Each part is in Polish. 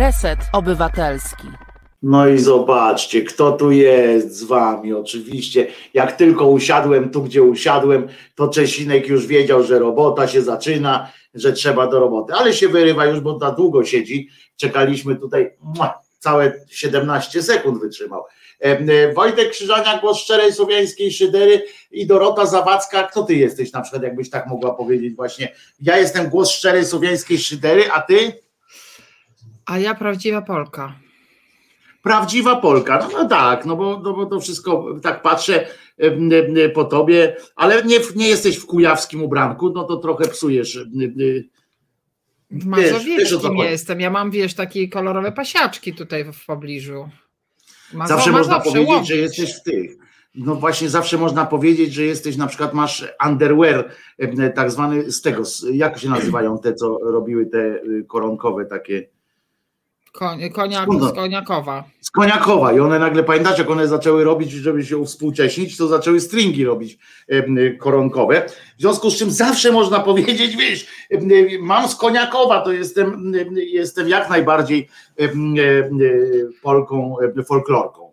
Reset Obywatelski. No i zobaczcie, kto tu jest z wami. Oczywiście, jak tylko usiadłem tu, gdzie usiadłem, to Czesinek już wiedział, że robota się zaczyna, że trzeba do roboty. Ale się wyrywa już, bo na długo siedzi. Czekaliśmy tutaj, całe 17 sekund wytrzymał. E, Wojtek Krzyżania, głos szczerej słowiańskiej szydery i Dorota Zawadzka. Kto ty jesteś na przykład, jakbyś tak mogła powiedzieć właśnie? Ja jestem głos szczerej słowiańskiej szydery, a ty? A ja prawdziwa Polka. Prawdziwa Polka, no, no tak, no bo, no bo to wszystko, tak patrzę po tobie, ale nie, nie jesteś w kujawskim ubranku, no to trochę psujesz. W Mazowieckim jestem, ja mam, wiesz, takie kolorowe pasiaczki tutaj w pobliżu. Mazo, zawsze można powiedzieć, że jesteś w tych. No właśnie, zawsze można powiedzieć, że jesteś na przykład masz underwear, tak zwany z tego, jak się nazywają te, co robiły te y, koronkowe takie Koń, koniak, z Koniakowa. Z Koniakowa i one nagle, pamiętacie, jak one zaczęły robić, żeby się współcześnić, to zaczęły stringi robić koronkowe. W związku z czym zawsze można powiedzieć, wiesz, mam z Koniakowa, to jestem, jestem jak najbardziej Polką, folklorką.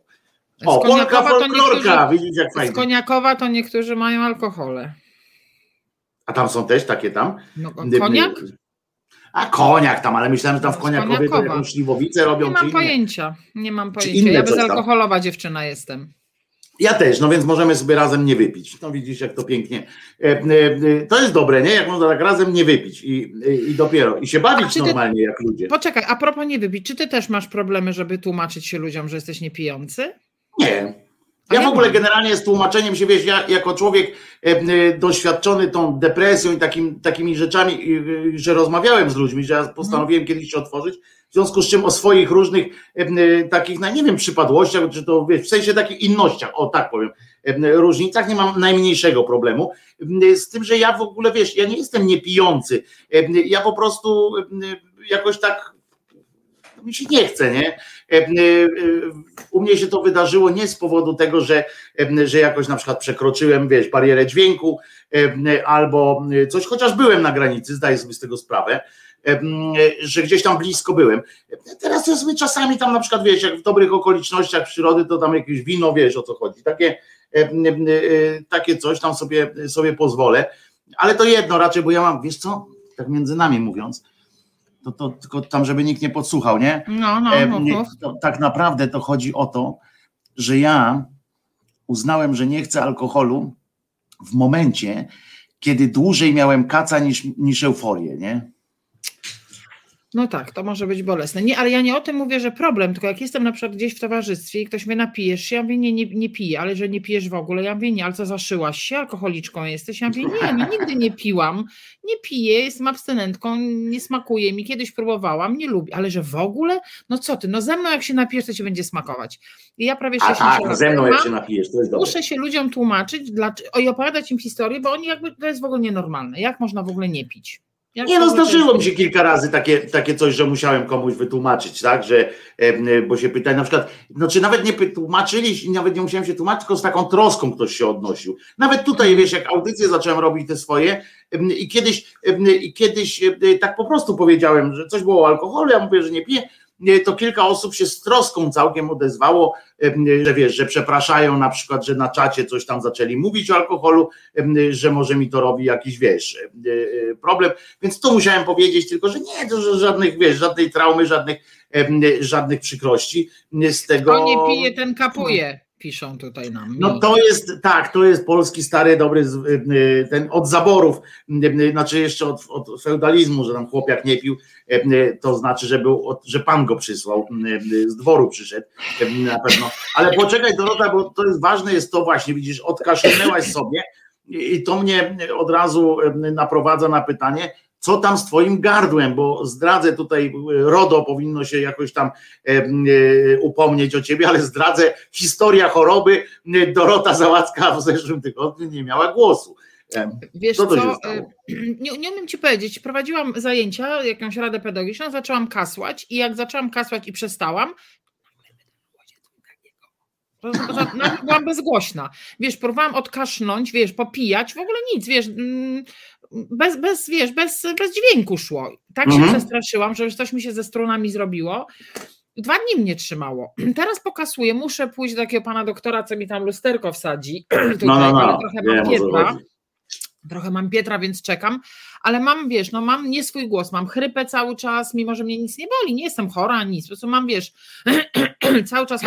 O, Polka folklorka, widzicie jak fajnie. Z Koniakowa to niektórzy mają alkohole. A tam są też takie tam? No, koniak? A koniak tam, ale myślałem, że tam w Koniakowie to jakąś śliwowicę robią. Nie mam pojęcia, nie mam pojęcia. Ja bezalkoholowa dziewczyna jestem. Ja też, no więc możemy sobie razem nie wypić. No widzisz, jak to pięknie. E, e, to jest dobre, nie? Jak można tak razem nie wypić i, i dopiero, i się bawić ty, normalnie jak ludzie. Poczekaj, a propos nie wypić, czy ty też masz problemy, żeby tłumaczyć się ludziom, że jesteś niepijący? Nie, ja w ogóle generalnie z tłumaczeniem się, wiesz, ja jako człowiek e, e, doświadczony tą depresją i takim, takimi rzeczami, że rozmawiałem z ludźmi, że ja postanowiłem mhm. kiedyś się otworzyć, w związku z czym o swoich różnych e, takich, no nie wiem, przypadłościach, czy to wiesz, w sensie takich innościach, o tak powiem, różnicach nie mam najmniejszego problemu. Z tym, że ja w ogóle, wiesz, ja nie jestem niepijący. Ja po prostu jakoś tak mi się nie chce, nie? E, e, u mnie się to wydarzyło nie z powodu tego, że, e, że jakoś na przykład przekroczyłem, wiesz, barierę dźwięku albo coś, chociaż byłem na granicy, zdaję sobie z tego sprawę, że gdzieś tam blisko byłem. Teraz ja sobie czasami tam na przykład, wiesz, jak w dobrych okolicznościach przyrody, to tam jakieś wino, wiesz o co chodzi, takie, takie coś tam sobie, sobie pozwolę, ale to jedno raczej, bo ja mam, wiesz co, tak między nami mówiąc, to, to tylko tam, żeby nikt nie podsłuchał, nie? No, no, no, no. To, tak naprawdę to chodzi o to, że ja uznałem, że nie chcę alkoholu w momencie, kiedy dłużej miałem kaca niż, niż euforię, nie? No tak, to może być bolesne. Nie, ale ja nie o tym mówię, że problem, tylko jak jestem na przykład gdzieś w towarzystwie i ktoś mnie napijesz się, ja mówię, nie, nie, nie piję, ale że nie pijesz w ogóle, ja mówię, nie, ale co zaszyłaś się, alkoholiczką jesteś? Ja mówię, nie, nie, nigdy nie piłam, nie piję, jestem abstynentką, nie smakuje mi, kiedyś próbowałam, nie lubię, ale że w ogóle, no co ty, no ze mną jak się napijesz, to ci będzie smakować. I ja prawie 60 A tak, ze mną jak się napijesz, to jest dobre. Muszę się ludziom tłumaczyć dlaczego, i opowiadać im historię, bo oni jakby, to jest w ogóle nienormalne, jak można w ogóle nie pić? Jak nie no, zdarzyło mi się kilka razy takie, takie coś, że musiałem komuś wytłumaczyć, tak, że, bo się pytali na przykład, no czy nawet nie tłumaczyli, nawet nie musiałem się tłumaczyć, tylko z taką troską ktoś się odnosił. Nawet tutaj, wiesz, jak audycje zacząłem robić te swoje i kiedyś, i kiedyś tak po prostu powiedziałem, że coś było o alkoholu, ja mówię, że nie piję, to kilka osób się z troską całkiem odezwało, że wiesz, że przepraszają na przykład, że na czacie coś tam zaczęli mówić o alkoholu, że może mi to robi jakiś, wiesz, e, e, problem, więc to musiałem powiedzieć tylko, że nie, to żadnych, wiesz, żadnej traumy, żadnych, żadnych przykrości z tego. Kto nie pije, ten kapuje piszą tutaj nam. No to jest, tak, to jest polski stary, dobry, y, y, ten od zaborów, y, znaczy jeszcze od, od feudalizmu, że tam chłopiak nie pił, to znaczy, że, był, że pan go przysłał, z dworu przyszedł na pewno. Ale poczekaj Dorota, bo to jest ważne jest to właśnie, widzisz, odkaszlnęłaś sobie i to mnie od razu naprowadza na pytanie, co tam z twoim gardłem, bo zdradzę tutaj, RODO powinno się jakoś tam e, e, upomnieć o ciebie, ale zdradzę, historia choroby Dorota Załacka w zeszłym tygodniu nie miała głosu. E, Wiesz co, co nie, nie umiem ci powiedzieć, prowadziłam zajęcia, jakąś radę pedagogiczną, zaczęłam kasłać i jak zaczęłam kasłać i przestałam, byłam bezgłośna. Wiesz, próbowałam odkasznąć, wiesz, popijać, w ogóle nic, wiesz, mm, bez, bez, wiesz, bez, bez dźwięku szło. Tak się mhm. przestraszyłam, że już coś mi się ze strunami zrobiło. Dwa dni mnie trzymało. Teraz pokasuję, muszę pójść do takiego pana doktora, co mi tam lusterko wsadzi. Tutaj, no, no, no. trochę mam Pietra. Trochę mam Pietra, więc czekam, ale mam, wiesz, no mam nie swój głos, mam chrypę cały czas, mimo że mnie nic nie boli, nie jestem chora, nic, po prostu mam, wiesz, cały czas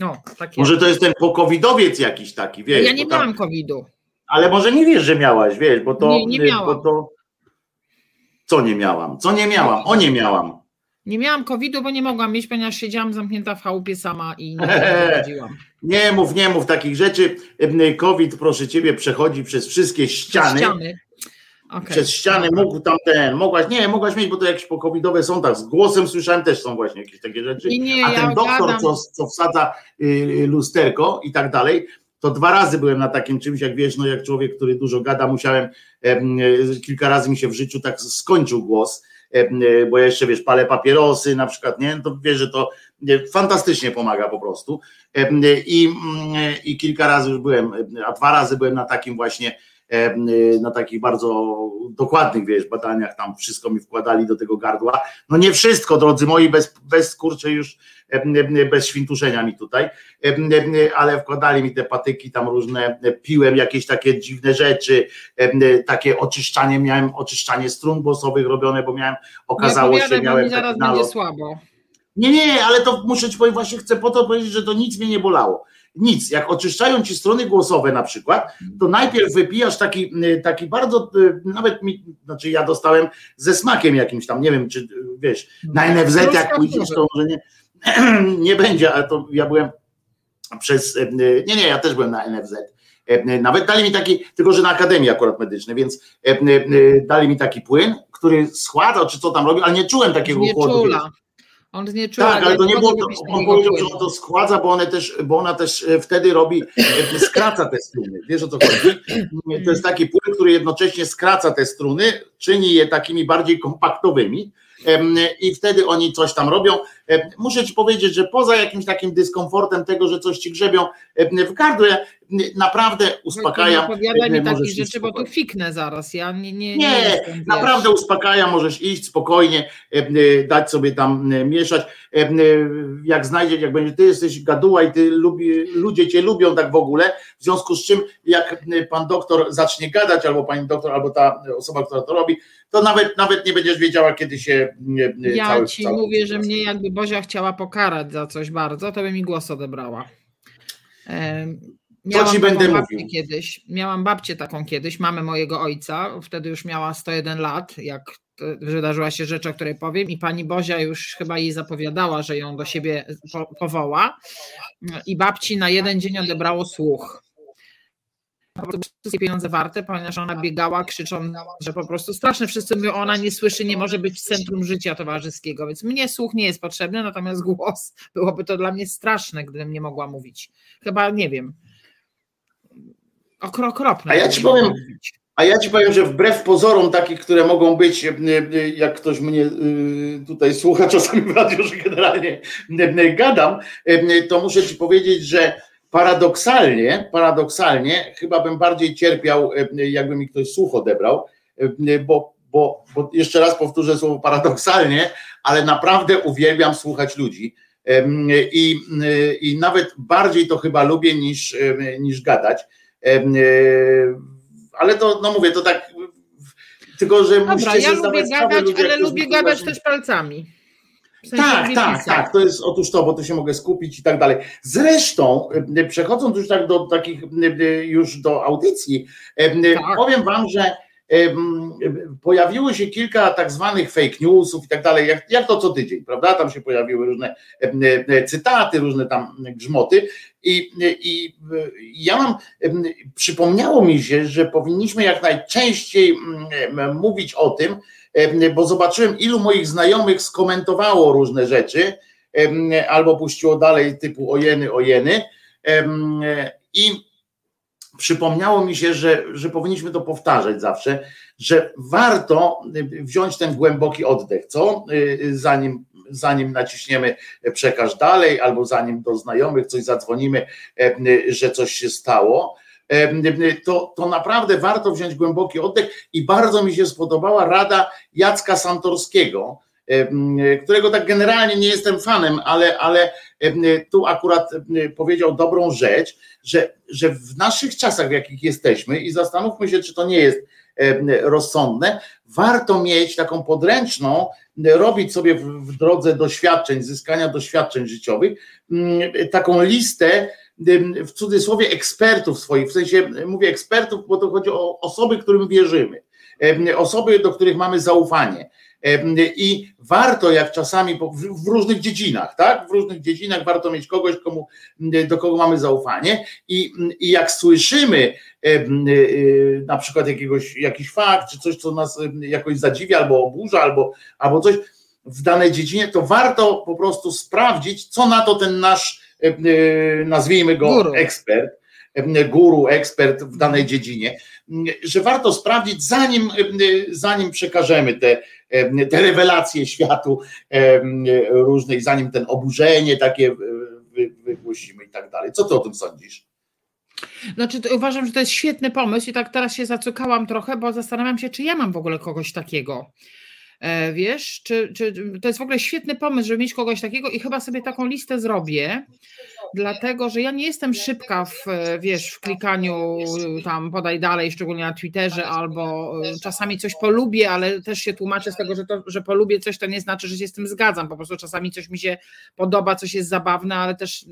no, tak Może to jest ten pokowidowiec jakiś taki, wiesz. Ja nie tam... miałam covidu. Ale może nie wiesz, że miałaś, wiesz, bo to... Nie, nie miałam. Bo to... Co nie miałam? Co nie miałam? O nie miałam. Nie miałam COVID-u, bo nie mogłam mieć, ponieważ siedziałam zamknięta w chałupie sama i nie chodziłam. Nie mów, nie mów takich rzeczy. COVID, proszę ciebie, przechodzi przez wszystkie ściany. ściany. Okay. Przez ściany mógł tam ten, mogłaś, nie, mogłaś mieć, bo to jakieś pokowidowe są tak, z głosem słyszałem też są właśnie jakieś takie rzeczy. Nie, A ten ja doktor, co, co wsadza y, lusterko i tak dalej, to dwa razy byłem na takim czymś, jak wiesz, no jak człowiek, który dużo gada, musiałem, y, kilka razy mi się w życiu tak skończył głos E, bo ja jeszcze wiesz, palę papierosy na przykład, nie? To wiesz, że to fantastycznie pomaga po prostu. I, mm, I kilka razy już byłem, a dwa razy byłem na takim właśnie na takich bardzo dokładnych, wiesz, badaniach, tam wszystko mi wkładali do tego gardła. No nie wszystko, drodzy moi, bez, bez kurczę już, bez świntuszenia mi tutaj, ale wkładali mi te patyki tam różne, piłem jakieś takie dziwne rzeczy, takie oczyszczanie, miałem oczyszczanie strun głosowych robione, bo miałem, okazało się, że miałem zaraz będzie słabo. Nie, nie, ale to muszę ci powiedzieć, właśnie chcę po to powiedzieć, że to nic mnie nie bolało nic. Jak oczyszczają ci strony głosowe na przykład, to najpierw wypijasz taki, y, taki bardzo, y, nawet mi, znaczy ja dostałem ze smakiem jakimś tam, nie wiem, czy wiesz, na NFZ jak pójdziesz, to może nie, nie będzie, ale to ja byłem przez, y, nie, nie, ja też byłem na NFZ. Nawet dali mi taki, tylko że na Akademii akurat medycznej, więc dali mi taki płyn, który schładzał, czy co tam robił, ale nie czułem takiego chłodu. On nie czuł, tak, ale to nie było, to, on powiedział, że on to składza, bo, one też, bo ona też e, wtedy robi, e, skraca te struny. Wiesz o co chodzi? To jest taki płyn, który jednocześnie skraca te struny, czyni je takimi bardziej kompaktowymi i wtedy oni coś tam robią. Muszę ci powiedzieć, że poza jakimś takim dyskomfortem tego, że coś ci grzebią w gardle, naprawdę uspokajam. Nie opowiadaj mi takich rzeczy, bo to fiknę zaraz. Ja nie, nie, nie, nie naprawdę wiesz. uspokajam, możesz iść spokojnie, dać sobie tam mieszać. Jak znajdziesz, jak będzie, ty jesteś gaduła i ty lubi, ludzie cię lubią tak w ogóle, w związku z czym jak pan doktor zacznie gadać, albo pani doktor, albo ta osoba, która to robi, to nawet, nawet nie będziesz wiedziała, kiedy się Ja cały, ci cały mówię, że mnie jakby Bozia chciała pokarać za coś bardzo, to by mi głos odebrała. Miałam Co ci będę mówił? Kiedyś, miałam babcię taką kiedyś, mamę mojego ojca, wtedy już miała 101 lat, jak wydarzyła się rzecz, o której powiem i pani Bozia już chyba jej zapowiadała, że ją do siebie powoła i babci na jeden dzień odebrało słuch wszystkie pieniądze warte, ponieważ ona biegała krzycząc, że po prostu straszne, wszyscy mówią, ona nie słyszy, nie może być w centrum życia towarzyskiego, więc mnie słuch nie jest potrzebny, natomiast głos byłoby to dla mnie straszne, gdybym nie mogła mówić. Chyba, nie wiem, okropne. A ja ci powiem, a ja ci powiem, że wbrew pozorom takich, które mogą być, e, e, jak ktoś mnie e, tutaj słucha czasami w radiu, że generalnie gadam, to muszę ci powiedzieć, że paradoksalnie, paradoksalnie chyba bym bardziej cierpiał, jakby mi ktoś słuch odebrał, bo, bo, bo jeszcze raz powtórzę słowo paradoksalnie, ale naprawdę uwielbiam słuchać ludzi. I, I nawet bardziej to chyba lubię niż, niż gadać ale to, no mówię, to tak, tylko że Dobra, ja lubię gadać, ludzie, ale lubię gadać też palcami. W sensie tak, tak, tak, to jest otóż to, bo to się mogę skupić i tak dalej. Zresztą, przechodząc już tak do takich, już do audycji, tak. powiem wam, że pojawiło się kilka tak zwanych fake newsów i tak dalej, jak, jak to co tydzień, prawda? Tam się pojawiły różne cytaty, różne tam grzmoty i, i ja mam, przypomniało mi się, że powinniśmy jak najczęściej mówić o tym, bo zobaczyłem ilu moich znajomych skomentowało różne rzeczy albo puściło dalej typu ojeny, ojeny i przypomniało mi się, że, że powinniśmy to powtarzać zawsze, że warto wziąć ten głęboki oddech, co? Zanim, zanim naciśniemy przekaż dalej, albo zanim do znajomych coś zadzwonimy, że coś się stało, to, to naprawdę warto wziąć głęboki oddech i bardzo mi się spodobała rada Jacka Santorskiego, którego tak generalnie nie jestem fanem, ale, ale tu akurat powiedział dobrą rzecz, że, że w naszych czasach, w jakich jesteśmy, i zastanówmy się, czy to nie jest rozsądne, warto mieć taką podręczną, robić sobie w drodze doświadczeń, zyskania doświadczeń życiowych, taką listę w cudzysłowie ekspertów swoich, w sensie mówię ekspertów, bo to chodzi o osoby, którym wierzymy, osoby, do których mamy zaufanie. I warto, jak czasami w różnych dziedzinach, tak? W różnych dziedzinach warto mieć kogoś, komu, do kogo mamy zaufanie. I, i jak słyszymy y, na przykład jakiegoś, jakiś fakt, czy coś, co nas jakoś zadziwia, albo oburza, albo, albo coś w danej dziedzinie, to warto po prostu sprawdzić, co na to ten nasz, y, nazwijmy go guru. ekspert, guru, ekspert w danej dziedzinie, że warto sprawdzić, zanim, zanim przekażemy te te rewelacje światu różnych, zanim ten oburzenie takie wygłosimy i tak dalej. Co ty o tym sądzisz? Znaczy, uważam, że to jest świetny pomysł i tak teraz się zacukałam trochę, bo zastanawiam się, czy ja mam w ogóle kogoś takiego. E, wiesz, czy, czy to jest w ogóle świetny pomysł, żeby mieć kogoś takiego i chyba sobie taką listę zrobię dlatego że ja nie jestem szybka w, wiesz, w klikaniu tam podaj dalej, szczególnie na Twitterze, albo e, czasami coś polubię, ale też się tłumaczę z tego, że, to, że polubię coś, to nie znaczy, że się z tym zgadzam, po prostu czasami coś mi się podoba, coś jest zabawne, ale też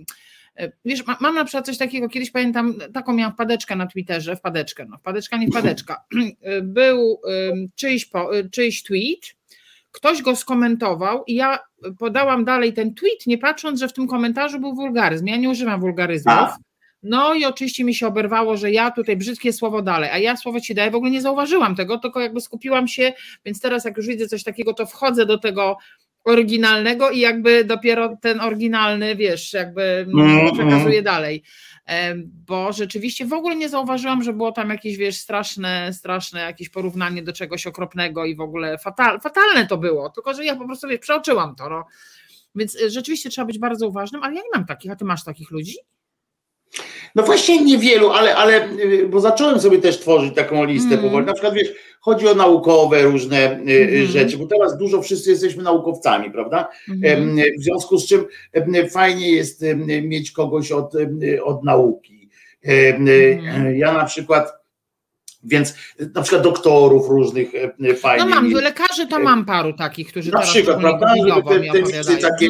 e, Wiesz, mam na przykład coś takiego, kiedyś pamiętam, taką miałam wpadeczkę na Twitterze, wpadeczkę, no wpadeczka, nie wpadeczka. Był czyjś, czyjś tweet, ktoś go skomentował i ja podałam dalej ten tweet, nie patrząc, że w tym komentarzu był wulgaryzm. Ja nie używam wulgaryzmów. A. No i oczywiście mi się oberwało, że ja tutaj brzydkie słowo dalej, a ja słowo ci daję, w ogóle nie zauważyłam tego, tylko jakby skupiłam się, więc teraz jak już widzę coś takiego, to wchodzę do tego oryginalnego i jakby dopiero ten oryginalny, wiesz, jakby mm, przekazuję dalej bo rzeczywiście w ogóle nie zauważyłam, że było tam jakieś, wiesz, straszne, straszne jakieś porównanie do czegoś okropnego i w ogóle fatal, fatalne to było, tylko że ja po prostu, wiesz, przeoczyłam to, no. Więc e, rzeczywiście trzeba być bardzo uważnym, ale ja nie mam takich, a ty masz takich ludzi? No właśnie niewielu, ale, ale y, bo zacząłem sobie też tworzyć taką listę mm. powoli. Na przykład wiesz, chodzi o naukowe różne mm. rzeczy, bo teraz dużo wszyscy jesteśmy naukowcami, prawda? Mm. W związku z czym fajnie jest mieć kogoś od, od nauki. Mhm. Ja na przykład więc na przykład doktorów różnych e, e, fajnych. No mam, lekarzy to mam paru takich, którzy Na przykład, prawda, żeby te, te takie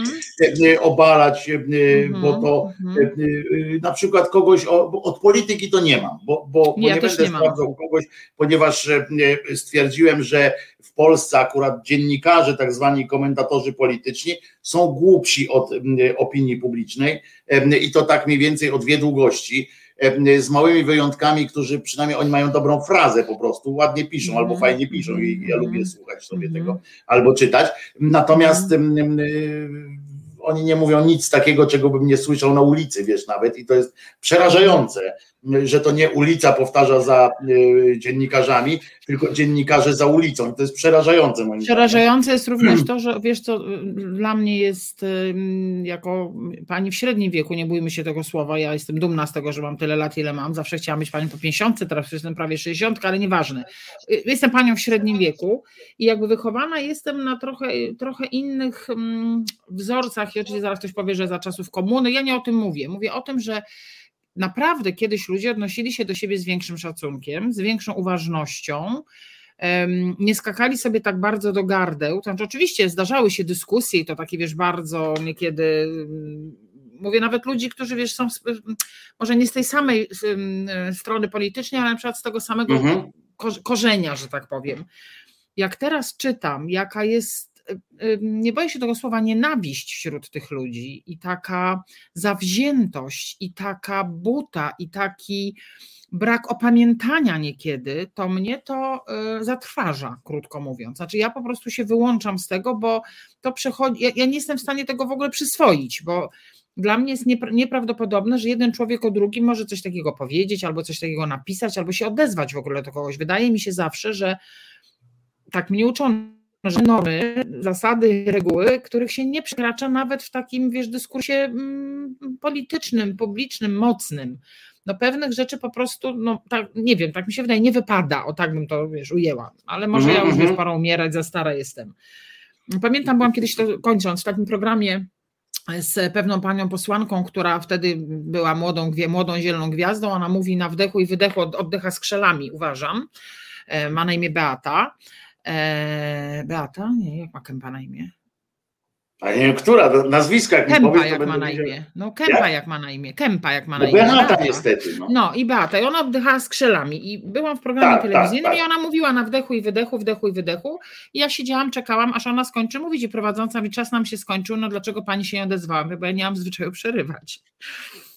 mm. obalać, mm. bo to mm. na przykład kogoś od polityki to nie mam, bo, bo, nie, bo nie będę nie sprawdzał kogoś, ponieważ stwierdziłem, że w Polsce akurat dziennikarze, tak zwani komentatorzy polityczni, są głupsi od opinii publicznej i to tak mniej więcej o dwie długości z małymi wyjątkami, którzy przynajmniej oni mają dobrą frazę po prostu, ładnie piszą albo mhm. fajnie piszą i ja lubię słuchać sobie mhm. tego albo czytać. Natomiast mhm. oni nie mówią nic takiego, czego bym nie słyszał na ulicy, wiesz, nawet i to jest przerażające że to nie ulica powtarza za y, dziennikarzami, tylko dziennikarze za ulicą. To jest przerażające moim Przerażające jest również to, że wiesz co, dla mnie jest jako pani w średnim wieku, nie bójmy się tego słowa, ja jestem dumna z tego, że mam tyle lat, ile mam. Zawsze chciałam być panią po 50, teraz jestem prawie 60, ale nieważne. Y, jestem panią w średnim wieku i jakby wychowana jestem na trochę, trochę innych wzorcach i oczywiście zaraz ktoś powie, że za czasów komuny. Ja nie o tym mówię. Mówię o tym, że naprawdę kiedyś ludzie odnosili się do siebie z większym szacunkiem, z większą uważnością, nie skakali sobie tak bardzo do gardeł. Znaczy, oczywiście zdarzały się dyskusje i to takie, wiesz, bardzo niekiedy mm, mówię nawet ludzi, którzy wiesz, są może nie z tej samej strony politycznej, ale na przykład z tego samego mhm. korzenia, że tak powiem. Jak teraz czytam, jaka jest nie boję się tego słowa, nienawiść wśród tych ludzi i taka zawziętość, i taka buta, i taki brak opamiętania niekiedy, to mnie to y, zatrważa, krótko mówiąc. Znaczy, ja po prostu się wyłączam z tego, bo to przechodzi. Ja, ja nie jestem w stanie tego w ogóle przyswoić, bo dla mnie jest nieprawdopodobne, że jeden człowiek o drugim może coś takiego powiedzieć, albo coś takiego napisać, albo się odezwać w ogóle do kogoś. Wydaje mi się zawsze, że tak mnie uczono że normy, zasady, reguły, których się nie przekracza nawet w takim, wiesz, dyskursie mm, politycznym, publicznym, mocnym. No pewnych rzeczy po prostu, no tak, nie wiem, tak mi się wydaje, nie wypada, o tak bym to, wiesz, ujęła, ale może ja już, wiesz, pora umierać, za stara jestem. Pamiętam, byłam kiedyś to kończąc w takim programie z pewną panią posłanką, która wtedy była młodą, młodą zieloną gwiazdą. Ona mówi na wdechu i wydechu, oddycha skrzelami, uważam. E, ma na imię Beata. E, Beata? Nie, jak ma Kępa na imię? A nie wiem, która, nazwiska jak Kępa powiesz, jak ma na imię. No Kępa jak? jak? ma na imię. Kępa jak ma na no, imię. Beata, Beata niestety. No. no i Beata. I ona oddychała skrzelami. I byłam w programie tak, telewizyjnym tak, tak. i ona mówiła na wdechu i wydechu, wdechu i wydechu. I ja siedziałam, czekałam, aż ona skończy mówić i prowadząca mi czas nam się skończył. No dlaczego pani się nie odezwała? Bo ja nie mam zwyczaju przerywać.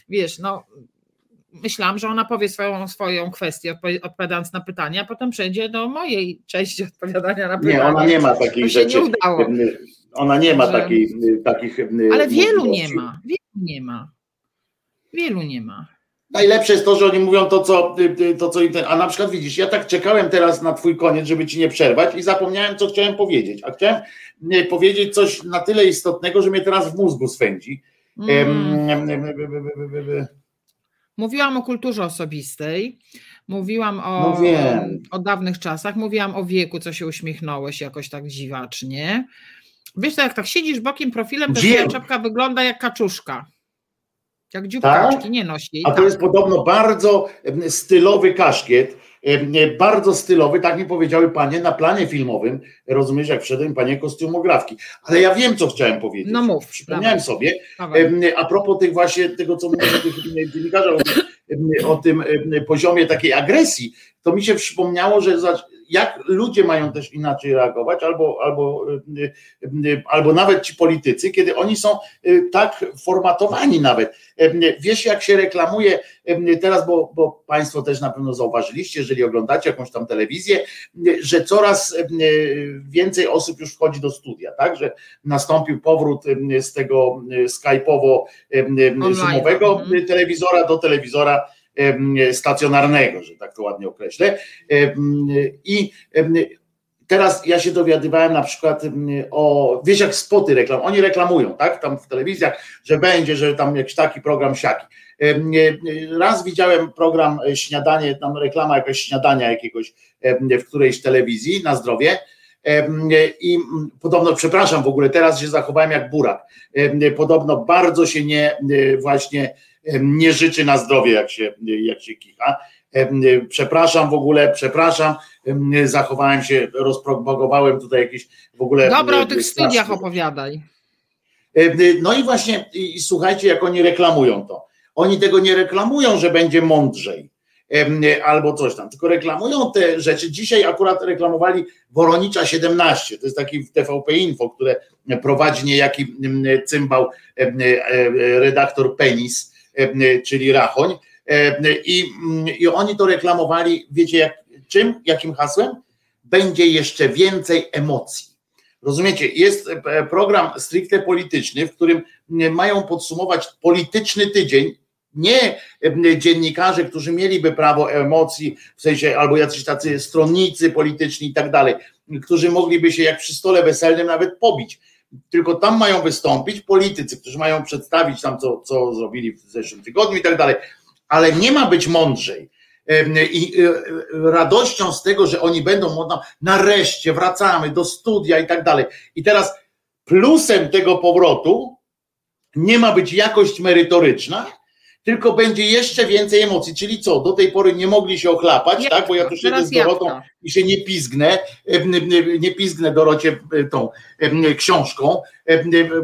Wiesz, no myślałam, że ona powie swoją, swoją kwestię, odpowiadając na pytania, a potem przejdzie do mojej części odpowiadania na pytania. Nie, ona nie ma takich rzeczy. Nie udało. Ona nie ma takiej, takich. Ale wielu nie ma. Wielu nie ma. Wielu nie ma. Najlepsze jest to, że oni mówią to, co, to, co im ten. A na przykład widzisz, ja tak czekałem teraz na twój koniec, żeby ci nie przerwać i zapomniałem, co chciałem powiedzieć. A chciałem powiedzieć coś na tyle istotnego, że mnie teraz w mózgu swędzi. Mm. Mówiłam o kulturze osobistej, mówiłam o, no o dawnych czasach, mówiłam o wieku, co się uśmiechnąłeś jakoś tak dziwacznie. Wiesz, to jak tak siedzisz bokiem profilem, to twoja czapka wygląda jak kaczuszka. Jak dzióbkaczki, tak? nie nosi. A to tak. jest podobno bardzo stylowy kaszkiet, bardzo stylowy, tak mi powiedziały panie na planie filmowym, rozumiesz, jak wszedłem panie kostiumografki. Ale ja wiem, co chciałem powiedzieć. No mów. Przypomniałem dawaj. sobie, dawaj. a propos tych właśnie, tego, co mówię tych dziennikarzy, o tym poziomie takiej agresji, to mi się przypomniało, że jak ludzie mają też inaczej reagować, albo, albo, y, y, albo nawet ci politycy, kiedy oni są y, tak formatowani nawet. Wiesz, jak się reklamuje teraz, bo, bo Państwo też na pewno zauważyliście, jeżeli oglądacie jakąś tam telewizję, że coraz więcej osób już wchodzi do studia, tak? Że nastąpił powrót z tego skype'owo-zoomowego mhm. telewizora do telewizora stacjonarnego, że tak to ładnie określę. I teraz ja się dowiadywałem na przykład o, wiesz jak spoty reklam, oni reklamują, tak, tam w telewizjach, że będzie, że tam jakiś taki program siaki. Raz widziałem program e, śniadanie, tam reklama jakaś śniadania jakiegoś w którejś telewizji na zdrowie i podobno, przepraszam w ogóle, teraz się zachowałem jak burak. Podobno bardzo się nie właśnie nie życzy na zdrowie, jak się, jak się kicha. Przepraszam w ogóle, przepraszam, zachowałem się, rozpropagowałem tutaj jakieś w ogóle. Dobra, o tych studiach opowiadaj. No i właśnie, i słuchajcie, jak oni reklamują to. Oni tego nie reklamują, że będzie mądrzej albo coś tam, tylko reklamują te rzeczy. Dzisiaj akurat reklamowali Woronicza 17, to jest taki TVP Info, które prowadzi niejaki cymbał redaktor Penis, E, czyli Rachoń. E, I, I oni to reklamowali, wiecie jak, czym, jakim hasłem? Będzie jeszcze więcej emocji. Rozumiecie, jest e, program stricte polityczny, w którym mają podsumować polityczny tydzień, nie dziennikarze, którzy mieliby prawo emocji, w sensie albo jacyś tacy stronnicy polityczni i tak dalej, którzy mogliby się jak przy stole weselnym nawet pobić tylko tam mają wystąpić politycy, którzy mają przedstawić tam, co, co zrobili w zeszłym tygodniu i tak dalej, ale nie ma być mądrzej. I e, radością z tego, że oni będą, nareszcie wracamy do studia i tak dalej. I teraz plusem tego powrotu nie ma być jakość merytoryczna, tylko będzie jeszcze więcej emocji. Czyli co? Do tej pory nie mogli się ochlapać, tak? Bo ja tu siedzę z Dorotą i się nie pizgnę, nie pizgnę Dorocie e, tą książką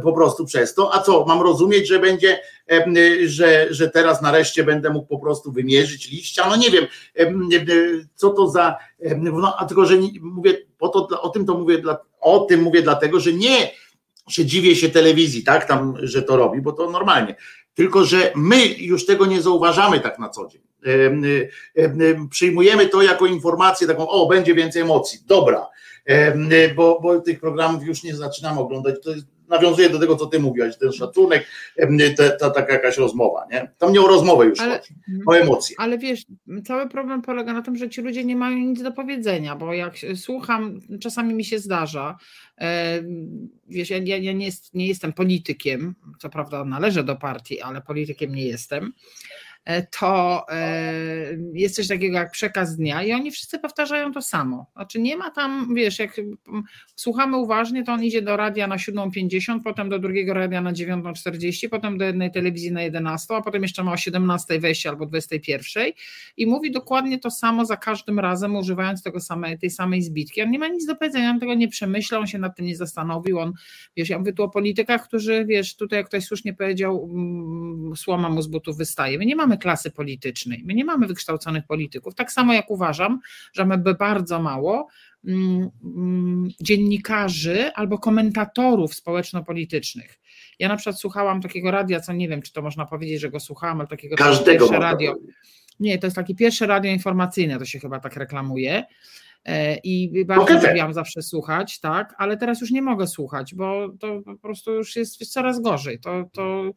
po prostu przez to. A co? Mam rozumieć, że będzie, że, że teraz nareszcie będę mógł po prostu wymierzyć liścia? No nie wiem, co to za. No, a tylko, że mówię, po to, o tym to mówię, o tym mówię dlatego, że nie że dziwię się telewizji, tak, tam, że to robi, bo to normalnie. Tylko, że my już tego nie zauważamy tak na co dzień. Przyjmujemy to jako informację taką, o, będzie więcej emocji, dobra, bo, bo tych programów już nie zaczynamy oglądać. To jest nawiązuje do tego, co ty mówiłaś, ten szacunek, ta, ta taka jakaś rozmowa, nie? Tam nie o rozmowę już ale, chodzi, o emocje. Ale wiesz, cały problem polega na tym, że ci ludzie nie mają nic do powiedzenia, bo jak słucham, czasami mi się zdarza, wiesz, ja, ja nie, nie jestem politykiem, co prawda należę do partii, ale politykiem nie jestem, to e, jest coś takiego jak przekaz dnia i oni wszyscy powtarzają to samo. Znaczy nie ma tam, wiesz, jak słuchamy uważnie, to on idzie do radia na 7.50, potem do drugiego radia na 9.40, potem do jednej telewizji na 11, a potem jeszcze ma o 17.00 wejście albo 21.00 i mówi dokładnie to samo za każdym razem, używając tego samej, tej samej zbitki. On nie ma nic do powiedzenia, on tego nie przemyślał, on się nad tym nie zastanowił, on, wiesz, ja mówię tu o politykach, którzy, wiesz, tutaj jak ktoś słusznie powiedział, mm, słoma mu z butów wystaje. My nie mamy klasy politycznej. My nie mamy wykształconych polityków. Tak samo jak uważam, że mamy bardzo mało mm, mm, dziennikarzy albo komentatorów społeczno-politycznych. Ja na przykład słuchałam takiego radia, co nie wiem, czy to można powiedzieć, że go słuchałam, ale takiego Każdego pierwsze radio. Nie, to jest takie pierwsze radio informacyjne, to się chyba tak reklamuje. E, I bardzo lubiłam zawsze słuchać, tak, ale teraz już nie mogę słuchać, bo to po prostu już jest coraz gorzej. To, to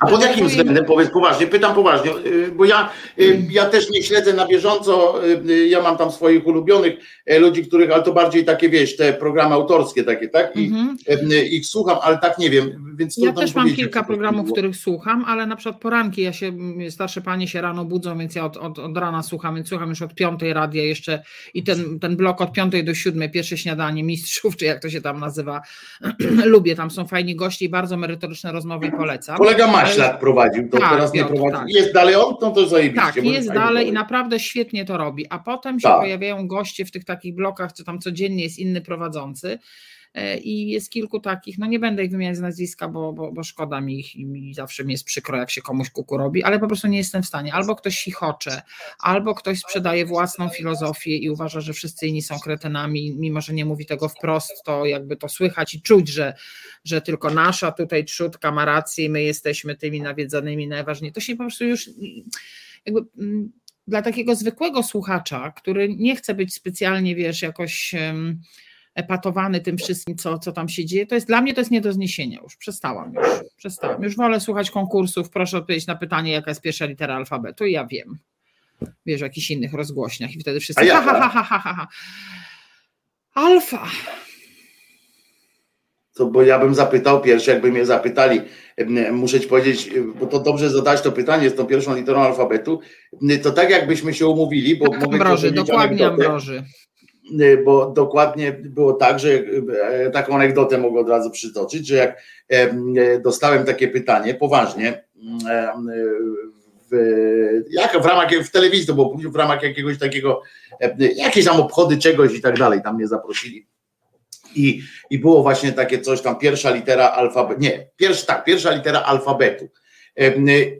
a pod jakim względem, powiedz poważnie, pytam poważnie, y, bo ja, y, ja też nie śledzę na bieżąco, y, ja mam tam swoich ulubionych e, ludzi, których, ale to bardziej takie, wiesz, te programy autorskie takie, tak, i mhm. ich słucham, ale tak nie wiem, więc Ja też mam kilka programów, których słucham, ale na przykład poranki, ja się, starsze panie się rano budzą, więc ja od, od, od rana słucham, więc słucham już od piątej radia jeszcze i ten, ten blok od piątej do siódmej, pierwsze śniadanie mistrzów, czy jak to się tam nazywa, lubię, tam są fajni goście i bardzo merytoryczne rozmowy i polecam polecam. Kolega Maślak prowadził, to tak, teraz nie prowadzi. Tak. Jest dalej on, to to zajebiście. Tak, jest dalej i naprawdę świetnie to robi. A potem się tak. pojawiają goście w tych takich blokach, czy tam codziennie jest inny prowadzący i jest kilku takich, no nie będę ich wymieniać z nazwiska, bo, bo, bo szkoda mi ich i zawsze mi jest przykro, jak się komuś kuku robi, ale po prostu nie jestem w stanie. Albo ktoś chichocze, albo ktoś sprzedaje własną filozofię i uważa, że wszyscy inni są kretynami, mimo że nie mówi tego wprost, to jakby to słychać i czuć, że, że tylko nasza tutaj trzutka ma rację i my jesteśmy tymi nawiedzonymi najważniejszymi. To się po prostu już jakby mm, dla takiego zwykłego słuchacza, który nie chce być specjalnie, wiesz, jakoś epatowany tym wszystkim, co, co tam się dzieje, to jest dla mnie to jest nie do zniesienia już. Przestałam już. Przestałam. Już wolę słuchać konkursów, proszę odpowiedzieć na pytanie, jaka jest pierwsza litera alfabetu i ja wiem. Wiesz, w jakichś innych rozgłośniach i wtedy wszyscy ha, ha, ha, ha, ha, ha. Alfa. To bo ja bym zapytał pierwszy, jakby mnie zapytali, muszę ci powiedzieć, bo to dobrze zadać to pytanie z tą pierwszą literą alfabetu, to tak jakbyśmy się umówili, bo tak, mogę Ambroży, dokładnie Ambroży. Y, bo dokładnie było tak, że y, taką anegdotę mogę od razu przytoczyć, że jak y, dostałem takie pytanie, poważnie, w, jak w ramach w telewizji, było w ramach jakiegoś takiego, jakieś tam obchody czegoś i tak dalej, tam mnie zaprosili. I, I było właśnie takie coś tam, pierwsza litera alfabetu, nie, pierwsza, tak, pierwsza litera alfabetu.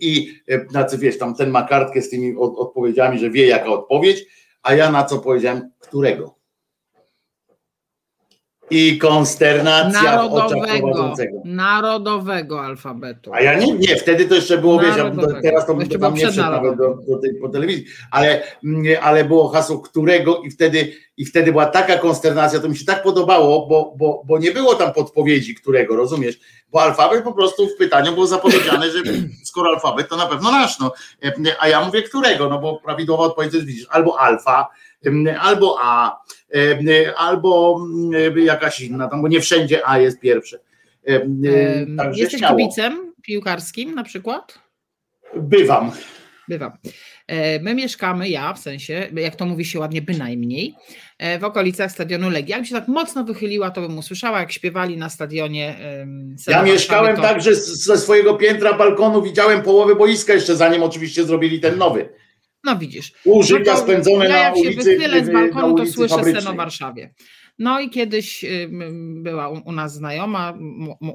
I znaczy wiesz, tam ten ma kartkę z tymi odpowiedziami, że wie jaka odpowiedź, a ja na co powiedziałem, którego? I konsternacja narodowego, narodowego alfabetu. A ja nie, nie, wtedy to jeszcze było, wiesz, teraz to jeszcze tam nie wszedł do, do tej, po telewizji, ale, ale było hasło którego i wtedy, i wtedy była taka konsternacja, to mi się tak podobało, bo, bo, bo nie było tam podpowiedzi którego, rozumiesz? Bo alfabet po prostu w pytaniu było zapowiedziane, że skoro alfabet to na pewno nasz, no. a ja mówię którego, no bo prawidłowa odpowiedź jest widzisz, albo alfa, albo A, albo jakaś inna, tam, bo nie wszędzie A jest pierwsze. Także Jesteś śmiało. kibicem piłkarskim na przykład? Bywam. Bywam. E, my mieszkamy, ja w sensie, jak to mówi się ładnie, bynajmniej, e, w okolicach stadionu Legii. Jakbym się tak mocno wychyliła, to bym usłyszała, jak śpiewali na stadionie. Ja mieszkałem to... tak, że ze swojego piętra balkonu widziałem połowę boiska jeszcze zanim oczywiście zrobili ten nowy. No widzisz. Pół życia no spędzone ja na ulicy. Jak się wychylę z balkonu, to słyszę fabrycznej. scenę w Warszawie. No i kiedyś była u nas znajoma,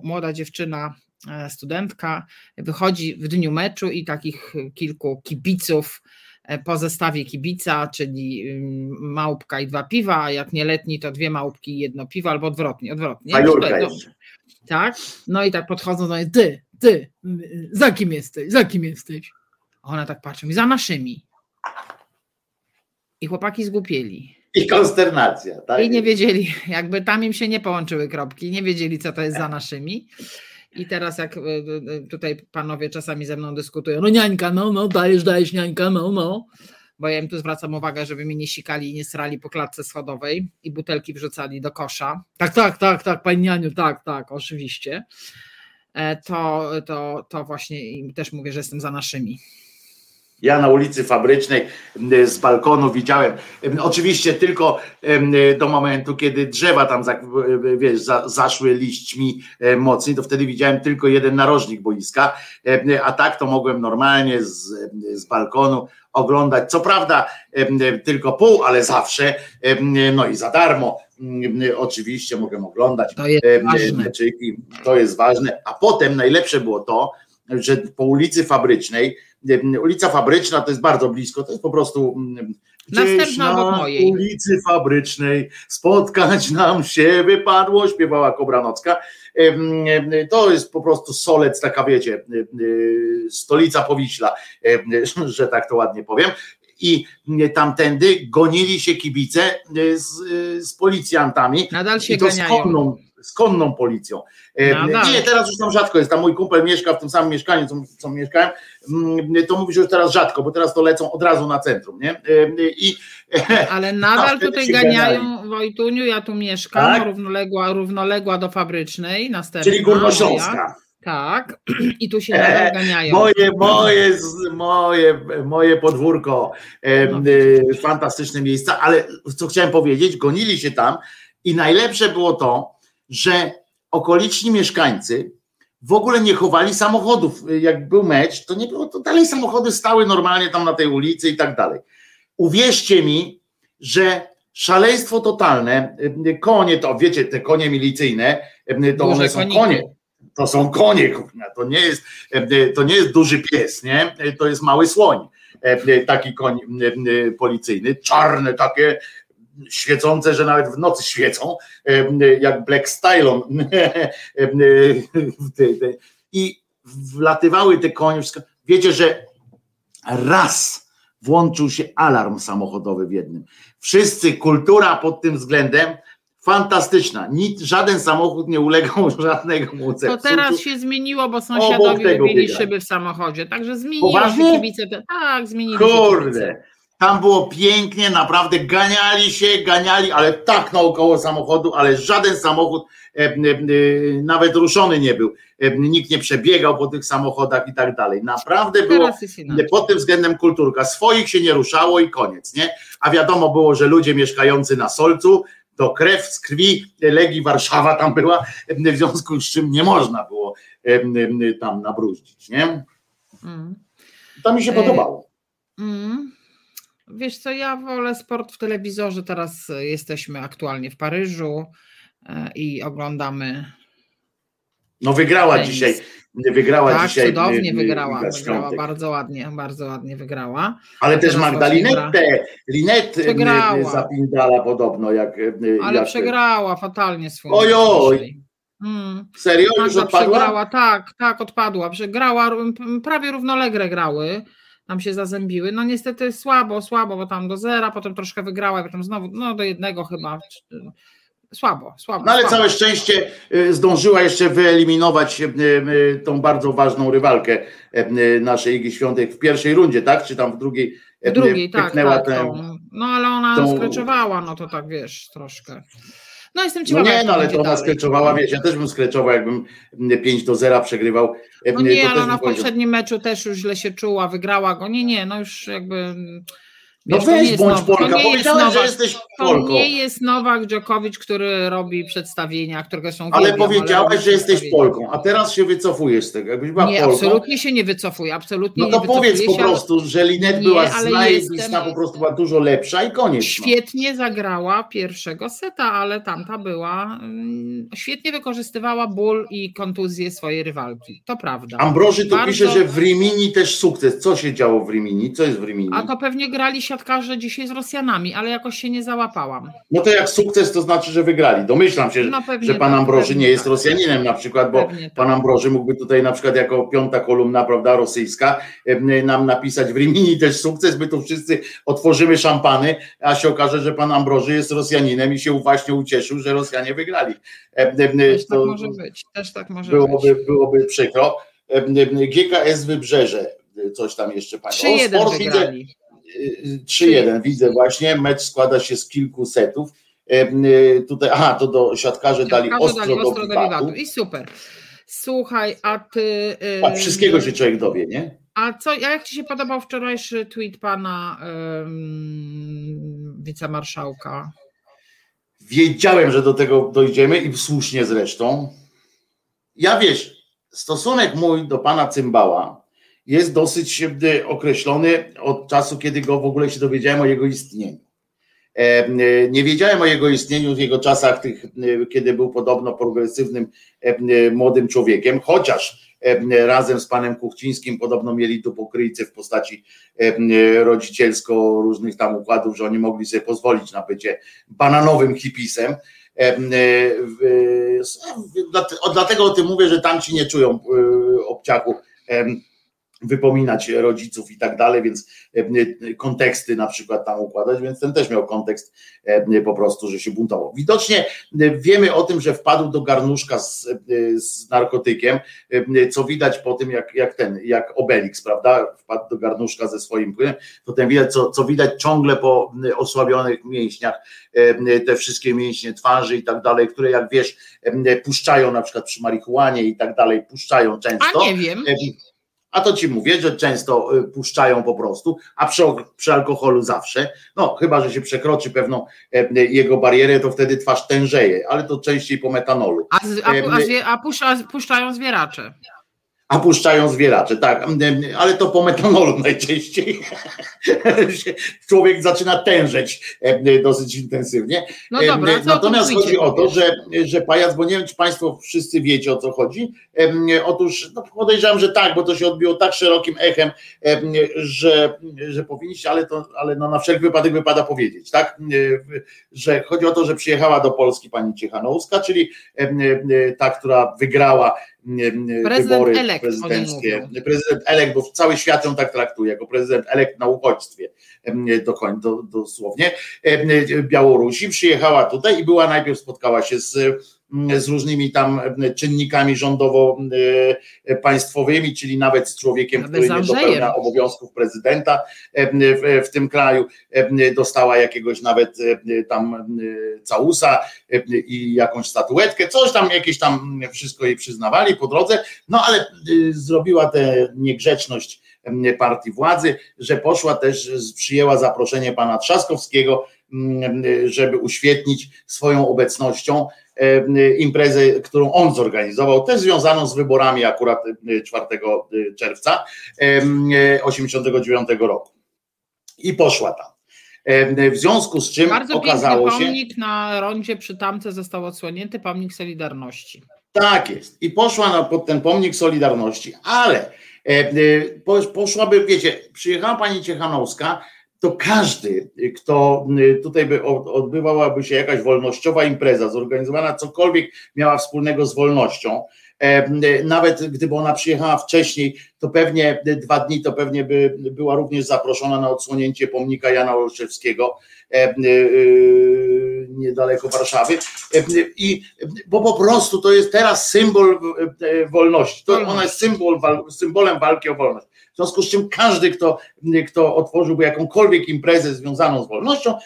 młoda dziewczyna, e, studentka, wychodzi w dniu meczu i takich kilku kibiców e, po zestawie kibica, czyli małpka i dwa piwa, a jak nieletni to dwie małpki i jedno piwo, albo odwrotnie, odwrotnie. No, tak, no i tak podchodzą do niej, ty, ty, za kim jesteś, za kim jesteś? A ona tak patrzy, za naszymi. I chłopaki zgłupieli. I konsternacja. Tak? I nie wiedzieli, jakby tam im się nie połączyły kropki, nie wiedzieli, co to jest za naszymi. I teraz jak e, e, tutaj panowie czasami ze mną dyskutują, no niańka, no, no, dajesz, dajesz niańka, no, no. Bo ja im tu zwracam uwagę, żeby mi nie sikali i nie srali po klatce schodowej i butelki wrzucali do kosza. Tak, tak, tak, tak, pani Nianiu, tak, tak, oczywiście. E, to, to, to właśnie im też mówię, że jestem za naszymi. Ja na ulicy Fabrycznej z balkonu widziałem, oczywiście tylko do momentu, kiedy drzewa tam wiesz, zaszły liśćmi e, mocniej, to wtedy widziałem tylko jeden narożnik boiska, a tak to mogłem normalnie z, z balkonu oglądać, co prawda tylko pół, ale zawsze, no i za darmo oczywiście mogę oglądać to jest meczyki, to jest ważne, a potem najlepsze było to, że po ulicy Fabrycznej ulica Fabryczna to jest bardzo blisko, to jest po prostu mm, gdzieś na ulicy Fabrycznej spotkać nam się wypadło, śpiewała Kobranocka. To jest po prostu Solec, taka wiecie, stolica Powiśla, że tak to ładnie powiem. I tamtędy gonili się kibice z, z policjantami. Nadal się I to ganiają. Z konną, z konną policją. No, nie, teraz już tam rzadko jest. Tam mój kumpel mieszka w tym samym mieszkaniu, co, co mieszkałem. Mm, to mówi, że już teraz rzadko, bo teraz to lecą od razu na centrum, nie? I, Ale nadal tutaj ganiają Wojtuniu, ja tu mieszkam, tak? równoległa, równoległa do fabrycznej, następna. Czyli Górnośląska. Tak, i tu się nadal ganiają. Moje, moje, moje, moje podwórko, no. fantastyczne miejsca, ale co chciałem powiedzieć, gonili się tam i najlepsze było to, że okoliczni mieszkańcy w ogóle nie chowali samochodów. Jak był mecz, to nie było, to dalej samochody stały normalnie tam na tej ulicy i tak dalej. Uwierzcie mi, że szaleństwo totalne, konie to, wiecie, te konie milicyjne, to one są konie. To są konie, to nie jest, to nie jest duży pies, nie? To jest mały słoń, taki koń policyjny, czarne takie, świecące, że nawet w nocy świecą, jak Black Stylon. I wlatywały te konie. Wiecie, że raz włączył się alarm samochodowy w jednym. Wszyscy, kultura pod tym względem fantastyczna. Nic, żaden samochód nie ulegał żadnego mu To teraz się zmieniło, bo sąsiadowie mieli szyby w samochodzie, także zmieniło się kibice. Tak, zmienili Kurde. Się tam było pięknie, naprawdę ganiali się, ganiali, ale tak naokoło samochodu, ale żaden samochód e, e, nawet ruszony nie był. E, nikt nie przebiegał po tych samochodach i tak dalej. Naprawdę było pod tym względem kulturka. Swoich się nie ruszało i koniec, nie? A wiadomo było, że ludzie mieszkający na Solcu, to krew z krwi Legii Warszawa tam była, w związku z czym nie można było tam nabruździć, nie? Mm. To mi się podobało. Mm. Wiesz co, ja wolę sport w telewizorze. Teraz jesteśmy aktualnie w Paryżu e, i oglądamy. No wygrała tenis. dzisiaj. Wygrała tak, dzisiaj. cudownie wygrała. Wygrała bardzo ładnie, bardzo ładnie wygrała. Ale też Magda Linette, Linette zapindala podobno jak. Ale jak przegrała fatalnie swój. Ojoj. Hmm. Serio? Już odpadła? Przegrała, tak, tak, odpadła. Przegrała, prawie równolegle grały nam się zazębiły. No niestety słabo, słabo, bo tam do zera, potem troszkę wygrała, potem znowu no do jednego chyba. Słabo, słabo. No ale słabo. całe szczęście y, zdążyła jeszcze wyeliminować y, y, tą bardzo ważną rywalkę naszej Igi Świątek w pierwszej rundzie, tak? Czy tam w drugiej? W drugiej, tak, tak. Ten, no ale ona tą... skreczowała, no to tak wiesz, troszkę. No jestem ciekawa. No nie, no ale to ona skreczowała, wiesz, ja też bym skreczował, jakbym 5 do 0 przegrywał. No nie, ale ona w poprzednim meczu też już źle się czuła, wygrała go. Nie, nie, no już jakby no Wiesz, weź bądź Polka, powiedziałeś, że jesteś Polką. To nie jest Nowak Dżokowicz, który robi przedstawienia, które są Ale powiedziałeś, że jesteś Polką, a teraz się wycofujesz z tego, jakbyś była Nie, Polką. absolutnie się nie wycofuję, absolutnie No to powiedz po prostu, że Linet była znajebista, po prostu była dużo lepsza i koniec. Świetnie no. zagrała pierwszego seta, ale tamta była, mm, świetnie wykorzystywała ból i kontuzję swojej rywalki, to prawda. Ambroży tu Bardzo... pisze, że w Rimini też sukces. Co się działo w Rimini? Co jest w Rimini? A to pewnie grali się siatkarze dzisiaj z Rosjanami, ale jakoś się nie załapałam. No to jak sukces, to znaczy, że wygrali. Domyślam się, no że pan tak, Ambroży nie jest tak. Rosjaninem na przykład, bo pewnie pan tak. Ambroży mógłby tutaj na przykład jako piąta kolumna, prawda, rosyjska nam napisać w Rimini też sukces, my tu wszyscy otworzymy szampany, a się okaże, że pan Ambroży jest Rosjaninem i się właśnie ucieszył, że Rosjanie wygrali. Też to tak może być, też tak może byłoby, być. Byłoby przykro. GKS Wybrzeże, coś tam jeszcze państwo. 3-1 wygrali. 3-1, widzę właśnie, mecz składa się z kilku setów. Y, tutaj, aha, to do siatkarze dali ostro, dali ostro do. I super. Słuchaj, a ty. A wszystkiego się człowiek dowie, nie? A co, jak ci się podobał wczorajszy tweet pana um, wicemarszałka? Wiedziałem, że do tego dojdziemy i słusznie zresztą. Ja wiesz, stosunek mój do pana Cymbała jest dosyć e, określony od czasu, kiedy go w ogóle się dowiedziałem o jego istnieniu. E, e, nie wiedziałem o jego istnieniu w jego czasach, tych, kiedy był podobno progresywnym młodym człowiekiem, chociaż razem z panem Kuchcińskim podobno mieli tu pokryjcy w postaci rodzicielsko różnych tam układów, że oni mogli sobie pozwolić na bycie bananowym hipisem. Dlatego o tym mówię, że tam ci nie czują obciachu wypominać rodziców i tak dalej, więc e, konteksty na przykład tam układać, więc ten też miał kontekst e, po prostu, że się buntował. Widocznie e, wiemy o tym, że wpadł do garnuszka z, z narkotykiem, co widać po tym, jak, jak ten, jak Obelix, prawda, wpadł do garnuszka ze swoim płynem, to ten widać, co, co widać ciągle po osłabionych mięśniach, te wszystkie mięśnie twarzy i tak dalej, które jak wiesz, puszczają na przykład przy marihuanie i tak dalej, puszczają często. A nie wiem. A to ci mówię, że często y, puszczają po prostu, a przy, przy alkoholu zawsze. No, chyba, że się przekroczy pewną e, jego barierę, to wtedy twarz tężeje, ale to częściej po metanolu. A, a, a, a puszcza, puszczają zwieracze a puszczają zwieracze, tak, ale to po metanolu najczęściej. Człowiek zaczyna tężeć dosyć intensywnie. No dobra, Natomiast chodzi o to, że, że pajac, bo nie wiem, czy Państwo wszyscy wiecie o co chodzi. Otóż no podejrzewam, że tak, bo to się odbiło tak szerokim echem, że, że powinniście, ale, to, ale no na wszelki wypadek wypada powiedzieć, tak? Że chodzi o to, że przyjechała do Polski pani Ciechanowska, czyli ta, która wygrała prezydent wybory elekt, prezydenckie. Prezydent elekt, bo cały świat ją tak traktuje, jako prezydent elekt na uchodźstwie do, do, dosłownie. Białorusi przyjechała tutaj i była najpierw spotkała się z z różnymi tam czynnikami rządowo-państwowymi, czyli nawet z człowiekiem, który nie dopełnia obowiązków prezydenta w, tym kraju, dostała jakiegoś nawet tam całusa i jakąś statuetkę, coś tam, jakieś tam wszystko jej przyznawali po drodze, no ale zrobiła tę niegrzeczność partii władzy, że poszła też, przyjęła zaproszenie pana Trzaskowskiego, żeby uświetnić swoją obecnością imprezę, którą on zorganizował, też związaną z wyborami akurat 4 e, e, czerwca 89 roku. I poszła tam. W związku z czym Bardzo okazało się. Pomnik na rondzie przy tamce został odsłonięty, pomnik Solidarności. Tak jest. I poszła na, pod ten pomnik Solidarności, ale poszłaby, wiecie, przyjechała pani Ciechanowska, to każdy, kto y, tutaj by odbywałaby się jakaś wolnościowa impreza, zorganizowana cokolwiek miała wspólnego z wolnością, e, y, nawet gdyby ona przyjechała wcześniej, to pewnie dwa dni, to pewnie by była również zaproszona na odsłonięcie pomnika Jana Olszewskiego e, y, niedaleko Warszawy. E, I bo po prostu to jest teraz symbol wolności. To ona jest symbol, symbolem walki o wolność. W związku z czym każdy, kto, kto otworzyłby jakąkolwiek imprezę związaną z wolnością,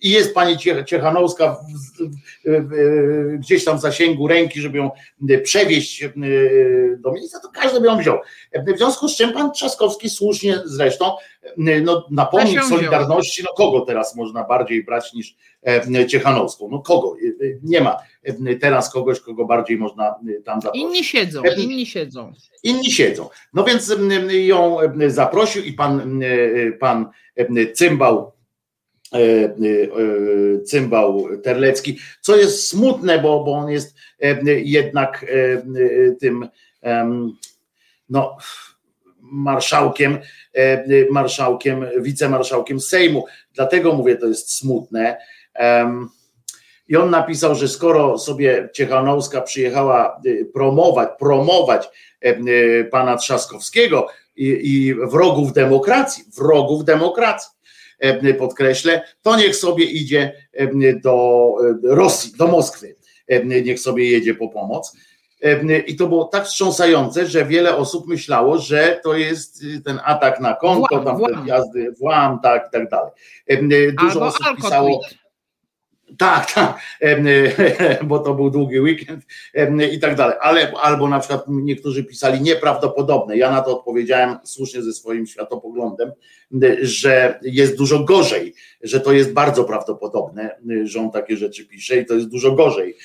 i jest pani Ciechanowska gdzieś tam w zasięgu ręki, żeby ją przewieźć e, do miejsca, to każdy by ją wziął. W związku z czym pan Trzaskowski słusznie zresztą no, na pomnik Solidarności, no kogo teraz można bardziej brać niż e, Ciechanowską? No kogo? E, nie ma teraz kogoś, kogo bardziej można tam zaprosić. Inni siedzą, inni siedzą. Inni siedzą. No więc ją zaprosił i pan, pan Cymbał E, e, e, cymbał Terlecki, co jest smutne, bo, bo on jest jednak tym no marszałkiem, marszałkiem, wicemarszałkiem Sejmu. Dlatego mówię, to jest smutne. I on napisał, że skoro sobie Ciechanowska przyjechała promować, promować pana Trzaskowskiego i, i wrogów demokracji, wrogów demokracji, podkreślę, to niech sobie idzie do Rosji, do Moskwy, niech sobie jedzie po pomoc. I to było tak wstrząsające, że wiele osób myślało, że to jest y, ten atak na konto, tam te wjazdy, włam, tak i tak dalej. Dużo Albo osób pisało. Tak, tak, bo to był długi weekend i tak dalej. Ale albo na przykład niektórzy pisali nieprawdopodobne. Ja na to odpowiedziałem słusznie ze swoim światopoglądem, że jest dużo gorzej, że to jest bardzo prawdopodobne, że on takie rzeczy pisze i to jest dużo gorzej,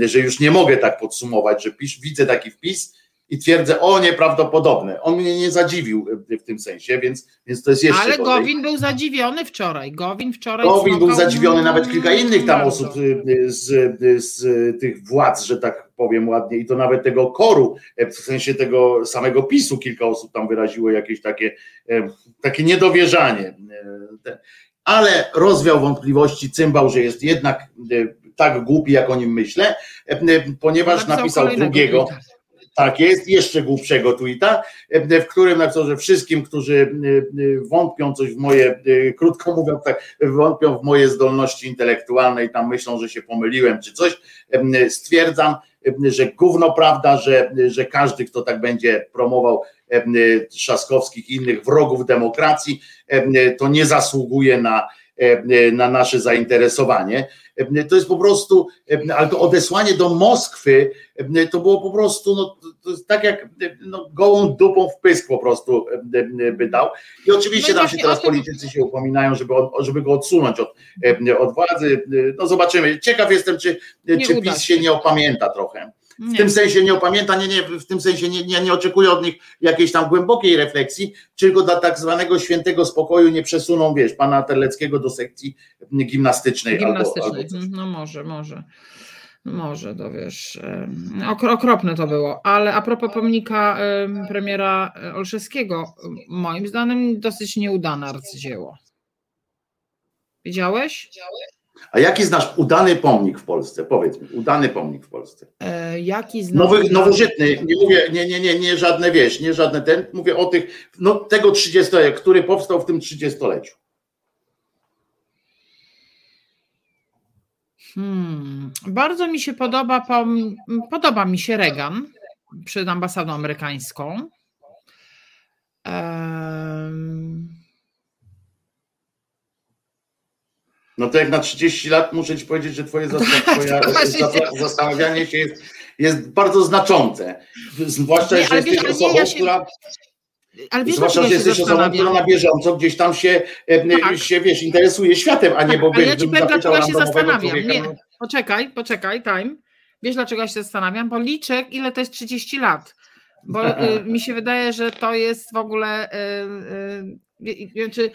że już nie mogę tak podsumować, że pisz, widzę taki wpis i twierdzę, o nieprawdopodobne. On mnie nie zadziwił w tym sensie, więc, więc to jest jeszcze. Ale gorzej. Gowin był zadziwiony wczoraj. Gowin wczoraj. Gowin był zadziwiony, nawet kilka innych tam osób z, z tych władz, że tak powiem ładnie, i to nawet tego koru, w sensie tego samego PiSu, kilka osób tam wyraziło jakieś takie, takie niedowierzanie. Ale rozwiał wątpliwości cymbał, że jest jednak tak głupi, jak o nim myślę, ponieważ napisał drugiego. Tweeta tak jest, jeszcze głupszego tweeta, w którym napisał, wszystkim, którzy wątpią coś w moje, krótko mówiąc tak, wątpią w moje zdolności intelektualne i tam myślą, że się pomyliłem czy coś, stwierdzam, że gówno prawda, że, że każdy, kto tak będzie promował Trzaskowskich i innych wrogów demokracji, to nie zasługuje na, na nasze zainteresowanie. To jest po prostu, ale to odesłanie do Moskwy to było po prostu, no, tak jak no, gołą dupą w pysk po prostu by dał. I oczywiście no tam się teraz politycy się upominają, żeby, żeby go odsunąć od, od władzy. No zobaczymy. Ciekaw jestem, czy, czy PiS się nie opamięta trochę. W nie. tym sensie nie opamięta, nie, nie, w tym sensie nie, nie, nie oczekuję od nich jakiejś tam głębokiej refleksji, tylko dla tak zwanego świętego spokoju nie przesuną, wiesz, pana Terleckiego do sekcji gimnastycznej. Gimnastycznej, albo, albo no może, może. Może, to wiesz, okropne to było, ale a propos pomnika premiera Olszewskiego, moim zdaniem dosyć nieudane arcydzieło. Widziałeś? Widziałeś? A jaki znasz udany pomnik w Polsce? Powiedz mi, udany pomnik w Polsce. E, jaki znasz? Nowy, nowożytny, nie mówię, nie, nie, nie, nie żadne wieś, nie żadne ten, mówię o tych, no tego 30, który powstał w tym 30-leciu. Hmm. Bardzo mi się podoba, podoba mi się Reagan przed ambasadą amerykańską. Um, No to jak na 30 lat muszę ci powiedzieć, że twoje zastanawianie się jest, jest bardzo znaczące. Zwłaszcza, nie, że jesteś wiesz, osobą, ja się... która ale wiesz, Zwłaszcza, że jesteś osobą, która na bieżąco gdzieś tam się, e, tak. się wiesz, interesuje światem, a nie, tak, bo ale ja ci powiem, dlaczego ja się zastanawiam. Nie, poczekaj, poczekaj, time. Wiesz, dlaczego ja się zastanawiam? Bo liczę, ile to jest 30 lat. Bo y, mi się wydaje, że to jest w ogóle. Y, y, y,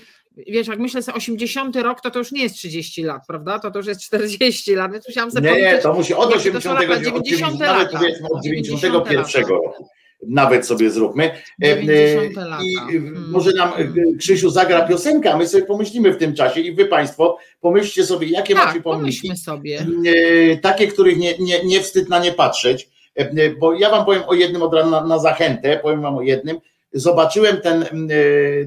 wiesz, jak myślę sobie 80 rok, to to już nie jest 30 lat, prawda? To to już jest 40 lat, więc musiałam sobie Nie, nie, to musi od 80, 90 nawet powiedzmy od 91 roku. Nawet sobie zróbmy. 90 e, I hmm. może nam e, Krzysiu zagra piosenkę, a my sobie pomyślimy w tym czasie i wy Państwo pomyślcie sobie, jakie tak, macie pomysły. sobie. E, takie, których nie, nie, nie wstyd na nie patrzeć, bo ja Wam powiem o jednym od rana na zachętę, powiem Wam o jednym, zobaczyłem ten e,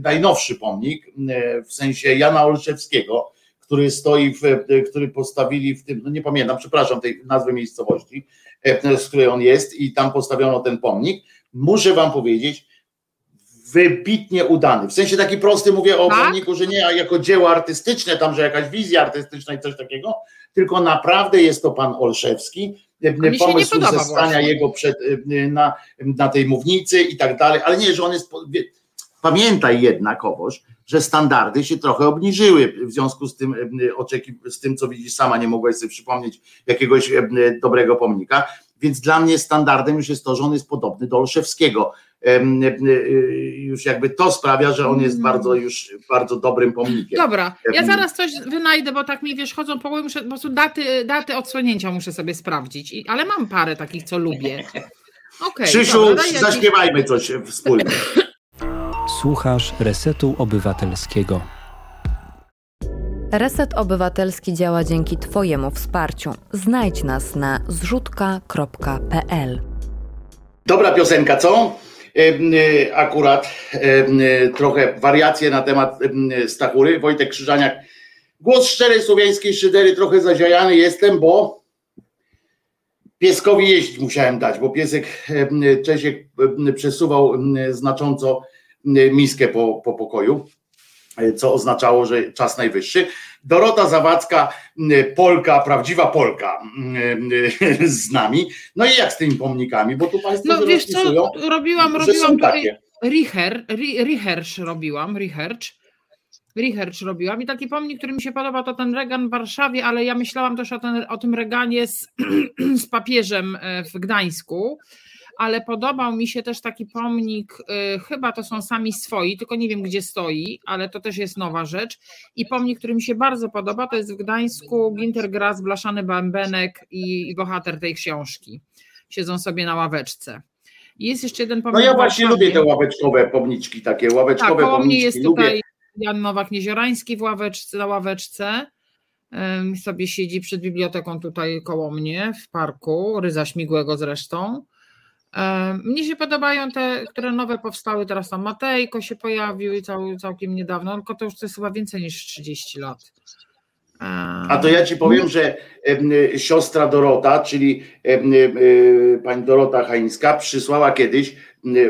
najnowszy pomnik, e, w sensie Jana Olszewskiego, który stoi, w, e, który postawili w tym, no nie pamiętam, przepraszam tej nazwy miejscowości, z której on jest i tam postawiono ten pomnik. Muszę wam powiedzieć, wybitnie udany. W sensie taki prosty mówię o tak? pomniku, że nie jako dzieło artystyczne, tam, że jakaś wizja artystyczna i coś takiego, tylko naprawdę jest to pan Olszewski, pomysł ze stania jego przed, na, na tej mównicy i tak dalej, ale nie, że on jest. Pamiętaj jednakowoż, że standardy się trochę obniżyły w związku z tym, z tym, co widzisz, sama nie mogłaś sobie przypomnieć jakiegoś dobrego pomnika. Więc dla mnie standardem już jest to, że on jest podobny do Olszewskiego. Już jakby to sprawia, że on jest mm. bardzo już bardzo dobrym pomnikiem. Dobra, ja zaraz coś wynajdę, bo tak mi wiesz, chodzą po muszę po prostu daty, daty odsłonięcia muszę sobie sprawdzić, I, ale mam parę takich, co lubię. Okay, Krzysiu, dobra, zaśpiewajmy coś wspólnie. Słuchasz Resetu Obywatelskiego. Reset Obywatelski działa dzięki Twojemu wsparciu. Znajdź nas na zrzutka.pl. Dobra piosenka, co? E, akurat e, trochę wariacje na temat Stachury. Wojtek Krzyżaniak. Głos szczerej słowiańskiej szydery, trochę zaziajany jestem, bo pieskowi jeść musiałem dać, bo piesek Czesiek przesuwał znacząco miskę po, po pokoju, co oznaczało, że czas najwyższy. Dorota Zawadzka, Polka, prawdziwa Polka z nami. No i jak z tymi pomnikami, bo tu Państwo No wiesz co, robiłam, robiłam takie. Richer, robiłam, research. Research robiłam i taki pomnik, który mi się podoba, to ten Regan w Warszawie, ale ja myślałam też o, ten, o tym Reganie z, z papieżem e, w Gdańsku ale podobał mi się też taki pomnik, y, chyba to są sami swoi, tylko nie wiem gdzie stoi, ale to też jest nowa rzecz. I pomnik, który mi się bardzo podoba, to jest w Gdańsku Ginter Grass, Blaszany Bębenek i, i bohater tej książki. Siedzą sobie na ławeczce. Jest jeszcze jeden pomnik. No ja właśnie lubię te ławeczkowe pomniczki, takie ławeczkowe tak, pomniczki. mnie jest lubię. tutaj Jan Nowak-Nieziorański w ławeczce, na ławeczce sobie siedzi przed biblioteką tutaj koło mnie w parku, Ryza Śmigłego zresztą. Mnie się podobają te, które nowe powstały, teraz tam Matejko się pojawił i cał, całkiem niedawno, tylko to już to jest chyba więcej niż 30 lat. A to ja ci powiem, że siostra Dorota, czyli pani Dorota Hańska, przysłała kiedyś,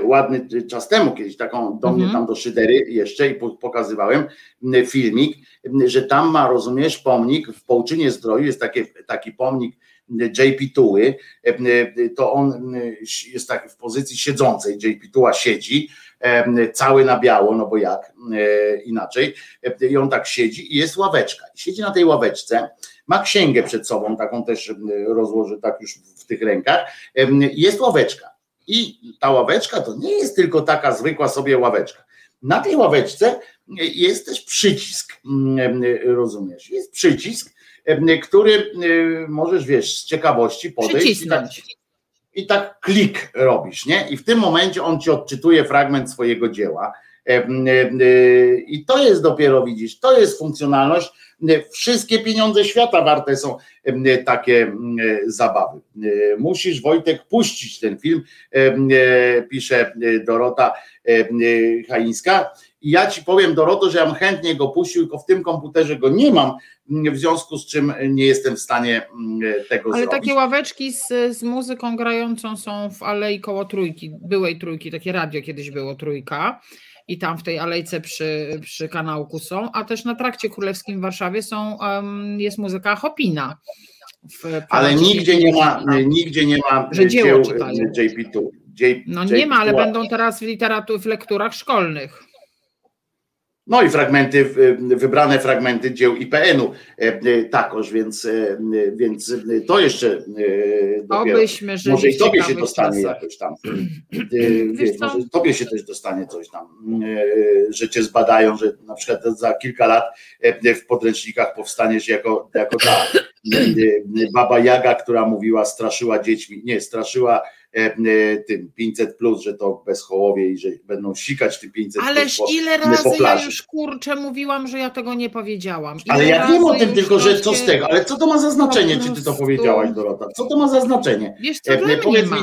ładny czas temu, kiedyś taką do mnie mhm. tam do Szydery jeszcze i pokazywałem filmik, że tam ma, rozumiesz, pomnik w Połczynie Zdroju, jest taki, taki pomnik JP Tuły, e, e, to on e, jest tak w pozycji siedzącej, JP Tuła siedzi, cały na biało, no bo jak inaczej, i on tak siedzi i jest ławeczka. Siedzi na tej ławeczce, ma księgę przed sobą, taką też rozłoży tak już w tych rękach, jest ławeczka. I ta ławeczka to nie jest tylko taka zwykła sobie ławeczka. Na tej ławeczce jest też przycisk, rozumiesz? Jest przycisk, który możesz, wiesz, z ciekawości podejść i tak, i tak klik robisz, nie? I w tym momencie on ci odczytuje fragment swojego dzieła. I to jest dopiero, widzisz, to jest funkcjonalność. Wszystkie pieniądze świata warte są takie zabawy. Musisz, Wojtek, puścić ten film, pisze Dorota Haińska. I ja ci powiem, Doroto, że ja bym chętnie go puścił, tylko w tym komputerze go nie mam, w związku z czym nie jestem w stanie mm, tego Ale zrobić. Ale takie ławeczki z, z muzyką grającą są w alei koło trójki, byłej trójki, takie radio kiedyś było trójka i tam w tej alejce przy, przy kanałku są, a też na trakcie królewskim w Warszawie są, um, jest muzyka Hopina. Ale nigdzie nie ma, nigdzie nie ma że dzieło dzieł JP2. no nie ma, ale będą teraz w literaturze, w lekturach szkolnych. No i fragmenty, wybrane fragmenty dzieł IPN-u e, e, takoż, więc, e, więc to jeszcze dopiero, Obyśmy może i tobie się dostanie czasach. jakoś tam, wiesz, może tobie się też dostanie coś tam, że cię zbadają, że na przykład za kilka lat w podręcznikach powstaniesz jako, jako ta. Baba Jaga, która mówiła, straszyła dziećmi, nie, straszyła E, e, tym 500 plus, że to bezchołowie i że będą sikać tym 500 Ależ plus. Ależ ile razy ja już kurczę mówiłam, że ja tego nie powiedziałam. Ile ale ja wiem o tym tylko, że co z tego, ale co to ma za znaczenie, czy ty to powiedziałaś Dorota? Co to ma za znaczenie? Wiesz co, e, dla ma. Mi,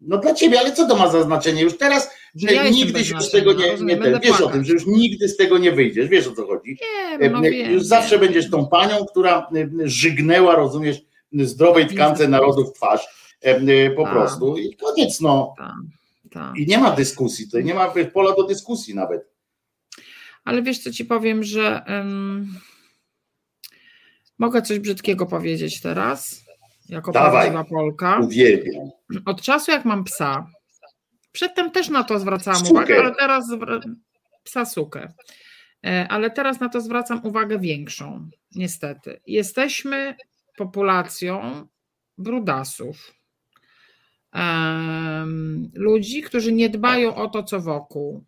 no dla ciebie, ale co to ma za znaczenie? Już teraz że ja nigdy się z tego nie, nie ten, wiesz o tym, że już nigdy z tego nie wyjdziesz, wiesz o co chodzi. Nie, no wiem, już zawsze będziesz tą panią, która żygnęła, rozumiesz, zdrowej tkance narodów twarz po tak. prostu i koniec, no. Ta, ta. I nie ma dyskusji, to nie ma pola do dyskusji nawet. Ale wiesz co ci powiem, że um, mogę coś brzydkiego powiedzieć teraz, jako Dawaj, prawdziwa Polka. Uwielbiam. Od czasu jak mam psa, przedtem też na to zwracałam sukę. uwagę, ale teraz psa sukę. E, ale teraz na to zwracam uwagę większą, niestety. Jesteśmy populacją brudasów ludzi, którzy nie dbają o to, co wokół.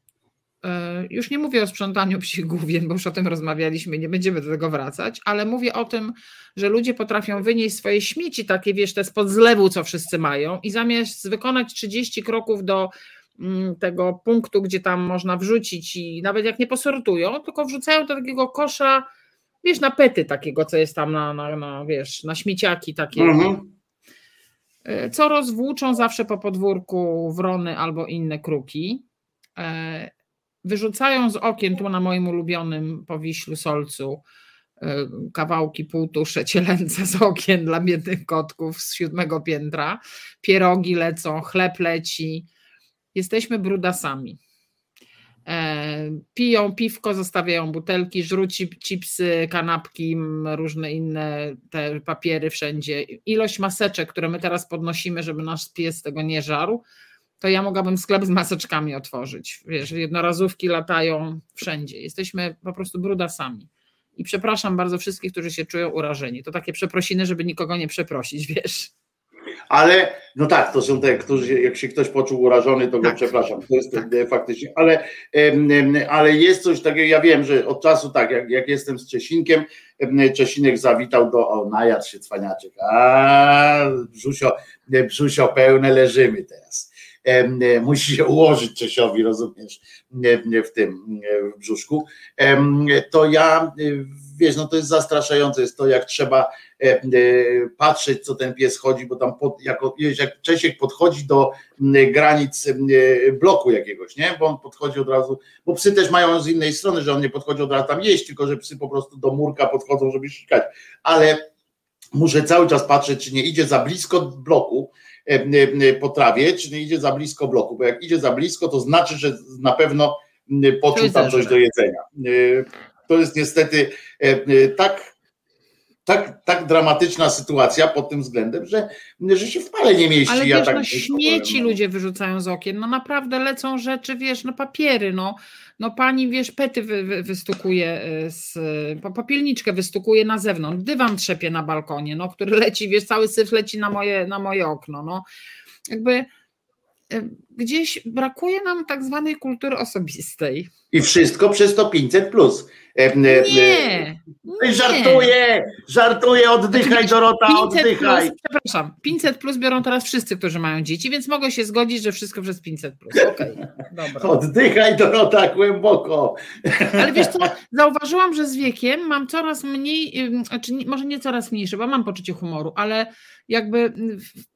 E, już nie mówię o sprzątaniu psich główien, bo już o tym rozmawialiśmy, nie będziemy do tego wracać, ale mówię o tym, że ludzie potrafią wynieść swoje śmieci, takie wiesz, te spod zlewu, co wszyscy mają, i zamiast wykonać 30 kroków do mm, tego punktu, gdzie tam można wrzucić i nawet jak nie posortują, tylko wrzucają do takiego kosza, wiesz, na pety takiego, co jest tam na, na, na wiesz, na śmieciaki takie. Mhm. E, co rozwłóczą zawsze po podwórku wrony albo inne kruki. E, wyrzucają z okien, tu na moim ulubionym powiślu solcu, e, kawałki półtusze cielęce z okien dla biednych kotków z siódmego piętra. Pierogi lecą, chleb leci. Jesteśmy brudasami. Piją piwko, zostawiają butelki, żruci chipsy, kanapki, różne inne te papiery wszędzie. Ilość maseczek, które my teraz podnosimy, żeby nasz pies tego nie żarł, to ja mogłabym sklep z maseczkami otworzyć. Wiesz, jednorazówki latają wszędzie. Jesteśmy po prostu brudasami. I przepraszam bardzo wszystkich, którzy się czują urażeni. To takie przeprosiny, żeby nikogo nie przeprosić, wiesz. Ale no tak, to są te, którzy, jak się ktoś poczuł urażony, to go tak. przepraszam. To jest tak. faktycznie, ale, ale jest coś takiego, ja wiem, że od czasu tak, jak, jak jestem z Czesinkiem, Czesinek zawitał do, o najadł się cwaniaczek, a brzusio, brzusio pełne, leżymy teraz. Musi się ułożyć Czesiowi, rozumiesz, w tym w brzuszku. To ja, wiesz, no to jest zastraszające, jest to, jak trzeba E, e, patrzeć, co ten pies chodzi, bo tam pod, jako, jak Czesiek podchodzi do granic bloku jakiegoś, nie? Bo on podchodzi od razu, bo psy też mają z innej strony, że on nie podchodzi od razu tam jeść, tylko że psy po prostu do murka podchodzą, żeby sikać. Ale muszę cały czas patrzeć, czy nie idzie za blisko bloku e, po trawie, czy nie idzie za blisko bloku, bo jak idzie za blisko, to znaczy, że na pewno poczuł tam coś do jedzenia. To jest niestety tak tak, tak dramatyczna sytuacja pod tym względem, że, że się w pale nie mieści. Ale ja wiesz, tak no, śmieci powiem, no. ludzie wyrzucają z okien, no naprawdę lecą rzeczy, wiesz, no papiery, no, no pani, wiesz, pety wy, wy, wystukuje, y, z, popielniczkę wystukuje na zewnątrz, dywan trzepie na balkonie, no, który leci, wiesz, cały syf leci na moje, na moje okno, no, jakby y, gdzieś brakuje nam tak zwanej kultury osobistej. I wszystko przez to 500 plus. Nie, nie. Żartuję, żartuję, oddychaj Dorota, oddychaj. Plus, przepraszam, 500 plus biorą teraz wszyscy, którzy mają dzieci, więc mogę się zgodzić, że wszystko przez 500 plus. Okay, dobra. Oddychaj Dorota głęboko. Ale wiesz co, zauważyłam, że z wiekiem mam coraz mniej, znaczy może nie coraz mniejsze, bo mam poczucie humoru, ale jakby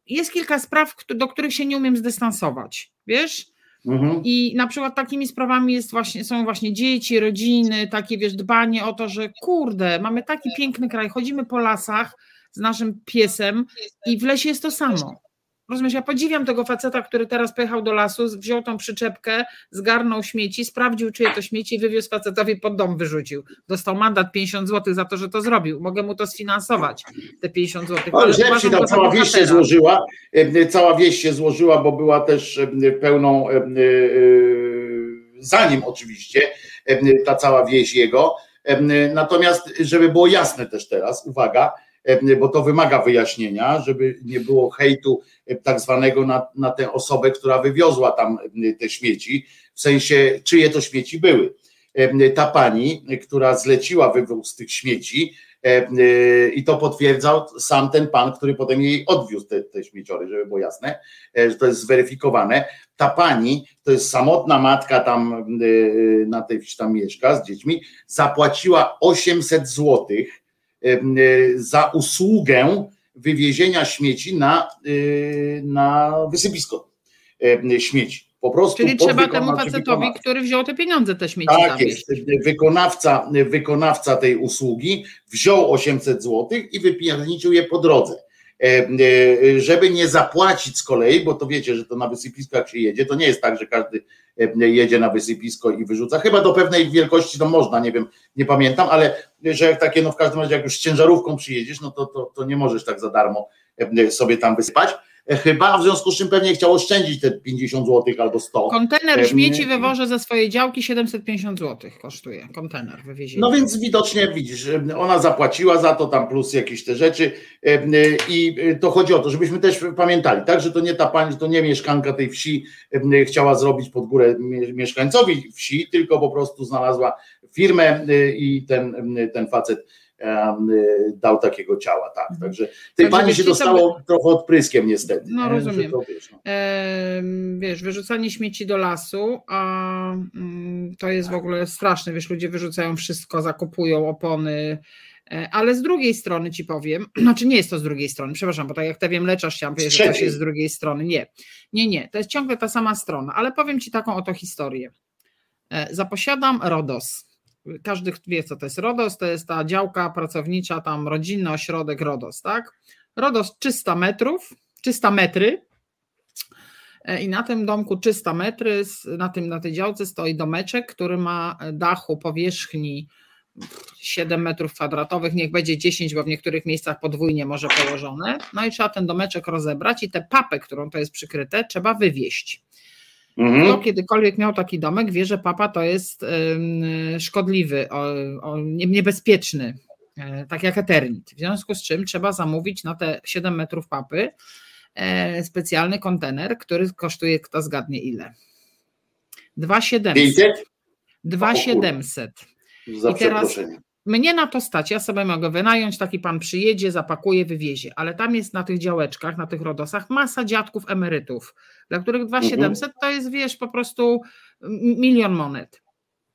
jest kilka spraw, do których się nie umiem zdystansować, wiesz? Mhm. I na przykład takimi sprawami jest właśnie, są właśnie dzieci, rodziny, takie wiesz, dbanie o to, że kurde, mamy taki piękny kraj, chodzimy po lasach z naszym piesem i w lesie jest to samo. Rozumiesz, ja podziwiam tego faceta, który teraz pojechał do lasu, wziął tą przyczepkę, zgarnął śmieci, sprawdził, czyje to śmieci i wywiózł facetowi pod dom, wyrzucił. Dostał mandat 50 zł za to, że to zrobił. Mogę mu to sfinansować, te 50 zł. Ale źle tam cała wieś się złożyła, cała wieś się złożyła, bo była też pełną, e, zanim oczywiście, ta cała wieś jego. Natomiast, żeby było jasne też teraz, uwaga, E, bo to wymaga wyjaśnienia, żeby nie było hejtu e, tak zwanego na, na tę osobę, która wywiozła tam e, te śmieci, w sensie czyje to śmieci były. Ta pani, która zleciła wywóz tych śmieci, i to potwierdzał sam ten pan, który potem jej odwiózł te, te śmieciory, żeby było jasne, że to jest zweryfikowane. Ta pani, to jest samotna matka tam na tej wsi tam mieszka z dziećmi, zapłaciła 800 złotych E, za usługę wywiezienia śmieci na, e, na wysypisko e, śmieci. Po prostu Czyli trzeba temu facetowi, który wziął te pieniądze, te śmieci Tak jest. Wykonawca, wykonawca tej usługi wziął 800 zł i wypierniczył je po drodze. Żeby nie zapłacić z kolei, bo to wiecie, że to na wysypisko jak się jedzie, to nie jest tak, że każdy jedzie na wysypisko i wyrzuca. Chyba do pewnej wielkości to można, nie wiem, nie pamiętam, ale że jak takie, no w każdym razie jak już z ciężarówką przyjedziesz, no to, to, to nie możesz tak za darmo sobie tam wysypać. Chyba, w związku z czym pewnie chciał oszczędzić te 50 zł albo 100. Kontener śmieci wywożę ze swojej działki 750 zł kosztuje kontener wywiezienie. No więc widocznie widzisz, ona zapłaciła za to tam plus jakieś te rzeczy i to chodzi o to, żebyśmy też pamiętali, tak, że to nie ta pani, to nie mieszkanka tej wsi chciała zrobić pod górę mieszkańcowi wsi, tylko po prostu znalazła firmę i ten, ten facet dał takiego ciała, tak. Mhm. Także tej tak, pani się dostało by... trochę odpryskiem niestety. No nie? rozumiem. To, wiesz, no. E, wiesz, wyrzucanie śmieci do lasu, a mm, to jest w ogóle straszne, wiesz, ludzie wyrzucają wszystko, zakupują opony, e, ale z drugiej strony ci powiem, znaczy nie jest to z drugiej strony, przepraszam, bo tak jak te wiem leczasz, powiedzieć, że coś jest z drugiej strony. Nie, nie, nie, to jest ciągle ta sama strona, ale powiem ci taką oto historię. E, zaposiadam RODOS każdy wie, co to jest RODOS, to jest ta działka pracownicza, tam rodzinny ośrodek RODOS, tak? RODOS 300 metrów, 300 metry e, i na tym domku 300 metry, na, tym, na tej działce stoi domeczek, który ma dachu powierzchni 7 metrów kwadratowych, niech będzie 10, bo w niektórych miejscach podwójnie może położone. No i trzeba ten domeczek rozebrać i tę papę, którą to jest przykryte, trzeba wywieźć. Mhm. Kto kiedykolwiek miał taki domek, wie, że papa to jest szkodliwy, niebezpieczny, e, tak jak eternit. W związku z czym trzeba zamówić na te 7 metrów papy e, specjalny kontener, który kosztuje, kto zgadnie ile? 2700. 2700. I teraz mnie na to stać, ja sobie mogę wynająć, taki pan przyjedzie, zapakuje, wywiezie, ale tam jest na tych działeczkach, na tych rodosach masa dziadków emerytów, dla których 2700 mhm. to jest, wiesz, po prostu milion monet.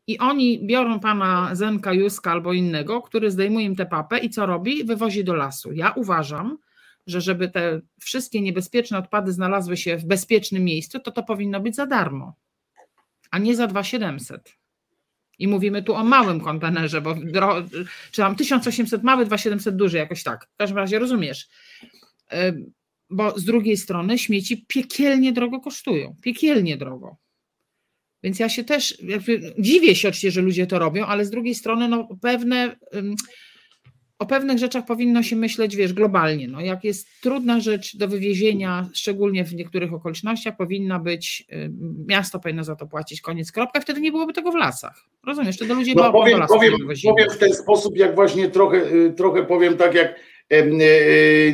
I oni biorą pana Zenka Juska albo innego, który zdejmuje im tę papę i co robi? Wywozi do lasu. Ja uważam, że żeby te wszystkie niebezpieczne odpady znalazły się w bezpiecznym miejscu, to to powinno być za darmo, a nie za 2700. I mówimy tu o małym kontenerze, bo czy tam 1800 mały, 2700 duży, jakoś tak. W każdym razie rozumiesz. Bo z drugiej strony śmieci piekielnie drogo kosztują. Piekielnie drogo. Więc ja się też dziwię się oczywiście, że ludzie to robią, ale z drugiej strony no, pewne o pewnych rzeczach powinno się myśleć, wiesz, globalnie. No, jak jest trudna rzecz do wywiezienia, szczególnie w niektórych okolicznościach, powinna być, miasto powinno za to płacić, koniec, kropka, wtedy nie byłoby tego w lasach. Rozumiesz, wtedy ludzie no, powiem, do powiem, powiem w ten sposób, jak właśnie trochę, y, trochę powiem tak, jak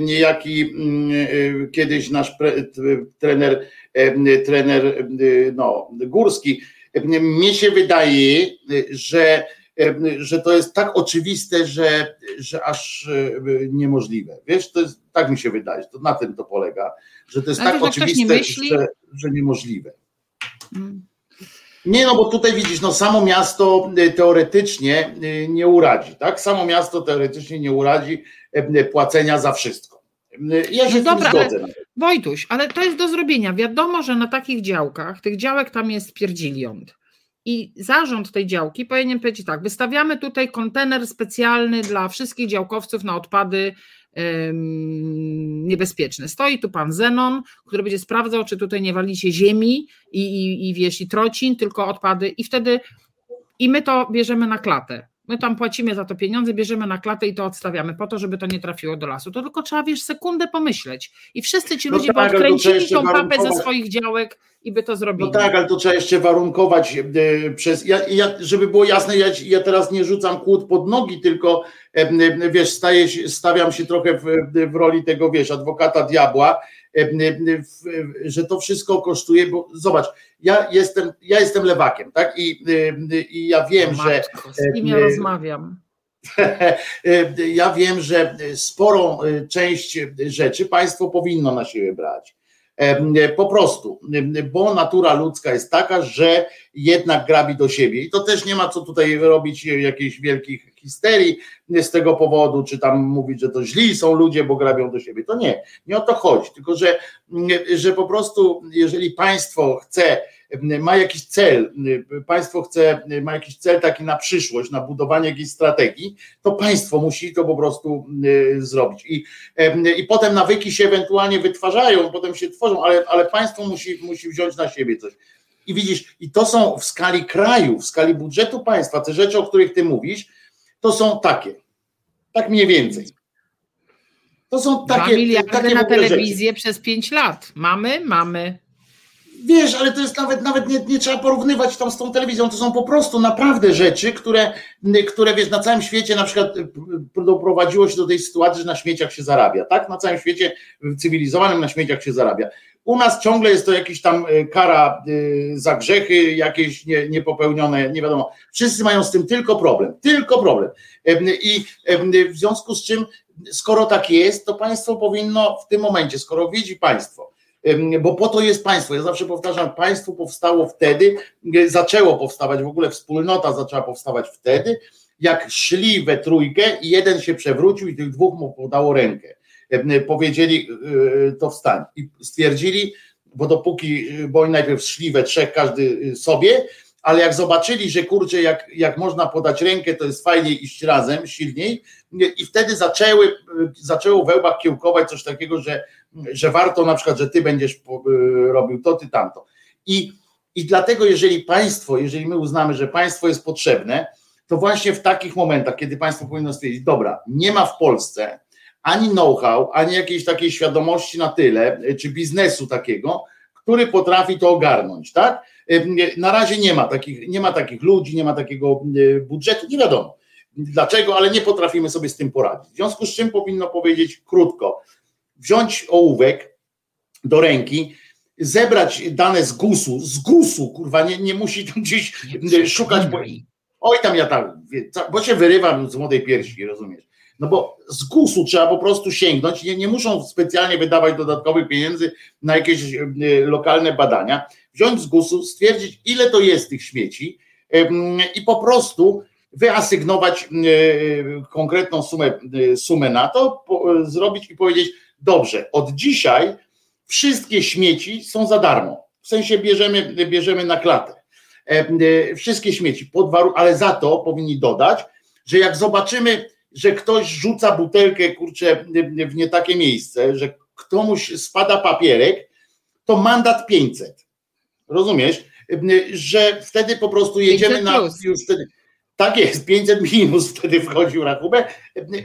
niejaki mm, kiedyś nasz trener, trener no, Górski, mnie się wydaje, że że to jest tak oczywiste, że, że aż e, niemożliwe. Wiesz, to jest, tak mi się wydaje, to na tym to polega, że to jest tak oczywiste, że, że niemożliwe. Hmm. Nie, no bo tutaj widzisz, no samo miasto e, teoretycznie e, nie uradzi, tak? Samo miasto teoretycznie nie uradzi płacenia za wszystko. Ja się no dobra, zgodzę. Ale, Wojtuś, ale to jest do zrobienia. Wiadomo, że na takich działkach, tych działek tam jest pierdziliąt. I zarząd tej działki powinien powiedzieć tak: wystawiamy tutaj kontener specjalny dla wszystkich działkowców na odpady niebezpieczne. Stoi tu pan Zenon, który będzie sprawdzał, czy tutaj nie walicie ziemi i, i, i wiesz, i trocin, tylko odpady, i wtedy i my to bierzemy na klatę. My tam płacimy za to pieniądze, bierzemy na klatę i to odstawiamy po to, żeby to nie trafiło do lasu. To tylko trzeba, wiesz, sekundę pomyśleć. I wszyscy ci no ludzie tak, by odkręcili tą papę ze swoich działek i by to zrobili. No tak, ale to trzeba jeszcze warunkować e, przez. Ja, ja, żeby było jasne, ja, ja teraz nie rzucam kłód pod nogi, tylko e, wiesz, staję, stawiam się trochę w, w roli tego, wiesz, adwokata diabła, że to wszystko kosztuje, bo zobacz, ja jestem, ja jestem lewakiem, tak? I, i ja wiem, o że. Z kim ja rozmawiam. Ja wiem, że sporą część rzeczy państwo powinno na siebie brać. Po prostu, bo natura ludzka jest taka, że jednak grabi do siebie. I to też nie ma co tutaj robić jakiejś wielkich histerii z tego powodu, czy tam mówić, że to źli są ludzie, bo grabią do siebie. To nie, nie o to chodzi, tylko że, że po prostu, jeżeli państwo chce ma jakiś cel, państwo chce, ma jakiś cel taki na przyszłość, na budowanie jakiejś strategii, to państwo musi to po prostu y, zrobić. I, i potem nawyki się ewentualnie wytwarzają, potem się tworzą, ale, ale państwo musi, musi wziąć na siebie coś. I widzisz, i to są w skali kraju, w skali budżetu państwa, te rzeczy, o których ty mówisz, to są takie. Tak mniej więcej. To są takie. Miliardy takie na telewizję rzeczy. przez pięć lat. Mamy, mamy. Wiesz, ale to jest nawet, nawet nie, nie trzeba porównywać tam z tą telewizją, to są po prostu naprawdę rzeczy, które, które wiesz, na całym świecie na przykład doprowadziło się do tej sytuacji, że na śmieciach się zarabia, tak? Na całym świecie cywilizowanym na śmieciach się zarabia. U nas ciągle jest to jakiś tam kara za grzechy, jakieś nie, niepopełnione, nie wiadomo. Wszyscy mają z tym tylko problem, tylko problem. I w związku z czym, skoro tak jest, to państwo powinno w tym momencie, skoro widzi państwo, bo po to jest państwo. Ja zawsze powtarzam, państwo powstało wtedy, zaczęło powstawać, w ogóle wspólnota zaczęła powstawać wtedy, jak szli we trójkę i jeden się przewrócił i tych dwóch mu podało rękę. Powiedzieli, e, to wstań. I stwierdzili, bo dopóki, bo oni najpierw szli we trzech, każdy sobie, ale jak zobaczyli, że kurczę, jak, jak można podać rękę, to jest fajniej iść razem, silniej, i wtedy zaczęły, zaczęło we łbach kiełkować coś takiego, że, że warto na przykład, że ty będziesz robił to, ty tamto. I, I dlatego, jeżeli państwo, jeżeli my uznamy, że państwo jest potrzebne, to właśnie w takich momentach, kiedy państwo powinno stwierdzić, dobra, nie ma w Polsce ani know-how, ani jakiejś takiej świadomości na tyle, czy biznesu takiego, który potrafi to ogarnąć, tak? Na razie nie ma takich, nie ma takich ludzi, nie ma takiego budżetu, nie wiadomo dlaczego, ale nie potrafimy sobie z tym poradzić. W związku z czym powinno powiedzieć krótko, wziąć ołówek do ręki, zebrać dane z GUS-u, z GUS-u, kurwa, nie, nie musi tam gdzieś szukać, bo, oj tam ja tam, bo się wyrywam z młodej piersi, rozumiesz? No bo z GUS-u trzeba po prostu sięgnąć, nie, nie muszą specjalnie wydawać dodatkowych pieniędzy na jakieś lokalne badania, wziąć z GUS-u, stwierdzić ile to jest tych śmieci i po prostu wyasygnować e, konkretną sumę, e, sumę na to, zrobić i powiedzieć, dobrze, od dzisiaj wszystkie śmieci są za darmo. W sensie bierzemy, bierzemy na klatę. E, wszystkie śmieci, pod ale za to powinni dodać, że jak zobaczymy, że ktoś rzuca butelkę kurczę w nie takie miejsce, że komuś spada papierek, to mandat 500. Rozumiesz? Że wtedy po prostu jedziemy na już wtedy tak jest, 500 minus wtedy wchodził rachubę.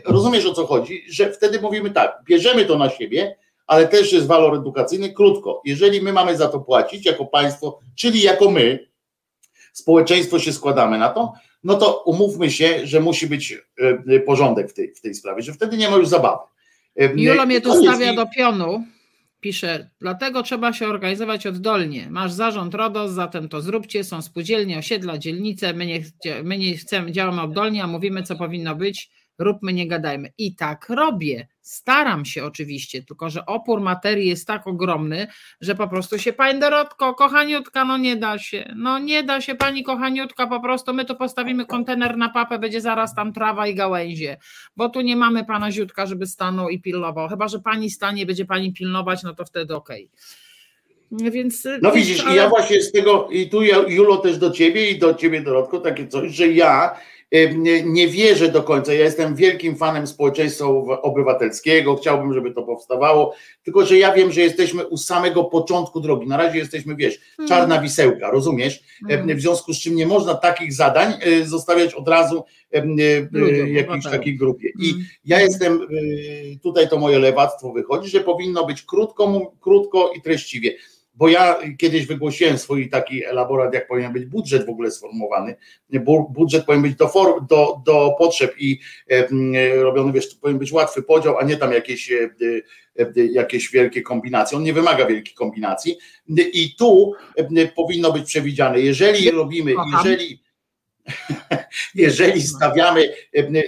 Rozumiesz o co chodzi? Że wtedy mówimy tak, bierzemy to na siebie, ale też jest walor edukacyjny. Krótko, jeżeli my mamy za to płacić jako państwo, czyli jako my, społeczeństwo się składamy na to, no to umówmy się, że musi być e, porządek w tej, w tej sprawie, że wtedy nie ma już zabawy. E, Julo mnie tu stawia do pionu pisze, dlatego trzeba się organizować oddolnie. Masz zarząd RODOS, zatem to zróbcie, są spółdzielnie, osiedla, dzielnice, my nie, my nie chcemy, działamy oddolnie, a mówimy, co powinno być, róbmy, nie gadajmy. I tak robię. Staram się oczywiście, tylko że opór materii jest tak ogromny, że po prostu się pani Dorotko, kochaniutka, no nie da się. No nie da się pani kochaniutka, po prostu my tu postawimy kontener na papę, będzie zaraz tam trawa i gałęzie, bo tu nie mamy pana Ziutka, żeby stanął i pilnował. Chyba, że pani stanie, będzie pani pilnować, no to wtedy okej. Okay. Więc, no widzisz, ale... i ja właśnie z tego, i tu Julo też do ciebie i do ciebie Dorotko, takie coś, że ja nie wierzę do końca. Ja jestem wielkim fanem społeczeństwa obywatelskiego, chciałbym, żeby to powstawało, tylko że ja wiem, że jesteśmy u samego początku drogi. Na razie jesteśmy, wiesz, hmm. czarna wisełka, rozumiesz? W związku z czym nie można takich zadań e, zostawiać od razu e, jakiejś takiej grupie. I hmm. ja jestem, tutaj to moje lewactwo wychodzi, że powinno być krótko, krótko i treściwie bo ja kiedyś wygłosiłem swój taki elaborat, jak powinien być budżet w ogóle sformułowany. Budżet powinien być do, form, do, do potrzeb i robiony, wiesz, powinien być łatwy podział, a nie tam jakieś, e, e, jakieś wielkie kombinacje. On nie wymaga wielkich kombinacji i tu powinno być przewidziane, jeżeli robimy, jeżeli jeżeli stawiamy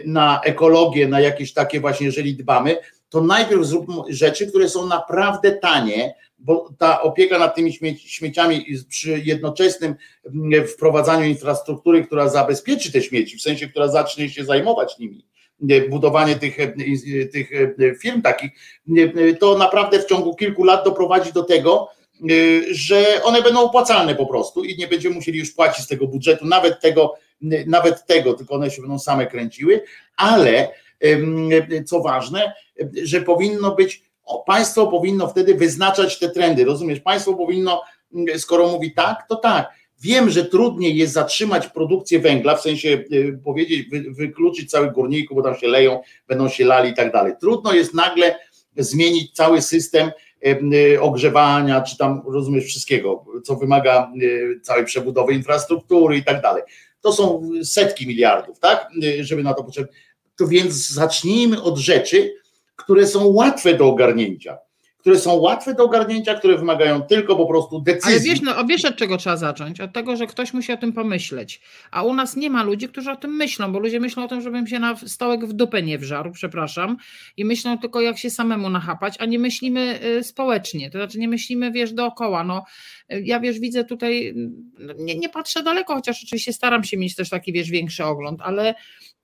na ekologię, na jakieś takie właśnie, jeżeli dbamy, to najpierw zróbmy rzeczy, które są naprawdę tanie, bo ta opieka nad tymi śmieciami przy jednoczesnym mm, wprowadzaniu infrastruktury, która zabezpieczy te śmieci, w sensie, która zacznie się zajmować nimi, budowanie tych, tych firm takich, to naprawdę w ciągu kilku lat doprowadzi do tego, że one będą opłacalne po prostu i nie będziemy musieli już płacić z tego budżetu, nawet tego, nawet tego, tylko one się będą same kręciły, ale co ważne, że powinno być państwo powinno wtedy wyznaczać te trendy, rozumiesz? Państwo powinno, mm, skoro mówi tak, to tak. Wiem, że trudniej jest zatrzymać produkcję węgla, w sensie y, powiedzieć, wy, wykluczyć całych górników, bo tam się leją, będą się lali i tak dalej. Trudno jest nagle zmienić cały system ogrzewania, czy tam rozumiesz wszystkiego, co wymaga całej przebudowy infrastruktury i tak dalej. To są setki miliardów, tak? Żeby na to potrzebne. To więc zacznijmy od rzeczy, które są łatwe do ogarnięcia które są łatwe do ogarnięcia, które wymagają tylko po prostu decyzji. Ale wiesz, no, wiesz od czego trzeba zacząć? Od tego, że ktoś musi o tym pomyśleć. A u nas nie ma ludzi, którzy o tym myślą, bo ludzie myślą o tym, żebym się na stołek w dupę nie wżarł, przepraszam, i myślą tylko jak się samemu nachapać, a nie myślimy y, społecznie, to znaczy nie myślimy, wiesz, dookoła. No, ja wiesz, widzę tutaj, nie, nie patrzę daleko, chociaż oczywiście staram się mieć też taki, wiesz, większy ogląd, ale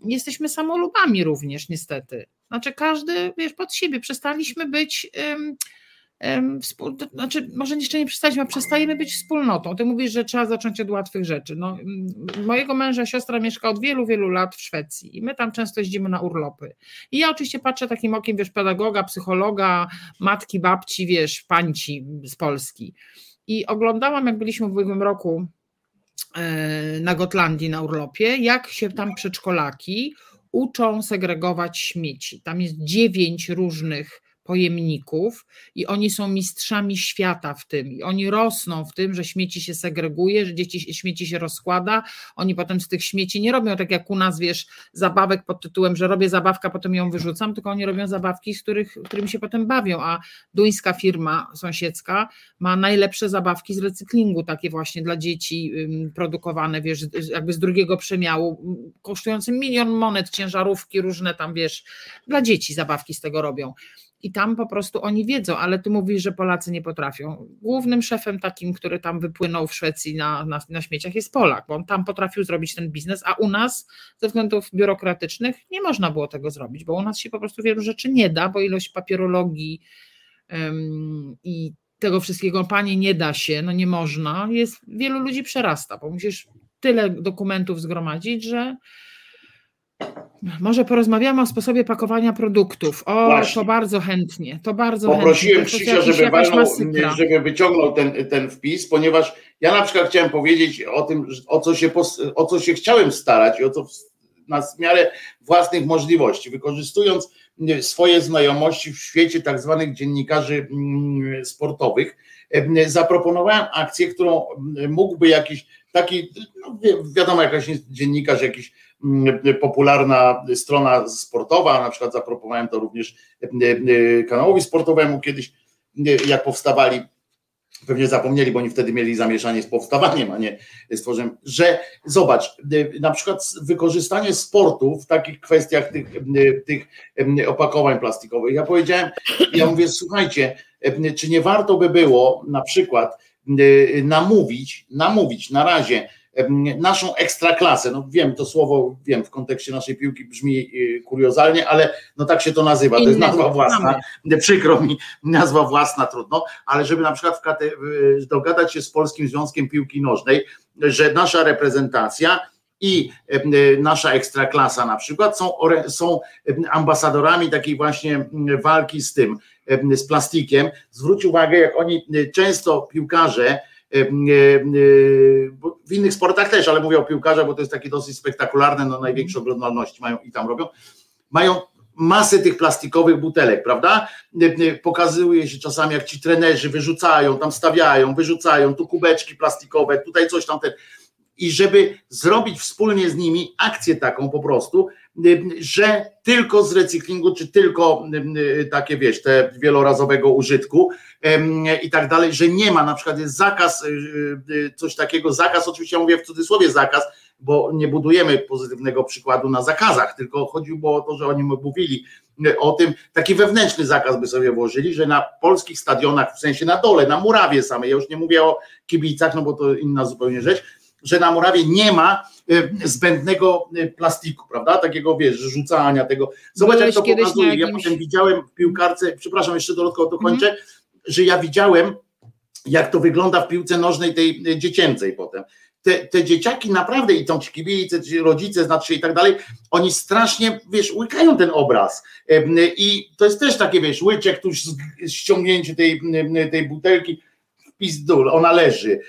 jesteśmy samolubami również niestety. Znaczy każdy, wiesz, pod siebie. Przestaliśmy być... Um, Współ, znaczy, może jeszcze nie przestaliśmy, a przestajemy być wspólnotą. Ty mówisz, że trzeba zacząć od łatwych rzeczy. No, mojego męża siostra mieszka od wielu, wielu lat w Szwecji i my tam często jeździmy na urlopy. I ja oczywiście patrzę takim okiem, wiesz, pedagoga, psychologa, matki, babci, wiesz, pańci z Polski. I oglądałam, jak byliśmy w ubiegłym roku e, na Gotlandii na urlopie, jak się tam przedszkolaki uczą segregować śmieci. Tam jest dziewięć różnych pojemników i oni są mistrzami świata w tym. I oni rosną w tym, że śmieci się segreguje, że dzieci, śmieci się rozkłada, oni potem z tych śmieci nie robią tak jak u nas, wiesz, zabawek pod tytułem, że robię zabawkę, potem ją wyrzucam, tylko oni robią zabawki, z których, którymi się potem bawią, a duńska firma sąsiedzka ma najlepsze zabawki z recyklingu, takie właśnie dla dzieci produkowane, wiesz, jakby z drugiego przemiału, kosztujące milion monet, ciężarówki różne tam, wiesz, dla dzieci zabawki z tego robią i tam po prostu oni wiedzą, ale ty mówisz, że Polacy nie potrafią. Głównym szefem takim, który tam wypłynął w Szwecji na, na, na śmieciach jest Polak, bo on tam potrafił zrobić ten biznes, a u nas ze względów biurokratycznych nie można było tego zrobić, bo u nas się po prostu wielu rzeczy nie da, bo ilość papierologii um, i tego wszystkiego, panie, nie da się, no nie można, jest, wielu ludzi przerasta, bo musisz tyle dokumentów zgromadzić, że może porozmawiamy o sposobie pakowania produktów. O, Właśnie. to bardzo chętnie, to bardzo Poprosiłem chętnie. Krzysia, żeby, walnął, żeby wyciągnął ten, ten wpis, ponieważ ja na przykład chciałem powiedzieć o tym, o co się, o co się chciałem starać i o co na miarę własnych możliwości, wykorzystując swoje znajomości w świecie tak zwanych dziennikarzy mm, sportowych, zaproponowałem akcję, którą mógłby jakiś taki, no wiadomo, jakaś dziennikarz, jakiś Mm, popularna strona sportowa, na przykład zaproponowałem to również e, e, kanałowi sportowemu kiedyś, e, jak powstawali, pewnie zapomnieli, bo oni wtedy mieli zamieszanie z powstawaniem, a nie z tworzeniem, że zobacz, na przykład wykorzystanie sportu w takich kwestiach tych, tych opakowań plastikowych. Ja powiedziałem, ja mówię, słuchajcie, czy nie warto by było na przykład namówić, namówić na razie naszą ekstraklasę. No wiem, to słowo wiem w kontekście naszej piłki brzmi y, kuriozalnie, ale no tak się to nazywa. To jest nazwa własna. Przykro mi, nazwa własna, trudno, ale żeby na przykład dogadać się z Polskim Związkiem Piłki Nożnej, że nasza reprezentacja i nasza ekstraklasa na przykład są, są ambasadorami takiej właśnie walki z tym, z plastikiem. Zwróć uwagę, jak oni y, często piłkarze, w innych sportach też, ale mówię o piłkarzach, bo to jest takie dosyć spektakularne, no największe oglądalności mają i tam robią, mają masę tych plastikowych butelek, prawda? Pokazuje się czasami, jak ci trenerzy wyrzucają, tam stawiają, wyrzucają, tu kubeczki plastikowe, tutaj coś tam. I żeby zrobić wspólnie z nimi akcję taką po prostu, że tylko z recyklingu, czy tylko takie, wiesz, te wielorazowego użytku i tak dalej, że nie ma, na przykład jest zakaz, y, y, coś takiego, zakaz, oczywiście ja mówię w cudzysłowie zakaz, bo nie budujemy pozytywnego przykładu na zakazach, tylko chodziło o to, że oni mówili y, o tym, taki wewnętrzny zakaz by sobie włożyli, że na polskich stadionach, w sensie na dole, na murawie samej, ja już nie mówię o kibicach, no bo to inna zupełnie rzecz, że na murawie nie ma zbędnego plastiku, prawda? Takiego, wiesz, rzucania tego. Zobacz, jak to pokazuje. Jakimś... Ja potem widziałem w piłkarce, przepraszam, jeszcze dodatkowo to kończę, mm że ja widziałem, jak to wygląda w piłce nożnej tej e, dziecięcej potem. Te, te dzieciaki naprawdę i tą kibice, rodzice znaczy i tak dalej, oni strasznie, wiesz, łykają ten obraz. I to jest też takie, wiesz, łyczek, tuż ściągnięcie tej, tej butelki, pizdul, ona leży.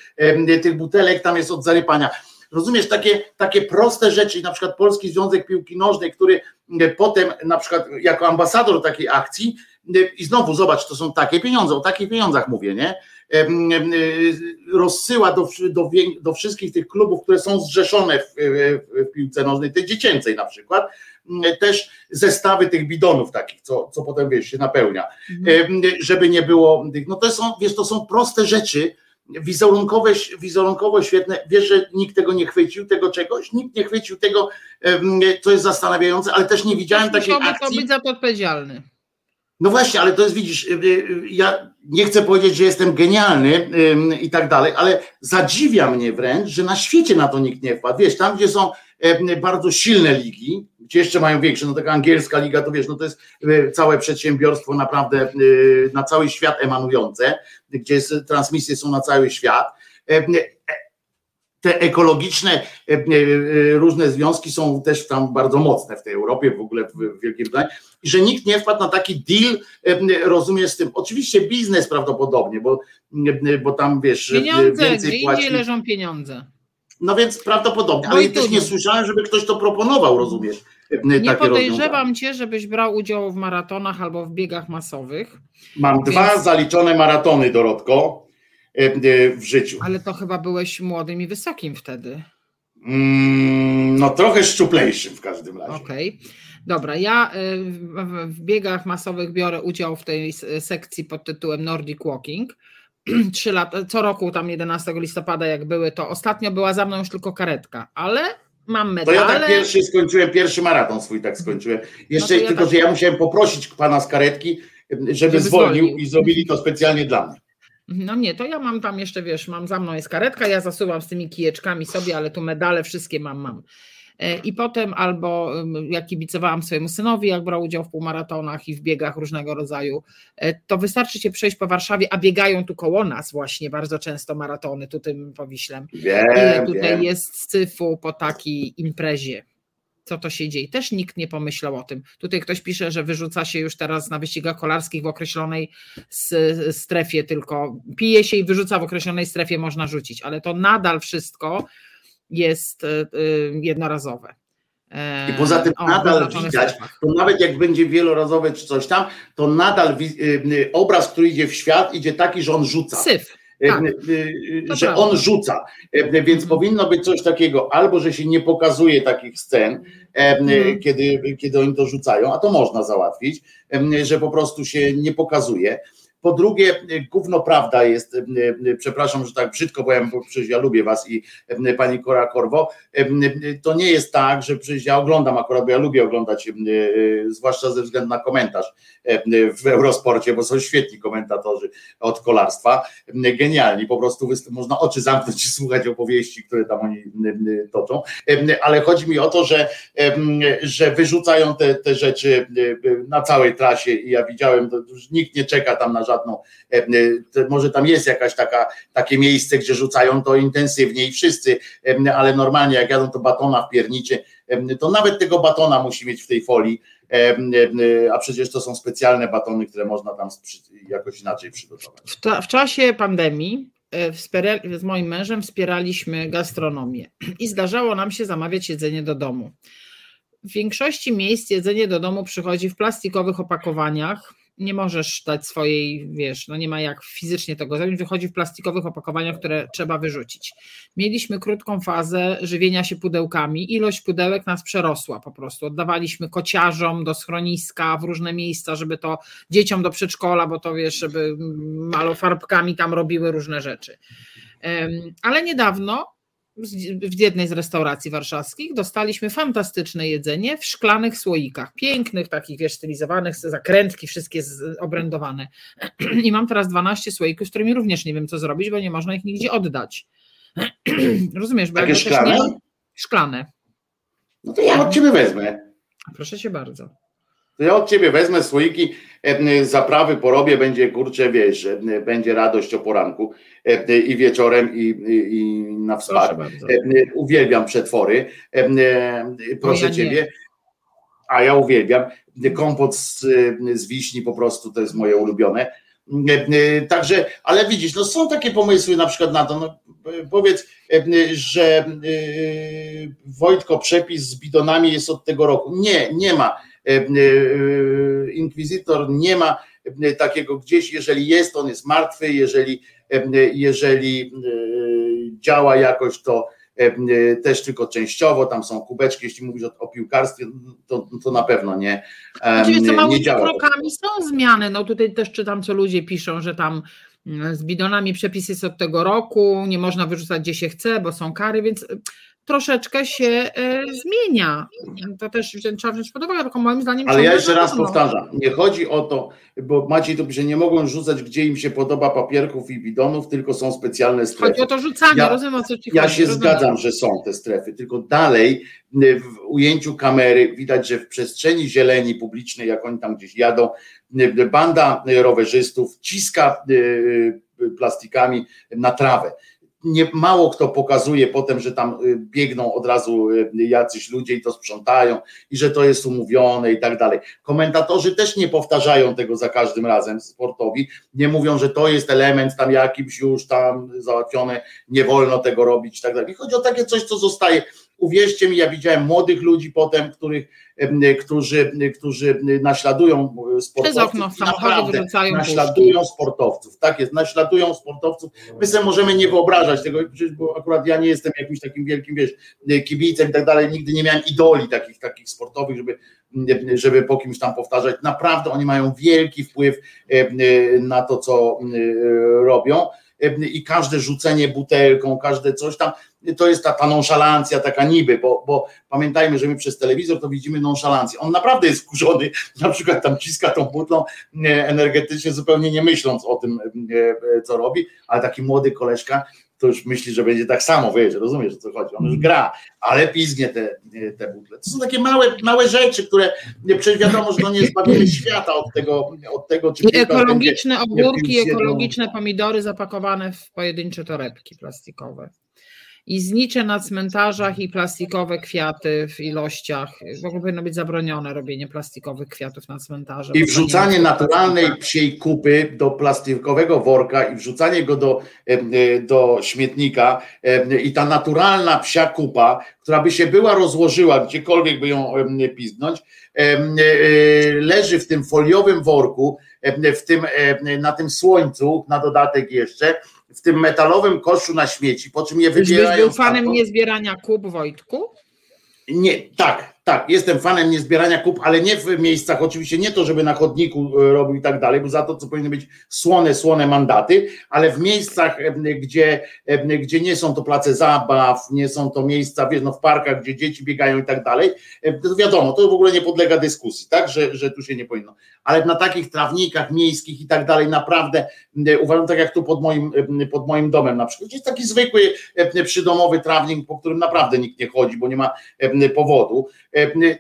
Tych butelek tam jest od zarypania. Rozumiesz, takie, takie proste rzeczy, na przykład Polski Związek Piłki Nożnej, który potem na przykład jako ambasador takiej akcji i znowu zobacz, to są takie pieniądze, o takich pieniądzach mówię, nie? Rozsyła do, do, do wszystkich tych klubów, które są zrzeszone w, w piłce nożnej, tej dziecięcej na przykład, też zestawy tych bidonów takich, co, co potem wiesz, się napełnia, mhm. żeby nie było, no to są, wiesz, to są proste rzeczy, wizerunkowe, wizerunkowo świetne, wiesz, że nikt tego nie chwycił, tego czegoś, nikt nie chwycił tego, co jest zastanawiające, ale też nie widziałem takiej akcji. to być za to odpowiedzialny. No właśnie, ale to jest, widzisz, y, y, ja nie chcę powiedzieć, że jestem genialny i tak dalej, ale zadziwia mnie wręcz, że na świecie na to nikt nie wpadł. Wiesz, tam gdzie są bardzo silne ligi, gdzie jeszcze mają większe, no taka angielska liga, to wiesz, no to jest y, całe przedsiębiorstwo naprawdę na cały świat emanujące, gdzie transmisje są na cały świat te ekologiczne e, e, różne związki są też tam bardzo mocne w tej Europie, w ogóle w Wielkiej Brytanii, i że nikt nie wpadł na taki deal, e, rozumie z tym. Oczywiście biznes prawdopodobnie, bo, bo tam wiesz, pieniądze, więcej gdzie płaci. leżą pieniądze. No więc prawdopodobnie, ale też nie słyszałem, żeby ktoś to proponował, rozumiesz? Nie podejrzewam cię, żebyś brał udział w maratonach albo w biegach masowych. Mam więc... dwa zaliczone maratony, Dorotko. E, w życiu. Ale to chyba byłeś młodym i wysokim wtedy. Mm, no trochę szczuplejszym w każdym razie. Okej. Okay. Dobra, ja e, w biegach masowych biorę udział w tej sekcji pod tytułem Nordic Walking. Trzy lata, co roku tam 11 listopada jak były, to ostatnio była za mną już tylko karetka, ale mam medale. To ja tak pierwszy skończyłem, pierwszy maraton swój tak skończyłem. Jeszcze no ja tylko, tak... że ja musiałem poprosić pana z karetki, żeby, żeby zwolnił, zwolnił i zrobili to specjalnie dla mnie. No nie, to ja mam tam jeszcze, wiesz, mam za mną jest karetka, ja zasuwam z tymi kijeczkami sobie, ale tu medale wszystkie mam, mam. E, I potem albo jak kibicowałam swojemu synowi, jak brał udział w półmaratonach i w biegach różnego rodzaju, e, to wystarczy cię przejść po Warszawie, a biegają tu koło nas właśnie bardzo często maratony, tu tym powiślem. Wiem, Ile tutaj wiem. jest syfu po takiej imprezie co to się dzieje. Też nikt nie pomyślał o tym. Tutaj ktoś pisze, że wyrzuca się już teraz na wyścigach kolarskich w określonej strefie, tylko pije się i wyrzuca w określonej strefie, można rzucić, ale to nadal wszystko jest e, e, jednorazowe. I poza tym o, nadal widać, to nawet jak będzie wielorazowe czy coś tam, to nadal y, obraz, który idzie w świat, idzie taki, że on rzuca. Syf. E, tak, e, że on rzuca. E, więc mhm. powinno być coś takiego, albo że się nie pokazuje takich scen, mhm. kiedy, kiedy oni to rzucają, a to można załatwić, że po prostu się nie pokazuje. Po drugie, gówno prawda jest, przepraszam, że tak brzydko bo przecież ja lubię was i pani Kora Korwo, to nie jest tak, że przecież ja oglądam akurat, bo ja lubię oglądać, zwłaszcza ze względu na komentarz w Eurosporcie, bo są świetni komentatorzy od kolarstwa, genialni, po prostu można oczy zamknąć i słuchać opowieści, które tam oni toczą, ale chodzi mi o to, że, że wyrzucają te, te rzeczy na całej trasie i ja widziałem, to już nikt nie czeka tam na żadne e, e, może tam jest jakaś taka, takie miejsce, gdzie rzucają to intensywniej wszyscy, e, ale normalnie jak jadą to batona w pierniczy, to nawet tego batona musi mieć w tej folii, a przecież to są specjalne batony, które można tam jakoś inaczej przygotować. W, w czasie pandemii z moim mężem wspieraliśmy gastronomię i zdarzało nam się zamawiać jedzenie do domu. W większości miejsc jedzenie do domu przychodzi w plastikowych opakowaniach, nie możesz dać swojej, wiesz, no nie ma jak fizycznie tego zrobić, wychodzi w plastikowych opakowaniach, które trzeba wyrzucić. Mieliśmy krótką fazę żywienia się pudełkami, ilość pudełek nas przerosła po prostu. Oddawaliśmy kociarzom do schroniska, w różne miejsca, żeby to dzieciom do przedszkola, bo to wiesz, żeby malofarbkami tam robiły różne rzeczy. Ale niedawno w jednej z restauracji warszawskich dostaliśmy fantastyczne jedzenie w szklanych słoikach, pięknych, takich wiesz, stylizowanych, zakrętki, wszystkie obrędowane. I mam teraz 12 słoików, z którymi również nie wiem, co zrobić, bo nie można ich nigdzie oddać. Rozumiesz? Bo Takie szklane? Nie... Szklane. No to ja od ciebie wezmę. Proszę cię bardzo. To ja od ciebie wezmę słoiki, e, zaprawy porobię, będzie kurczę, wiesz, będzie radość o poranku e, i wieczorem i, i, na wsparcie. Uwielbiam przetwory, proszę ciebie. A ja uwielbiam kompot z, z wiśni, po prostu to jest moje ulubione. Także, ale widzisz, no są takie pomysły na przykład na to, no, powiedz, że Wojtko przepis z bidonami jest od tego roku. Nie, nie ma E, e, inkwizytor nie ma takiego gdzieś, jeżeli jest, on jest martwy, jeżeli, jeżeli działa jakoś, to też tylko częściowo, tam są kubeczki, jeśli mówisz o, o piłkarstwie, to, to na pewno nie, Oczywiście nie, małymi działa. krokami są zmiany, no tutaj też czytam, co ludzie piszą, że tam mm, z bidonami przepis jest od tego roku, nie można wyrzucać gdzie się chce, bo są kary, więc troszeczkę się e, zmienia. To też trzeba wziąć pod uwagę, tylko moim zdaniem. Ale ja jeszcze raz wolno. powtarzam, nie chodzi o to, bo Maciej to pisze, nie mogą rzucać gdzie im się podoba papierków i bidonów, tylko są specjalne strefy. Chodzi o to rzucanie, Ja- rozumiem o co ci Ja chodzi. się rozumiem. zgadzam, że są te strefy, tylko dalej w ujęciu kamery widać, że w przestrzeni zieleni publicznej, jak oni tam gdzieś jadą, banda rowerzystów ciska y, y, plastikami na trawę. Nie, mało kto pokazuje potem, że tam y, biegną od razu y, jacyś ludzie i to sprzątają i że to jest umówione i tak dalej. Komentatorzy też nie powtarzają tego za każdym razem sportowi, nie mówią, że to jest element tam jakimś już tam załatwione, nie wolno tego robić i tak dalej. Chodzi o takie coś, co zostaje. Uwierzcie mi, ja widziałem młodych ludzi potem, których, którzy, którzy naśladują e, sportowców. naprawdę Naśladują sportowców, tak jest, naśladują sportowców. My sobie możemy nie wyobrażać tego, bo akurat ja nie jestem jakimś takim wielkim, wiesz, kibicem i tak dalej, nigdy nie miałem idoli takich, takich sportowych, żeby, żeby po kimś tam powtarzać. Naprawdę oni mają wielki wpływ na to, co robią i każde rzucenie butelką, każde coś tam, to jest ta, ta nonszalancja taka niby, bo, bo pamiętajmy, że my przez telewizor to widzimy nonszalancję. On naprawdę jest wkurzony, na przykład tam ciska tą butlą energetycznie, zupełnie nie myśląc o tym, co robi, ale taki młody koleżka to już myśli, że będzie tak samo, wiesz, rozumiesz o co chodzi, on już gra, ale pizgnie te, te butle. To są takie małe, małe rzeczy, które przecież wiadomo, że to nie zbawimy świata od tego, od tego czy ekologiczne ogórki, ekologiczne pomidory zapakowane w pojedyncze torebki plastikowe. I znicze na cmentarzach i plastikowe kwiaty w ilościach. W ogóle powinno być zabronione robienie plastikowych kwiatów na cmentarze. I wrzucanie naturalnej psiej kupy do plastikowego worka i wrzucanie go do, e, do śmietnika i ta naturalna psia kupa, która by się była rozłożyła, gdziekolwiek by ją piznąć, em, e, leży w tym foliowym worku, w tym, na tym słońcu, na dodatek jeszcze, w tym metalowym koszu na śmieci, po czym je wybierają był fanem niezbierania kup, Wojtku? Nie, tak, tak, jestem fanem niezbierania kup, ale nie w miejscach, oczywiście nie to, żeby na chodniku e, robił i tak dalej, bo za to, co powinny być słone, słone mandaty, ale w miejscach, e, gdzie, e, gdzie nie są to place zabaw, nie są to miejsca, wiesz, no w parkach, gdzie dzieci biegają i tak dalej, to wiadomo, to w ogóle nie podlega dyskusji, tak, że, że tu się nie powinno. Ale na takich trawnikach miejskich i tak dalej, naprawdę uważam, tak jak tu pod moim, pod moim domem na przykład, jest taki zwykły przydomowy trawnik, po którym naprawdę nikt nie chodzi, bo nie ma powodu,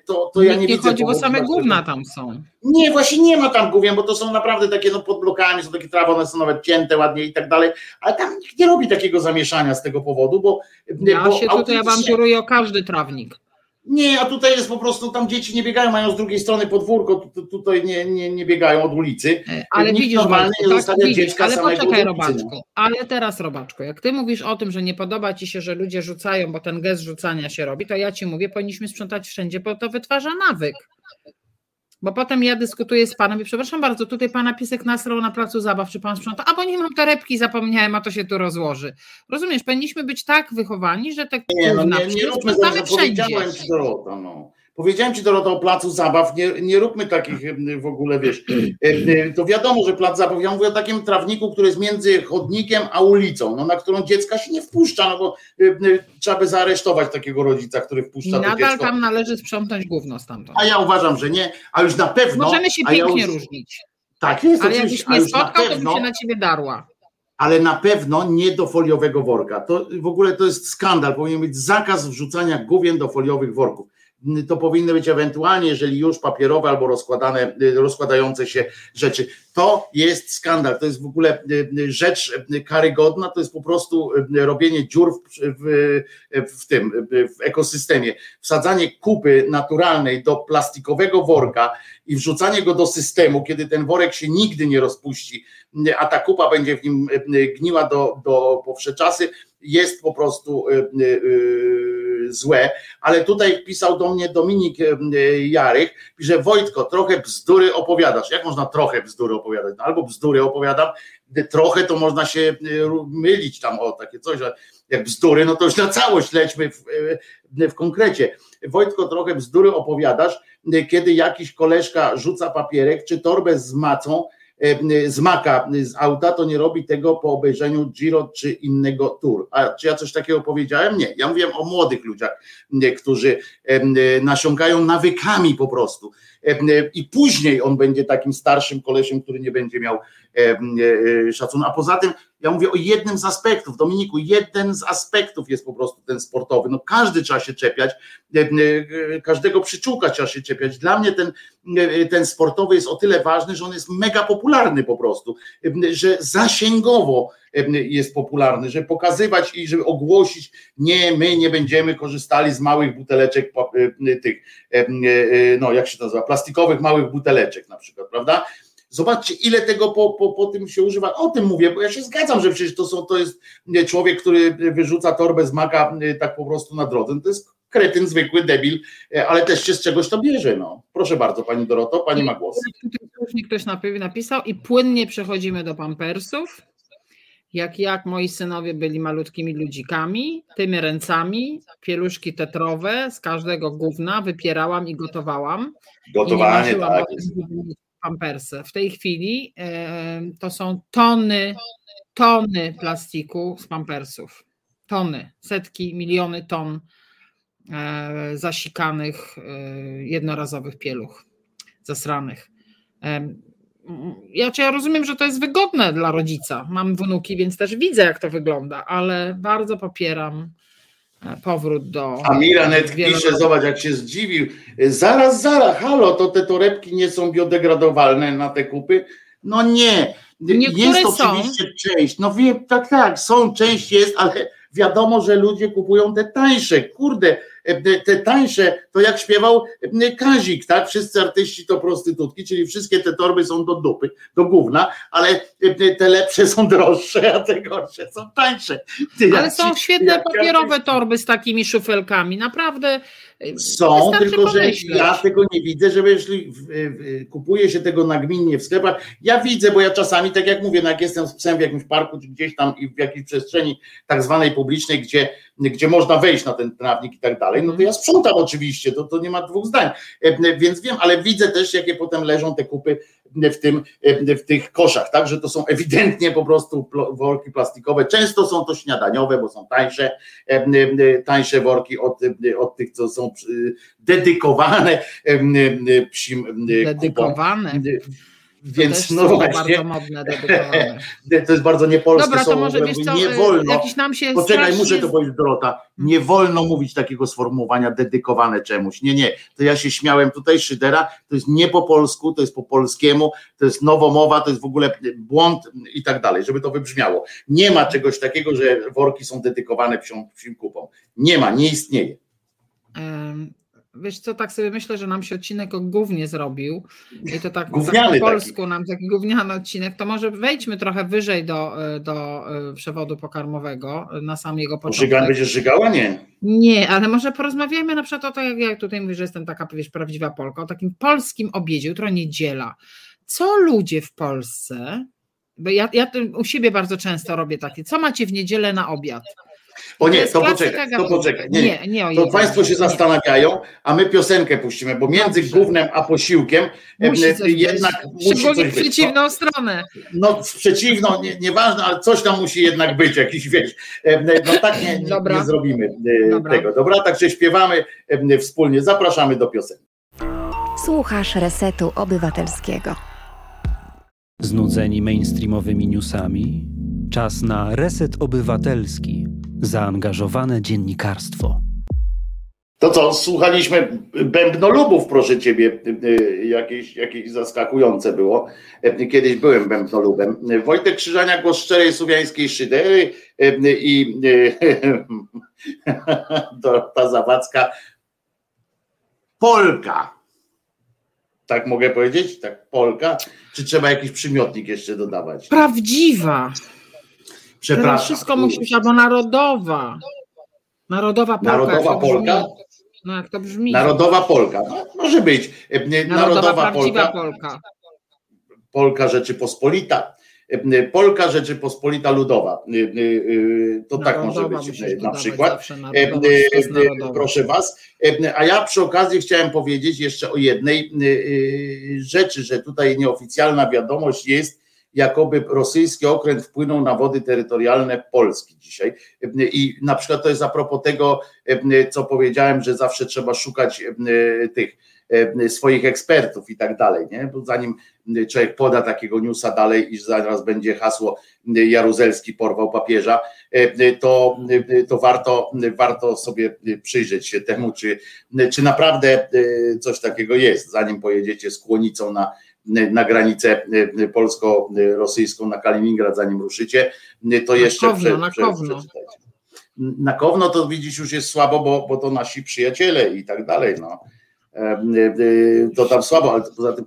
to, to ja nie, nie widzę chodzi, bo powodu, same gówna tam są. Nie, właśnie nie ma tam gówien, bo to są naprawdę takie, no pod blokami są takie trawy, one są nawet cięte ładnie i tak dalej, ale tam nikt nie robi takiego zamieszania z tego powodu, bo... Ja bo się tutaj awanturuję o każdy trawnik. Nie, a tutaj jest po prostu, tam dzieci nie biegają, mają z drugiej strony podwórko, tu, tu, tutaj nie, nie, nie biegają od ulicy. E, Ale Nikt widzisz, normalnie nie tak, widzisz, dziecka ale samego poczekaj, no. Robaczku, ale teraz, Robaczku, jak ty mówisz o tym, że nie podoba ci się, że ludzie rzucają, bo ten gest rzucania się robi, to ja ci mówię, powinniśmy sprzątać wszędzie, bo to wytwarza nawyk. Bo potem ja dyskutuję z panem i przepraszam bardzo, tutaj pana piesek nasrał na placu zabaw, czy pan sprząta, a bo nie mam torebki, zapomniałem, a to się tu rozłoży. Rozumiesz, powinniśmy być tak wychowani, że te Nie, no nie, nie róbmy tego, wszędzie. Dorota, no. Powiedziałem ci Dorota o placu zabaw, nie, nie róbmy takich w ogóle, wiesz, to wiadomo, że plac zabaw, ja mówię o takim trawniku, który jest między chodnikiem a ulicą, no, na którą dziecka się nie wpuszcza, no bo trzeba by zaaresztować takiego rodzica, który I wpuszcza to nadal dziecko. tam należy sprzątnąć gówno stamtąd. A ja uważam, że nie, a już na pewno... Możemy się a ja pięknie już- różnić, Tak jest, ale jakbyś mnie spotkał, to bym się na ciebie darła. ale na pewno nie do foliowego worka. To w ogóle to jest skandal. Powinien być zakaz wrzucania główien do foliowych worków. To powinny być ewentualnie, jeżeli już papierowe albo rozkładane, rozkładające się rzeczy. To jest skandal. To jest w ogóle y, rzecz karygodna. To jest po prostu y, robienie dziur w, w, w tym w ekosystemie. Wsadzanie kupy naturalnej do plastikowego worka i wrzucanie go do systemu, kiedy ten worek się nigdy nie rozpuści, a ta kupa będzie w nim gniła do, do po wsze czasy, jest po prostu e, e, złe, ale tutaj pisał do mnie Dominik Jarek, pisze Wojtko, trochę bzdury opowiadasz. Jak można trochę bzdury opowiadać? No, albo bzdury opowiadam, trochę to można się mylić tam o takie coś, jak bzdury, no to już na całość lećmy w, w konkrecie. Wojtko, trochę bzdury opowiadasz, kiedy jakiś koleżka rzuca papierek czy torbę z macą, E, z maka z auta, to nie robi tego po obejrzeniu Giro czy innego tour. A czy ja coś takiego powiedziałem? Nie. Ja mówiłem o młodych ludziach, którzy nasiąkają nawykami po prostu. I później on będzie takim starszym kolesiem, który nie będzie miał szacunku. A poza tym ja mówię o jednym z aspektów, Dominiku, jeden z aspektów jest po prostu ten sportowy. No każdy trzeba się czepiać, e, e, każdego przyczółka trzeba się czepiać. Dla mnie ten, e, ten sportowy jest o tyle ważny, że on jest mega popularny po prostu, że zasięgowo jest popularny, żeby pokazywać i żeby ogłosić, nie, my nie będziemy korzystali z małych buteleczek tych, no jak się to nazywa, plastikowych małych buteleczek na przykład, prawda? Zobaczcie, ile tego po, po, po tym się używa. O tym mówię, bo ja się zgadzam, że przecież to, są, to jest człowiek, który wyrzuca torbę z maka y, tak po prostu na drodze. To jest kretyn, zwykły debil, y, ale też się z czegoś to bierze. No. Proszę bardzo, pani Doroto, pani ma głos. Ktoś napisał i płynnie przechodzimy do pampersów. Jak jak moi synowie byli malutkimi ludzikami, tymi ręcami, pieluszki tetrowe z każdego gówna wypierałam i gotowałam. Gotowanie, I tak pampersy. W tej chwili to są tony, tony plastiku z pampersów. Tony, setki, miliony ton e, zasikanych, e, jednorazowych pieluch, zasranych. Ja, ja rozumiem, że to jest wygodne dla rodzica. Mam wnuki, więc też widzę, jak to wygląda, ale bardzo popieram powrót do. A Miranet pisze, zobacz, jak się zdziwił. Zaraz, zaraz, halo, to te torebki nie są biodegradowalne na te kupy? No nie. Niektóre jest oczywiście są. część. No wiem, tak, tak, są, część jest, ale wiadomo, że ludzie kupują te tańsze. Kurde, E, te tańsze, to jak śpiewał e, Kazik, tak? Wszyscy artyści to prostytutki, czyli wszystkie te torby są do dupy, do gówna, ale e, te lepsze są droższe, a te gorsze są tańsze. Ty, ale są świetne papierowe torby z takimi szufelkami, naprawdę. Są, tylko że ja tego nie widzę, żeby jeśli kupuje się tego nagminnie w sklepach, ja widzę, bo ja czasami, tak jak mówię, no jak jestem z psem w jakimś parku, czy gdzieś tam i w jakiejś przestrzeni tak zwanej publicznej, gdzie gdzie można wejść na ten trawnik i tak dalej, no to ja sprzątam oczywiście, to, to nie ma dwóch zdań, e, więc wiem, ale widzę też, jakie potem leżą te kupy w, tym, e, w tych koszach, tak, że to są ewidentnie po prostu worki plastikowe, często są to śniadaniowe, bo są tańsze, e, tańsze worki od, od tych, co są dedykowane psim Dedykowane. Kupom. Więc no właśnie. Bardzo modne, dedykowane. to jest bardzo niepolskie Dobra, to może wiesz co, nie wolno. Jakiś nam się Poczekaj, muszę to powiedzieć Dorota. Nie wolno mówić takiego sformułowania dedykowane czemuś. Nie, nie. To ja się śmiałem tutaj Szydera, to jest nie po polsku, to jest po polskiemu, to jest nowomowa, to jest w ogóle błąd i tak dalej, żeby to wybrzmiało. Nie ma czegoś takiego, że worki są dedykowane psią, psim kupom. Nie ma, nie istnieje. Um Wiesz co, tak sobie myślę, że nam się odcinek o gównie zrobił i to tak, tak po polsku taki. nam taki gówniany odcinek, to może wejdźmy trochę wyżej do, do e, przewodu pokarmowego na sam jego początek. Żyga, będziesz żygała? Nie. Nie, ale może porozmawiajmy na przykład o tak, jak ja tutaj mówię, że jestem taka wiesz, prawdziwa Polka, o takim polskim obiedzie, jutro niedziela. Co ludzie w Polsce, bo ja, ja u siebie bardzo często robię takie, co macie w niedzielę na obiad? O nie, to poczekaj, to poczekaj. Nie, nie, nie to Państwo się zastanawiają, a my piosenkę puścimy, bo między Dobrze. gównem a posiłkiem musi jednak być. musi coś w przeciwną być. stronę. No, w przeciwną, nie, nieważne, ale coś tam musi jednak być, jakiś wiesz. No tak nie, nie, nie zrobimy e, dobra. tego. Dobra, także śpiewamy wspólnie. Zapraszamy do piosenki. Słuchasz Resetu Obywatelskiego. Znudzeni mainstreamowymi newsami? Czas na Reset Obywatelski zaangażowane dziennikarstwo. To co, słuchaliśmy bębnolubów, proszę ciebie, jakieś, jakieś zaskakujące było. Kiedyś byłem bębnolubem. Wojtek Krzyżania, głos szczerej słowiańskiej szydery i ta Zawadzka, Polka. Tak mogę powiedzieć? Tak, Polka? Czy trzeba jakiś przymiotnik jeszcze dodawać? Prawdziwa. Przepraszam. wszystko musi być albo narodowa. Narodowa Polka. Narodowa Polka? No jak to brzmi. Narodowa Polka. No, może być. Narodowa, Narodowa Polka. Polka. Polka Rzeczypospolita. Polka Rzeczypospolita Ludowa. To tak może Narodowa być na przykład. narodowa, narodowa. Proszę Was. A ja przy okazji chciałem powiedzieć jeszcze o jednej rzeczy, że tutaj nieoficjalna wiadomość jest, jakoby rosyjski okręt wpłynął na wody terytorialne Polski dzisiaj. I na przykład to jest a propos tego, co powiedziałem, że zawsze trzeba szukać tych swoich ekspertów i tak dalej, nie? Bo zanim człowiek poda takiego newsa dalej, iż zaraz będzie hasło Jaruzelski porwał papieża, to, to warto, warto sobie przyjrzeć się temu, czy, czy naprawdę coś takiego jest, zanim pojedziecie z kłonicą na, na granicę polsko-rosyjską, na Kaliningrad, zanim ruszycie, to jeszcze Kowno, prze, na prze, Kowno. przeczytajcie. Na Kowno to widzisz już jest słabo, bo, bo to nasi przyjaciele i tak dalej, no. To tam słabo, ale poza tym,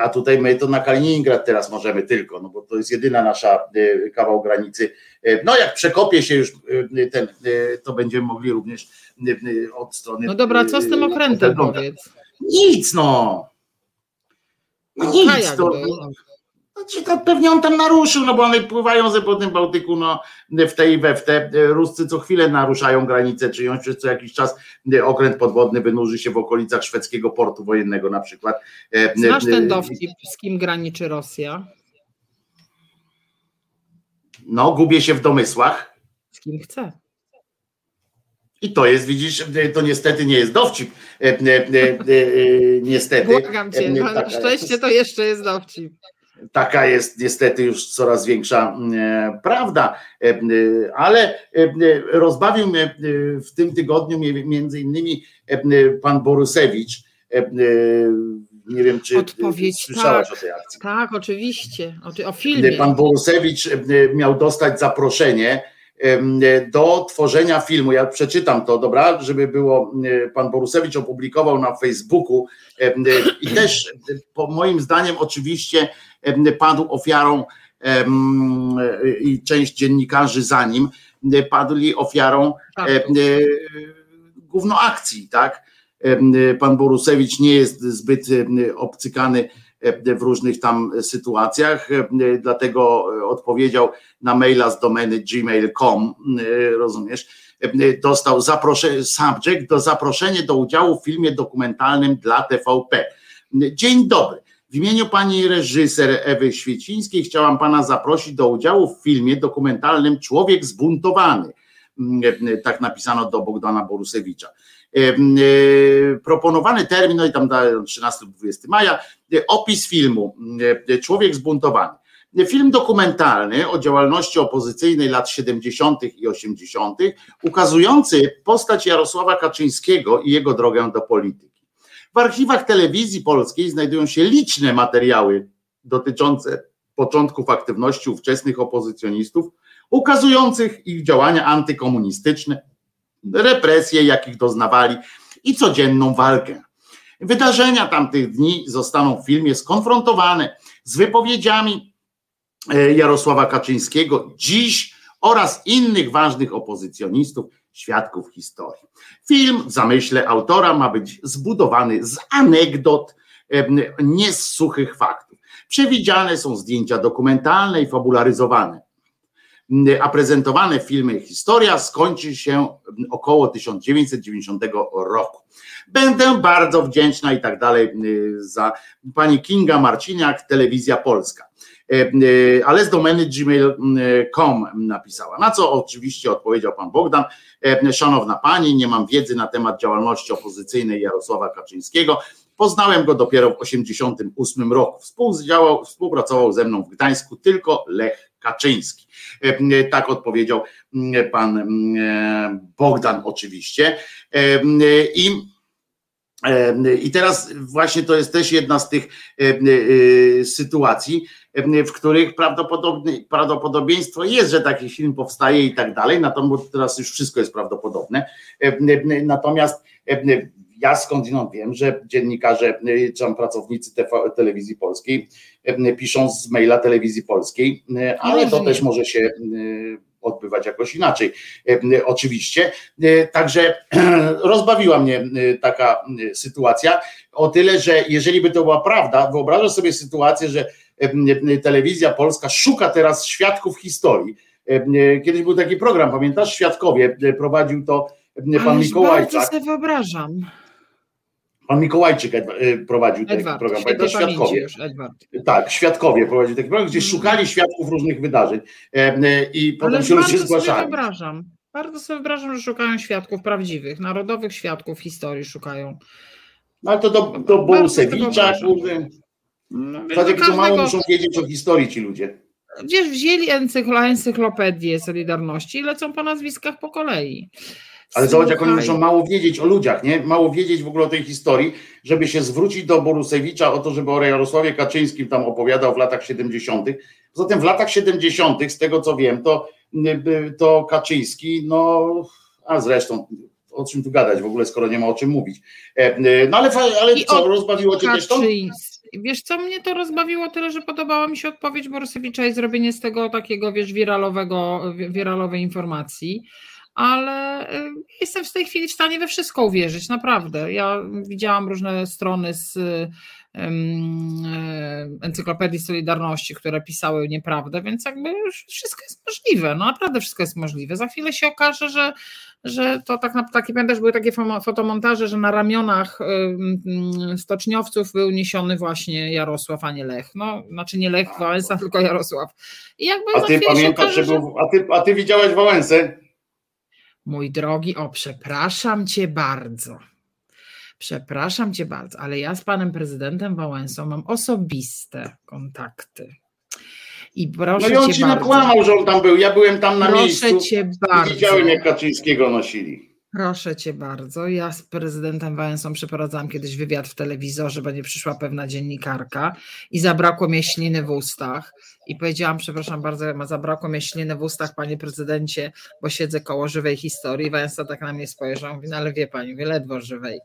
a tutaj my to na Kaliningrad teraz możemy tylko, no bo to jest jedyna nasza kawał granicy. No jak przekopie się już ten, to będziemy mogli również od strony. No dobra, co z tym okrętem powiedz? Nic no. No No, nic, kajak to, to pewnie on tam naruszył, no bo one pływają ze po tym Bałtyku, no w tej i we w te. Ruscy co chwilę naruszają granicę czyjąś, przez co jakiś czas okręt podwodny wynurzy się w okolicach szwedzkiego portu wojennego na przykład. Znasz ten dowcip, z kim graniczy Rosja? No, gubię się w domysłach. Z kim chce. I to jest, widzisz, to niestety nie jest dowcip. E, e, e, Niestety. Błagam cię, taka szczęście to jeszcze jest dowcip. Taka jest niestety już coraz większa prawda, ale rozbawił mnie w tym tygodniu między innymi pan Borusewicz. Nie wiem, czy Odpowiedź, słyszałaś tak. o tej akcji. Tak, oczywiście. O, o filmie. Pan Borusewicz miał dostać zaproszenie do tworzenia filmu. Ja przeczytam to, dobra, żeby było. e, Pan Borusewicz opublikował na Facebooku em, i też e, po moim zdaniem oczywiście padł ofiarą i część dziennikarzy za nim e, padli ofiarą Tak. gówno akcji, tak? Em, Pan Borusewicz nie jest zbyt obcykany w różnych tam sytuacjach, dlatego odpowiedział na maila z domeny gmail.com, rozumiesz, dostał zaproszenie, subject do zaproszenie do udziału w filmie dokumentalnym dla TVP. Dzień dobry. W imieniu pani reżyser Ewy Świecińskiej chciałam pana zaprosić do udziału w filmie dokumentalnym Człowiek zbuntowany. Tak napisano do Bogdana Borusewicza. Proponowany termin, no i tam dają 13-20 maja, opis filmu Człowiek zbuntowany. Film dokumentalny o działalności opozycyjnej lat 70. i 80., ukazujący postać Jarosława Kaczyńskiego i jego drogę do polityki. W archiwach telewizji polskiej znajdują się liczne materiały dotyczące początków aktywności ówczesnych opozycjonistów, ukazujących ich działania antykomunistyczne, represje, jakich doznawali i codzienną walkę. Wydarzenia tamtych dni zostaną w filmie skonfrontowane z wypowiedziami e, Jarosława Kaczyńskiego dziś oraz innych ważnych opozycjonistów, świadków historii. Film w zamyśle autora ma być zbudowany z anegdot, em, nie z suchych faktów. Przewidziane są zdjęcia dokumentalne i fabularyzowane a prezentowane w filmie historia skończy się około 1990 roku. Będę bardzo wdzięczna i tak dalej y, za pani Kinga Marciniak, Telewizja Polska. E, y, Ale z domeny gmail.com napisała. Na co oczywiście odpowiedział pan Bogdan. E, Szanowna pani, nie mam wiedzy na temat działalności opozycyjnej Jarosława Kaczyńskiego. Poznałem go dopiero w 1988 roku. Współpracował ze mną w Gdańsku tylko Lech Kaczyński. E, Tak odpowiedział pan mm, Bogdan oczywiście. E, I, e, I teraz właśnie to jest też jedna z tych e, e, sytuacji, e, w których prawdopodobieństwo jest, że taki film powstaje i tak dalej, natomiast teraz już wszystko jest prawdopodobne. E, e, Natomiast e, ja skądinąd wiem, że dziennikarze e, czy tam pracownicy TV, telewizji polskiej e, piszą z maila telewizji polskiej, e, ale to też może się odbywać jakoś inaczej. Oczywiście. Także rozbawiła mnie taka sytuacja. O tyle, że jeżeli by to była prawda, wyobrażasz sobie sytuację, że telewizja polska szuka teraz świadków historii. Kiedyś był taki program, pamiętasz? Świadkowie prowadził to pan Mikołajczak. Bardzo sobie wyobrażam. Pan Mikołajczyk y, prowadził taki Edward, program, pamiętasz? Świadkowie. Już, tak, Świadkowie prowadził taki program, gdzie mm. szukali świadków różnych wydarzeń i potem Ale się ludzie zgłaszali. Sobie wyobrażam. Bardzo sobie wyobrażam, że szukają świadków prawdziwych, narodowych świadków historii szukają. No ale to do, do Borusewicza, kurde. No, jak każdego... mało muszą wiedzieć o historii ci ludzie. Wiesz, wzięli encyklopedię Solidarności i lecą po nazwiskach po kolei. Ale zobacz, jak oni muszą mało wiedzieć o ludziach, nie? Mało wiedzieć w ogóle o tej historii, żeby się zwrócić do Borusewicza o to, żeby o Jarosławie Kaczyńskim tam opowiadał w latach 70. Zatem w latach 70., z tego co wiem, to, to Kaczyński, no, a zresztą o czym tu gadać w ogóle, skoro nie ma o czym mówić. E, no ale, ale co, rozbawiło cię też to? Wiesz co, mnie to rozbawiło tyle, że podobała mi się odpowiedź Borusewicza i zrobienie z tego takiego, wiesz, wiralowego, wiralowej informacji ale y, jestem w tej chwili w stanie we wszystko uwierzyć, naprawdę. Ja widziałam różne strony z e, Encyklopedii Solidarności, które pisały nieprawdę, więc jakby wszystko jest możliwe, no naprawdę wszystko jest możliwe. Za chwilę się okaże, że, że to tak naprawdę, taki pamiętasz, były takie fotomontaże, że na ramionach stoczniowców był niesiony właśnie Jarosław, a nie Lech. No, znaczy nie Lech Wałęsa, tylko Jarosław. I jakby a ty pamiętasz, okaże, że był, a ty, a ty widziałeś Wałęsę? Mój drogi, o przepraszam cię bardzo. Przepraszam cię bardzo, ale ja z panem prezydentem Wałęsą mam osobiste kontakty. I proszę no i on cię ci bardzo, nakłamał, że on tam był. Ja byłem tam na proszę miejscu. Cię bardzo. Widziałem, jak Kaczyńskiego nosili. Proszę cię bardzo. Ja z prezydentem Wałęsą przeprowadzałam kiedyś wywiad w telewizorze, bo nie przyszła pewna dziennikarka i zabrakło mnie śliny w ustach i powiedziałam, przepraszam bardzo, zabrakło mi śliny w ustach, panie prezydencie, bo siedzę koło żywej historii. Wałęsa tak na mnie spojrzał, mówi, no ale wie pani, wie ledwo żywej.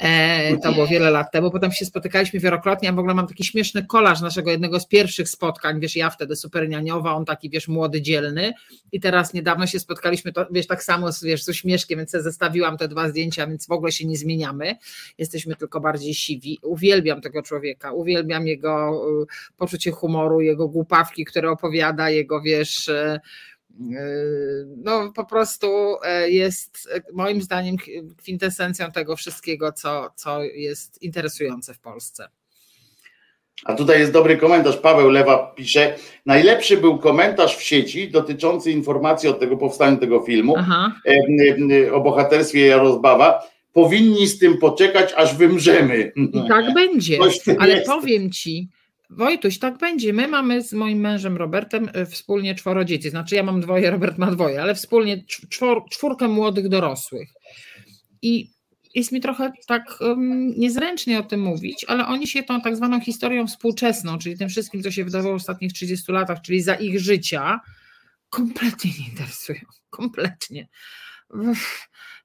E, to było wiele lat temu. Potem się spotykaliśmy wielokrotnie. Ja w ogóle mam taki śmieszny kolaż naszego jednego z pierwszych spotkań. Wiesz, ja wtedy super nianiowa, on taki, wiesz, młody, dzielny. I teraz niedawno się spotkaliśmy, to, wiesz, tak samo wiesz, z uśmieszkiem, więc zestawiłam te dwa zdjęcia, więc w ogóle się nie zmieniamy. Jesteśmy tylko bardziej siwi. Uwielbiam tego człowieka, uwielbiam jego y, poczucie humoru, jego głupawki, które opowiada, jego, wiesz, y, Yy, no po prostu e, jest e, moim zdaniem kwintesencją tego wszystkiego, co, co jest interesujące w Polsce. A tutaj jest dobry komentarz. Paweł Lewa pisze: Najlepszy był komentarz w sieci dotyczący informacji o tego powstaniu tego filmu Aha. E, o bohaterstwie Jarozbawa. Powinni z tym poczekać, aż wymrzemy. I tak będzie. Ale jest. powiem ci, Wojtuś, tak będzie. My mamy z moim mężem Robertem y, wspólnie czworo dzieci. Znaczy ja mam dwoje, Robert ma dwoje, ale wspólnie czwor, czwórkę młodych dorosłych. I jest mi trochę tak um, niezręcznie o tym mówić, ale oni się tą tak zwaną historią współczesną, czyli tym wszystkim, co się wydarzyło w ostatnich 30 latach, czyli za ich życia, kompletnie nie interesują. Kompletnie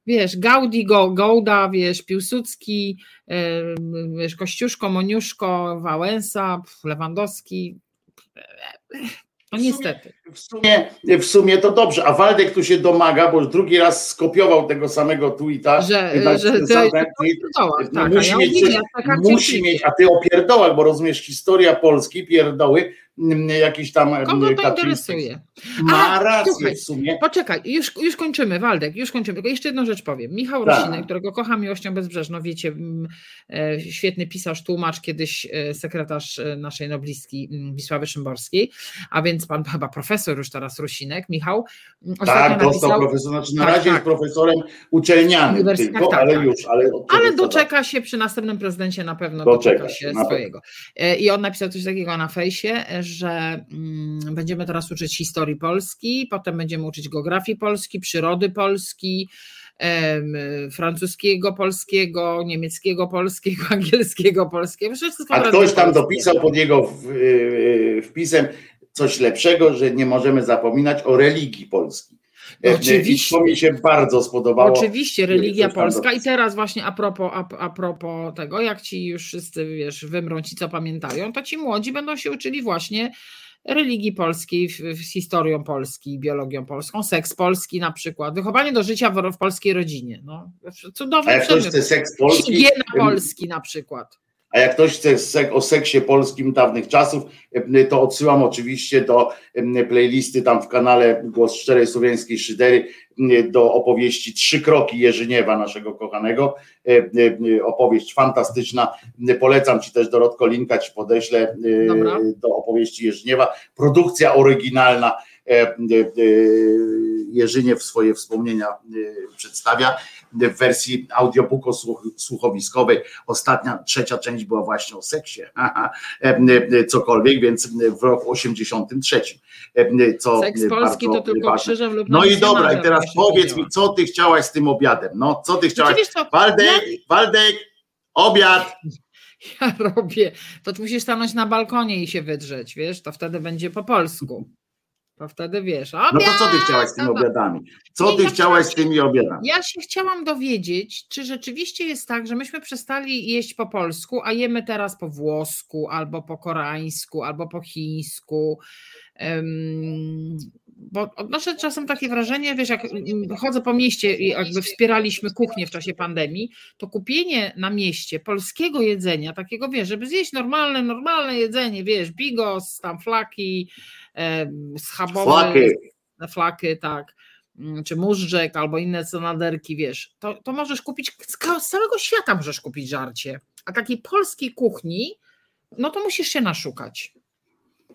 wiesz, Gaudi, Go, Gołda, wiesz, Piłsudski, wiesz, Kościuszko, Moniuszko, Wałęsa, Lewandowski. No niestety. W sumie, w sumie to dobrze, a Waldek tu się domaga, bo drugi raz skopiował tego samego tweeta. Że, że, że, że tak, musi, ja mieć, musi mieć, a ty o pierdołach, bo rozumiesz, historia Polski, pierdoły, jakiś tam Kogo to interesuje? Ma rację słuchaj, w sumie. Poczekaj, już, już kończymy, Waldek, już kończymy. Tylko jeszcze jedną rzecz powiem. Michał tak. Rosinek, którego kocham miłością bezbrzeżną, wiecie, e, świetny pisarz, tłumacz, kiedyś e, sekretarz e, naszej noblistki Wisławy Szymborskiej, a więc pan chyba profesor już teraz Rosinek, Michał. Tak, dostał napisał, profesor, znaczy na tak, razie tak. jest profesorem uczelnianym tylko, tak, ale tak. już. Ale, ale doczeka się przy następnym prezydencie na pewno doczeka, doczeka się swojego. I on napisał coś takiego na fejsie, że mm, będziemy teraz uczyć historii Polski, potem będziemy uczyć geografii Polski, przyrody Polski, francuskiego, polskiego, niemieckiego, polskiego, angielskiego, polskiego. A ktoś tam dopisał pod jego y, wpisem coś lepszego, że nie możemy zapominać o religii polskiej. Oczywiście. I to mi się bardzo spodobało. Oczywiście, religia polska. I teraz właśnie a propos, a, a propos tego, jak ci już wszyscy wiesz, wymrą ci, co pamiętają, to ci młodzi będą się uczyli właśnie religii polskiej, z historią Polski, biologią polską, seks polski na przykład, wychowanie do życia w, w polskiej rodzinie. No, cudowny A jak ktoś chce seks polski? Higiena Polski na przykład. A jak ktoś chce o seksie polskim dawnych czasów, to odsyłam oczywiście do playlisty tam w kanale Głos Szczerej Słowiańskiej Szydery do opowieści Trzy kroki Jerzyniewa, naszego kochanego. Opowieść fantastyczna. Polecam Ci też Dorotko linka Ci podeślę Dobra. do opowieści Jerzyniewa. Produkcja oryginalna Jerzyniew swoje wspomnienia przedstawia w wersji audiobooku słuchowiskowej. Ostatnia, trzecia część była właśnie o seksie, cokolwiek, więc w roku 83. Co Seks polski to tylko ważne. krzyżem lub No i dobra, i teraz powiedz mi, co ty chciałaś z tym obiadem? No, co ty chciałaś? Co, Waldek. Waldek, obiad! Ja robię. To musisz stanąć na balkonie i się wydrzeć, wiesz, to wtedy będzie po polsku. To wtedy wiesz. Obiad! No to co ty chciałaś z tymi obiadami? Co ty chciałaś z tymi obiadami? Ja się chciałam dowiedzieć, czy rzeczywiście jest tak, że myśmy przestali jeść po polsku, a jemy teraz po włosku, albo po koreańsku, albo po chińsku. Um, bo odnoszę czasem takie wrażenie, wiesz, jak chodzę po mieście i jakby wspieraliśmy kuchnię w cchacie pandemii, to kupienie na mieście polskiego jedzenia, takiego wiesz, żeby zjeść normalne, normalne jedzenie, wiesz, bigos, tam flaki, schabowe, flaki, flaki tak, mm, czy móżdżek albo inne conaderki, wiesz, to, to możesz kupić, z całego świata możesz kupić żarcie, a takiej polskiej kuchni, no to musisz się naszukać.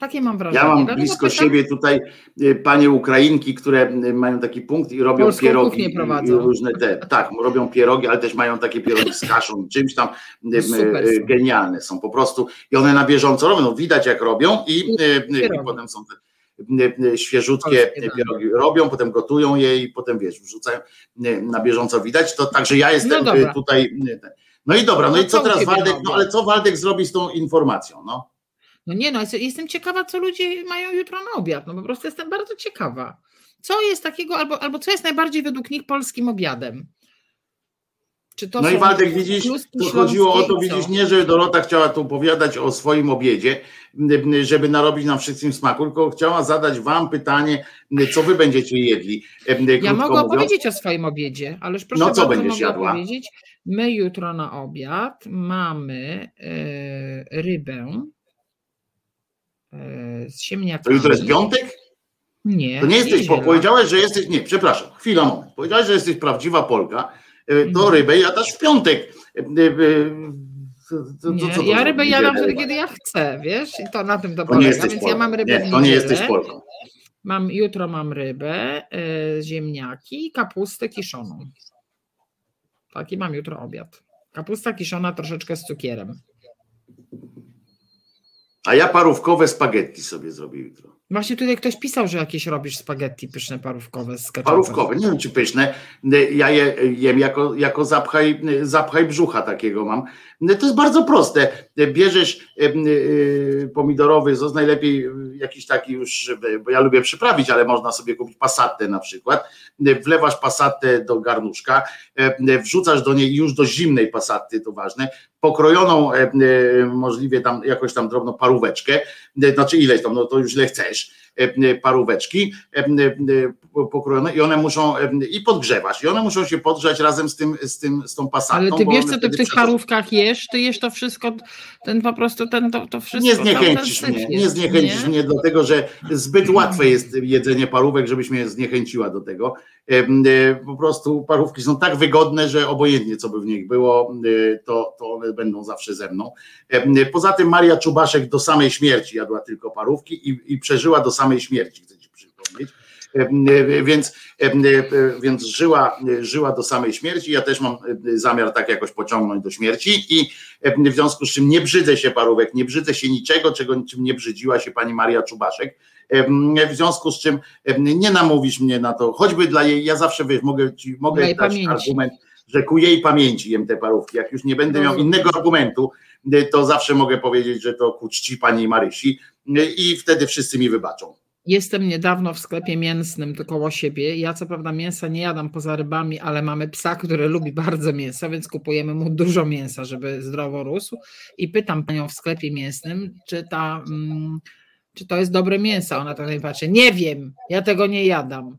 Takie mam wrażenie. Ja mam Dlatego blisko pytam... siebie tutaj y, panie Ukrainki, które y, mają taki punkt i robią Polską pierogi. I różne te, tak, robią pierogi, ale też mają takie pierogi z kaszą, czymś tam y, Super genialne są po prostu. I one na bieżąco robią, no, widać jak robią i, i, i potem są te świeżutkie pierogi robią, potem gotują je i potem wiesz, wrzucają na bieżąco widać, to. Także ja jestem no tutaj. No i dobra, no, no i co teraz Waldek, no ale co Waldek zrobi z tą informacją, no? No nie no, jestem ciekawa, co ludzie mają jutro na obiad. No po prostu jestem bardzo ciekawa. Co jest takiego, albo, albo co jest najbardziej według nich polskim obiadem? no i Waldek, widzisz, to chodziło o to, widzisz, nie, że Dorota chciała tu opowiadać o swoim obiedzie, żeby narobić nam wszystkim smaku, tylko chciała zadać wam pytanie, co wy będziecie jedli. Ja mogę mówiąc. opowiedzieć o swoim obiedzie, ależ proszę no, co bardzo, będziesz mogę jadła? powiedzieć. My jutro na obiad mamy yy, rybę, E, z ziemniakami. To jutro jest piątek? Nie. To nie jesteś, bo powiedziałeś, że jesteś, nie, przepraszam, chwila, moment. Powiedziałeś, że jesteś prawdziwa Polka, e, to no. rybę jadasz w piątek. To, to, nie, to, ja rybę jadam wtedy, kiedy ja chcę, wiesz, i to na tym to, to polega, więc ja mam rybę nie, to nie jesteś Polką. Mam, jutro mam rybę, y, ziemniaki, kapustę kiszoną. Taki mam jutro obiad. Kapusta kiszona troszeczkę z cukierem. A ja parówkowe spaghetti sobie zrobię jutro. Właśnie tutaj ktoś pisał, że jakieś robisz spaghetti pyszne parówkowe z ketchupem. Parówkowe, nie wiem czy pyszne. Ja je jem jako, jako zapchaj, zapchaj brzucha takiego mam. To jest bardzo proste. Bierzesz pomidorowy sos, najlepiej jakiś taki już, bo ja lubię przyprawić, ale można sobie kupić pasatę na przykład. Wlewasz pasatę do garnuszka, wrzucasz do niej już do zimnej pasaty, to ważne, pokrojoną możliwie tam jakoś tam drobną paróweczkę, znaczy ileś tam, no to już ile chcesz paróweczki e, e, pokrojone i one muszą i podgrzewasz i one muszą się podgrzać razem z tym, z tym z tą pasatą. Ale ty wiesz, co ty w tych parówkach jesz? Ty jesz to wszystko, ten po prostu ten to, to wszystko. Nie zniechęcisz mnie, nie zniechęcisz nie? mnie do tego, że zbyt łatwe jest jedzenie parówek, żebyś mnie zniechęciła do tego. Po prostu parówki są tak wygodne, że obojętnie co by w nich było, to, to one będą zawsze ze mną. Poza tym Maria Czubaszek do samej śmierci jadła tylko parówki i, i przeżyła do samej śmierci, chcę ci przypomnieć. Więc, więc żyła, żyła do samej śmierci. Ja też mam zamiar tak jakoś pociągnąć do śmierci i w związku z czym nie brzydzę się parówek, nie brzydzę się niczego, czego czym nie brzydziła się pani Maria Czubaszek. W związku z czym nie namówisz mnie na to, choćby dla jej, ja zawsze wiesz, mogę ci mogę dać pamięci. argument, że ku jej pamięci jem te parówki. Jak już nie będę miał innego argumentu, to zawsze mogę powiedzieć, że to ku czci pani Marysi i wtedy wszyscy mi wybaczą. Jestem niedawno w sklepie mięsnym to koło siebie. Ja co prawda mięsa nie jadam poza rybami, ale mamy psa, który lubi bardzo mięso, więc kupujemy mu dużo mięsa, żeby zdrowo rósł. I pytam panią w sklepie mięsnym, czy ta. Mm, czy to jest dobre mięso. Ona tak nie patrzy. Nie wiem, ja tego nie jadam.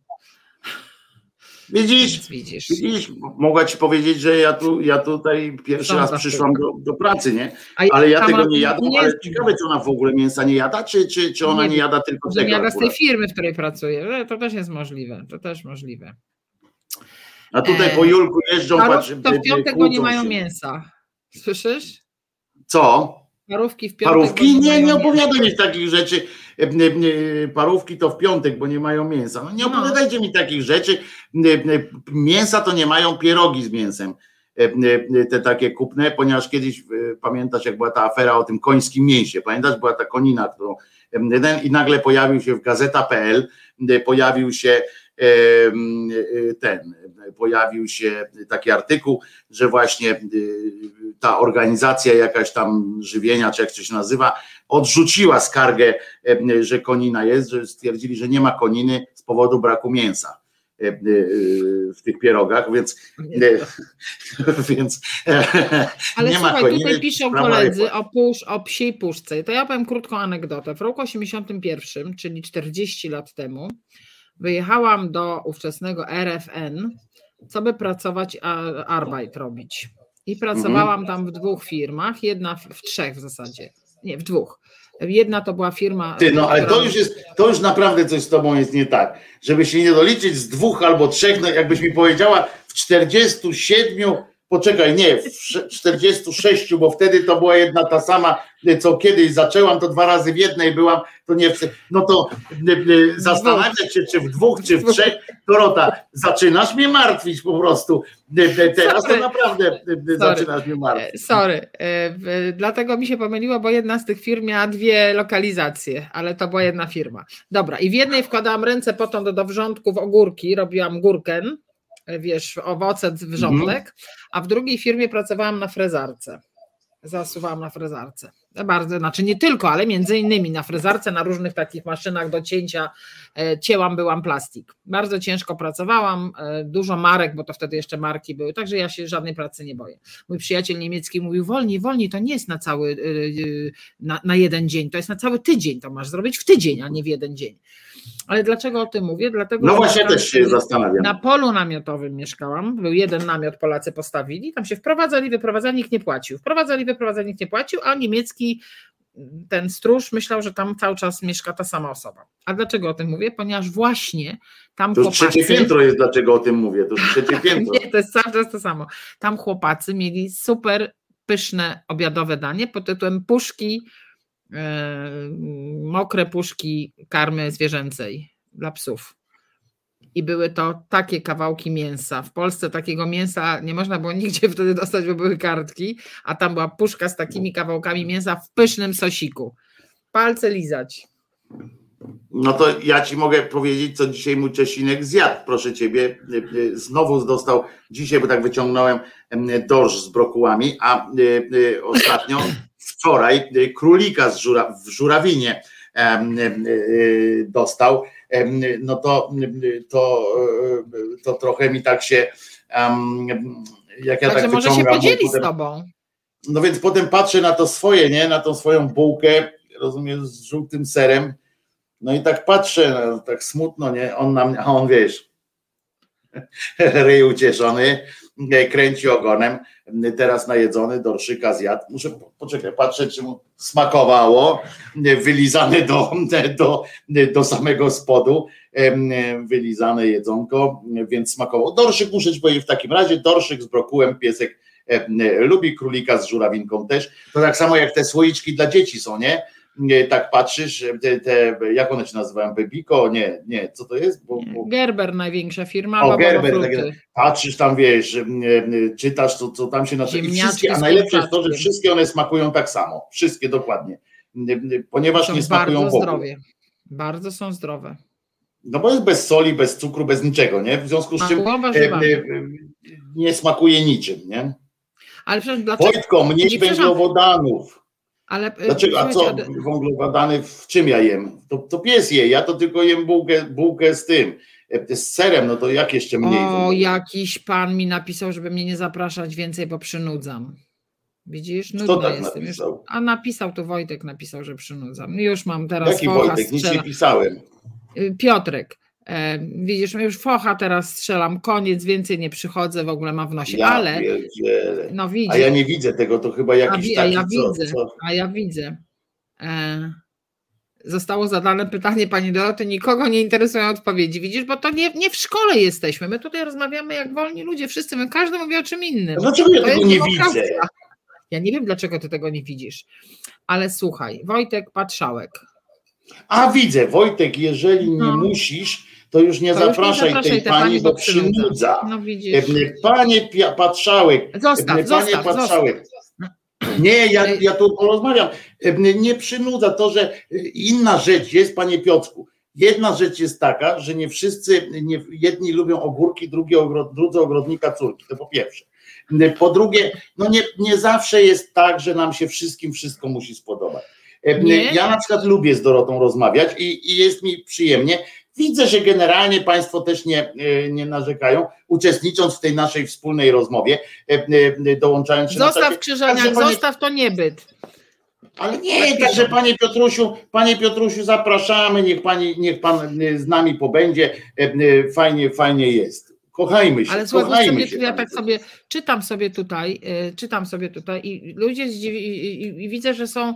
Widzisz, widzisz, widzisz, mogła ci powiedzieć, że ja tu, ja tutaj pierwszy raz przyszłam do, do pracy, nie? Ale ja tego nie jadam, nie ale ciekawe, czy ona w ogóle mięsa nie jada, czy, czy, czy ona nie, nie jada tylko tego. Nie jada z tej firmy, w której pracuje. To też jest możliwe. To też możliwe. A tutaj po Julku jeżdżą, patrz, to w piątek nie mają mięsa. Słyszysz? Co? Parówki w piątek. Parówki? Nie, nie opowiadaj mi takich rzeczy. E, e, parówki to w piątek, bo nie mają mięsa. No nie no. opowiadajcie mi takich rzeczy. E, mięsa to nie mają pierogi z mięsem. Te takie kupne, ponieważ kiedyś pamiętasz, jak była ta afera o tym końskim mięsie. Pamiętasz, była ta konina, którą i nagle pojawił się w gazeta.pl, pojawił się ten, pojawił się taki artykuł, że właśnie ta organizacja jakaś tam żywienia, czy jak to się nazywa, odrzuciła skargę, że konina jest, że stwierdzili, że nie ma koniny z powodu braku mięsa w tych pierogach, więc, więc Ale nie słuchaj, ma koniny, tutaj piszą koledzy o, pusz, o psiej puszce. To ja powiem krótką anegdotę. W roku 81, czyli 40 lat temu, wyjechałam do ówczesnego RFN, co by pracować, Arbeit robić. I pracowałam mhm. tam w dwóch firmach, jedna w trzech w zasadzie, nie, w dwóch. Jedna to była firma. Ty, no ale to już jest, to już naprawdę coś z tobą jest nie tak. Żeby się nie doliczyć z dwóch albo trzech, no jakbyś mi powiedziała, w 47 poczekaj, nie, w 46, bo wtedy to była jedna ta sama, co kiedyś zaczęłam, to dwa razy w jednej byłam, to nie, no to zastanawiać się, czy w dwóch, czy w trzech, Dorota, zaczynasz mnie martwić po prostu, teraz to naprawdę zaczynasz mnie martwić. Sorry, e, dlatego mi się pomyliło, bo jedna z tych firm miała dwie lokalizacje, ale to była jedna firma. Dobra, i w jednej wkładałam ręce potem do, do wrzątków ogórki, robiłam górken, wiesz, owoce wrzątek, mhm. a w drugiej firmie pracowałam na frezarce. Zasuwałam na frezarce. Bardzo, znaczy nie tylko, ale między innymi na frezarce, na różnych takich maszynach do cięcia e, cięłam, byłam plastik. Bardzo ciężko pracowałam, e, dużo marek, bo to wtedy jeszcze marki były, także ja się żadnej pracy nie boję. Mój przyjaciel niemiecki mówił, wolniej, wolniej, to nie jest na cały, e, na, na jeden dzień, to jest na cały tydzień, to masz zrobić w tydzień, a nie w jeden dzień. Ale dlaczego o tym mówię? Dlatego, no właśnie też się zastanawiam. Na polu namiotowym mieszkałam, był jeden namiot Polacy postawili, tam się wprowadzali, wyprowadzali, nikt nie płacił. Wprowadzali, wyprowadzali, nikt nie płacił, a niemiecki ten stróż myślał, że tam cały czas mieszka ta sama osoba. A dlaczego o tym mówię? Ponieważ właśnie tam to chłopacy... trzecie piętro jest, dlaczego o tym mówię, to trzecie piętro. Nie, to jest cały czas to samo. Tam chłopacy mieli super pyszne obiadowe danie pod tytułem puszki mokre puszki karmy zwierzęcej dla psów. I były to takie kawałki mięsa. W Polsce takiego mięsa nie można było nigdzie wtedy dostać, bo były kartki, a tam była puszka z takimi kawałkami mięsa w pysznym sosiku. Palce lizać. No to ja ci mogę powiedzieć, co dzisiaj mój Czesinek zjadł. Proszę ciebie, znowu dostał dzisiaj, bo tak wyciągnąłem dorsz z brokułami, a ostatnio wczoraj y, królika z żura, w żurawinie y, dostał, no to, to, y, to trochę mi tak się jak ja Także tak może się podzieli potem, z tobą. No więc potem patrzę na to swoje, nie? Na tą swoją bułkę, rozumiem, z żółtym serem. No i tak patrzę, no, tak smutno, nie? On na mnie, a on wiesz, ryj ucieszony, kręci ogonem, teraz najedzony, dorszyka zjadł. Muszę poczekać, patrzę, czy mu smakowało, wylizane do, do, do samego spodu, wylizane jedzonko, więc smakowało. Dorszyk muszę ci powiedzieć w takim razie, dorszyk z brokułem, piesek lubi królika z żurawinką też. To tak samo jak te słoiczki dla dzieci są, nie? Tak patrzysz, te, jak one się nazywają, Bebiko? Nie, nie, co to jest? Bo, bo... Gerber największa firma. O, Gerber, tak, patrzysz tam, wiesz, czytasz, co, co tam się nazywa. A najlepsze jest to, że wszystkie one smakują tak samo. Wszystkie dokładnie. Ponieważ są nie smakują bardzo zdrowie. Bardzo są zdrowe. No bo jest bez soli, bez cukru, bez niczego, nie? W związku z czym nie smakuje niczym, nie? Ale przecież dlaczego? Wojtko, mniej węglowodanów. Ale, e, Dlaczego, a co węglowodany w czym ja jem? To, to pies je, ja to tylko jem bułkę, bułkę z tym, e, z serem, no to jak jeszcze mniej? O, jakiś pan mi napisał, żeby mnie nie zapraszać więcej, bo przynudzam. Widzisz, Kto nudna tak jestem. Już, napisał? a napisał to Wojtek, napisał, że przynudzam. Już mam teraz Jaki Wojtek? Nic nie strzela. pisałem. Y, Piotrek, widzisz, już focha teraz strzelam, koniec, więcej nie przychodzę, w ogóle mam w nosie, Ja ale pierdzielę. no widzisz, A ja nie widzę tego, to chyba a, jakiś wi- a taki ja co, widzę, co? a ja widzę. E, zostało zadane pytanie pani Doroty, nikogo nie interesują odpowiedzi. Widzisz, bo to nie, nie w szkole jesteśmy. My tutaj rozmawiamy jak wolni ludzie, wszyscy, my, każdy mówi o czym innym. A Dlaczego ja tego nie widzę? Ja nie wiem, dlaczego ty tego nie widzisz. Ale słuchaj, Wojtek Patrzałek. A widzę, Wojtek, jeżeli nie No. musisz, to już nie To już nie zapraszaj zapraszaj tej tej pani, pani, bo przynudza. No widzisz. Panie Patrzałek, Zostaw, Panie zostaw, Patrzałek. Nie, ja, ja tu porozmawiam. Nie przynudza to, że inna rzecz jest, panie Piotrku. Jedna rzecz jest taka, że nie wszyscy, nie, jedni lubią ogórki, drugi ogro, drudzy ogrodnika córki. To po pierwsze. Po drugie, no nie, nie zawsze jest tak, że nam się wszystkim wszystko musi spodobać. Nie. Ja na przykład lubię z Dorotą rozmawiać i, i jest mi przyjemnie. Widzę, że generalnie Państwo też nie, nie narzekają, uczestnicząc w tej naszej wspólnej rozmowie, dołączając się Zostaw krzyżaniak, Także, panie- zostaw to niebyt. ale nie, także panie Piotrusiu, panie Piotrusiu, zapraszamy, niech pani, niech pan z nami pobędzie. e, Fajnie, fajnie jest. Kochajmy się, Ale słuchaj, kochajmy sobie, się. ja tak sobie czytam sobie tutaj, czytam sobie tutaj i ludzie zdziwi, i, i, i widzę, że są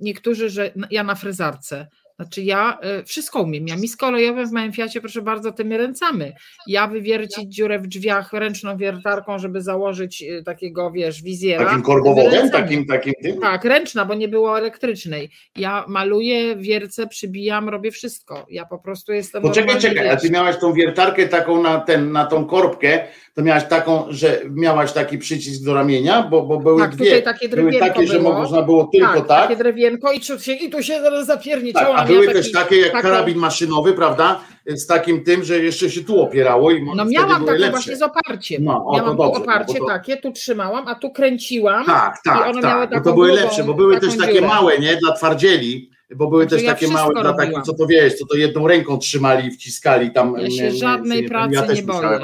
niektórzy, że ja na frezarce. Znaczy ja y, wszystko umiem. Ja misko olejowe w małym Fiacie, proszę bardzo, tymi ręcami. Ja wywiercić dziurę w drzwiach ręczną wiertarką, żeby założyć y, takiego, wiesz, wizjera. Takim ręcami. takim, takim tym? Tak, ręczna, bo nie było elektrycznej. Ja maluję, wiercę, przybijam, robię wszystko. Ja po prostu jestem. Poczekaj, czekaj, a ty miałaś tą wiertarkę taką na, ten, na tą korbkę, to miałaś taką, że miałaś taki przycisk do ramienia, bo, bo były Tak, dwie. tutaj takie były takie, że było. można było tylko tak. takie drewienko i, tu się, i tu się zaraz Tak, zapierniczyło. A były też takie jak karabin maszynowy, prawda? Z takim tym, że jeszcze się tu opierało i No miałam taką lepsze. właśnie z oparciem. No, o, miałam dobrze, oparcie no to- takie, tu trzymałam, a tu kręciłam. Tak, I tak, one miały tak. Bo taką to były lepsze, bo były taką też takie dziurę. małe, nie? Dla twardzieli, bo były Znaczy, też takie małe dla takich, co to wiesz, co to jedną ręką trzymali i wciskali tam. Ja się żadnej nie, pracy ja też nie boję.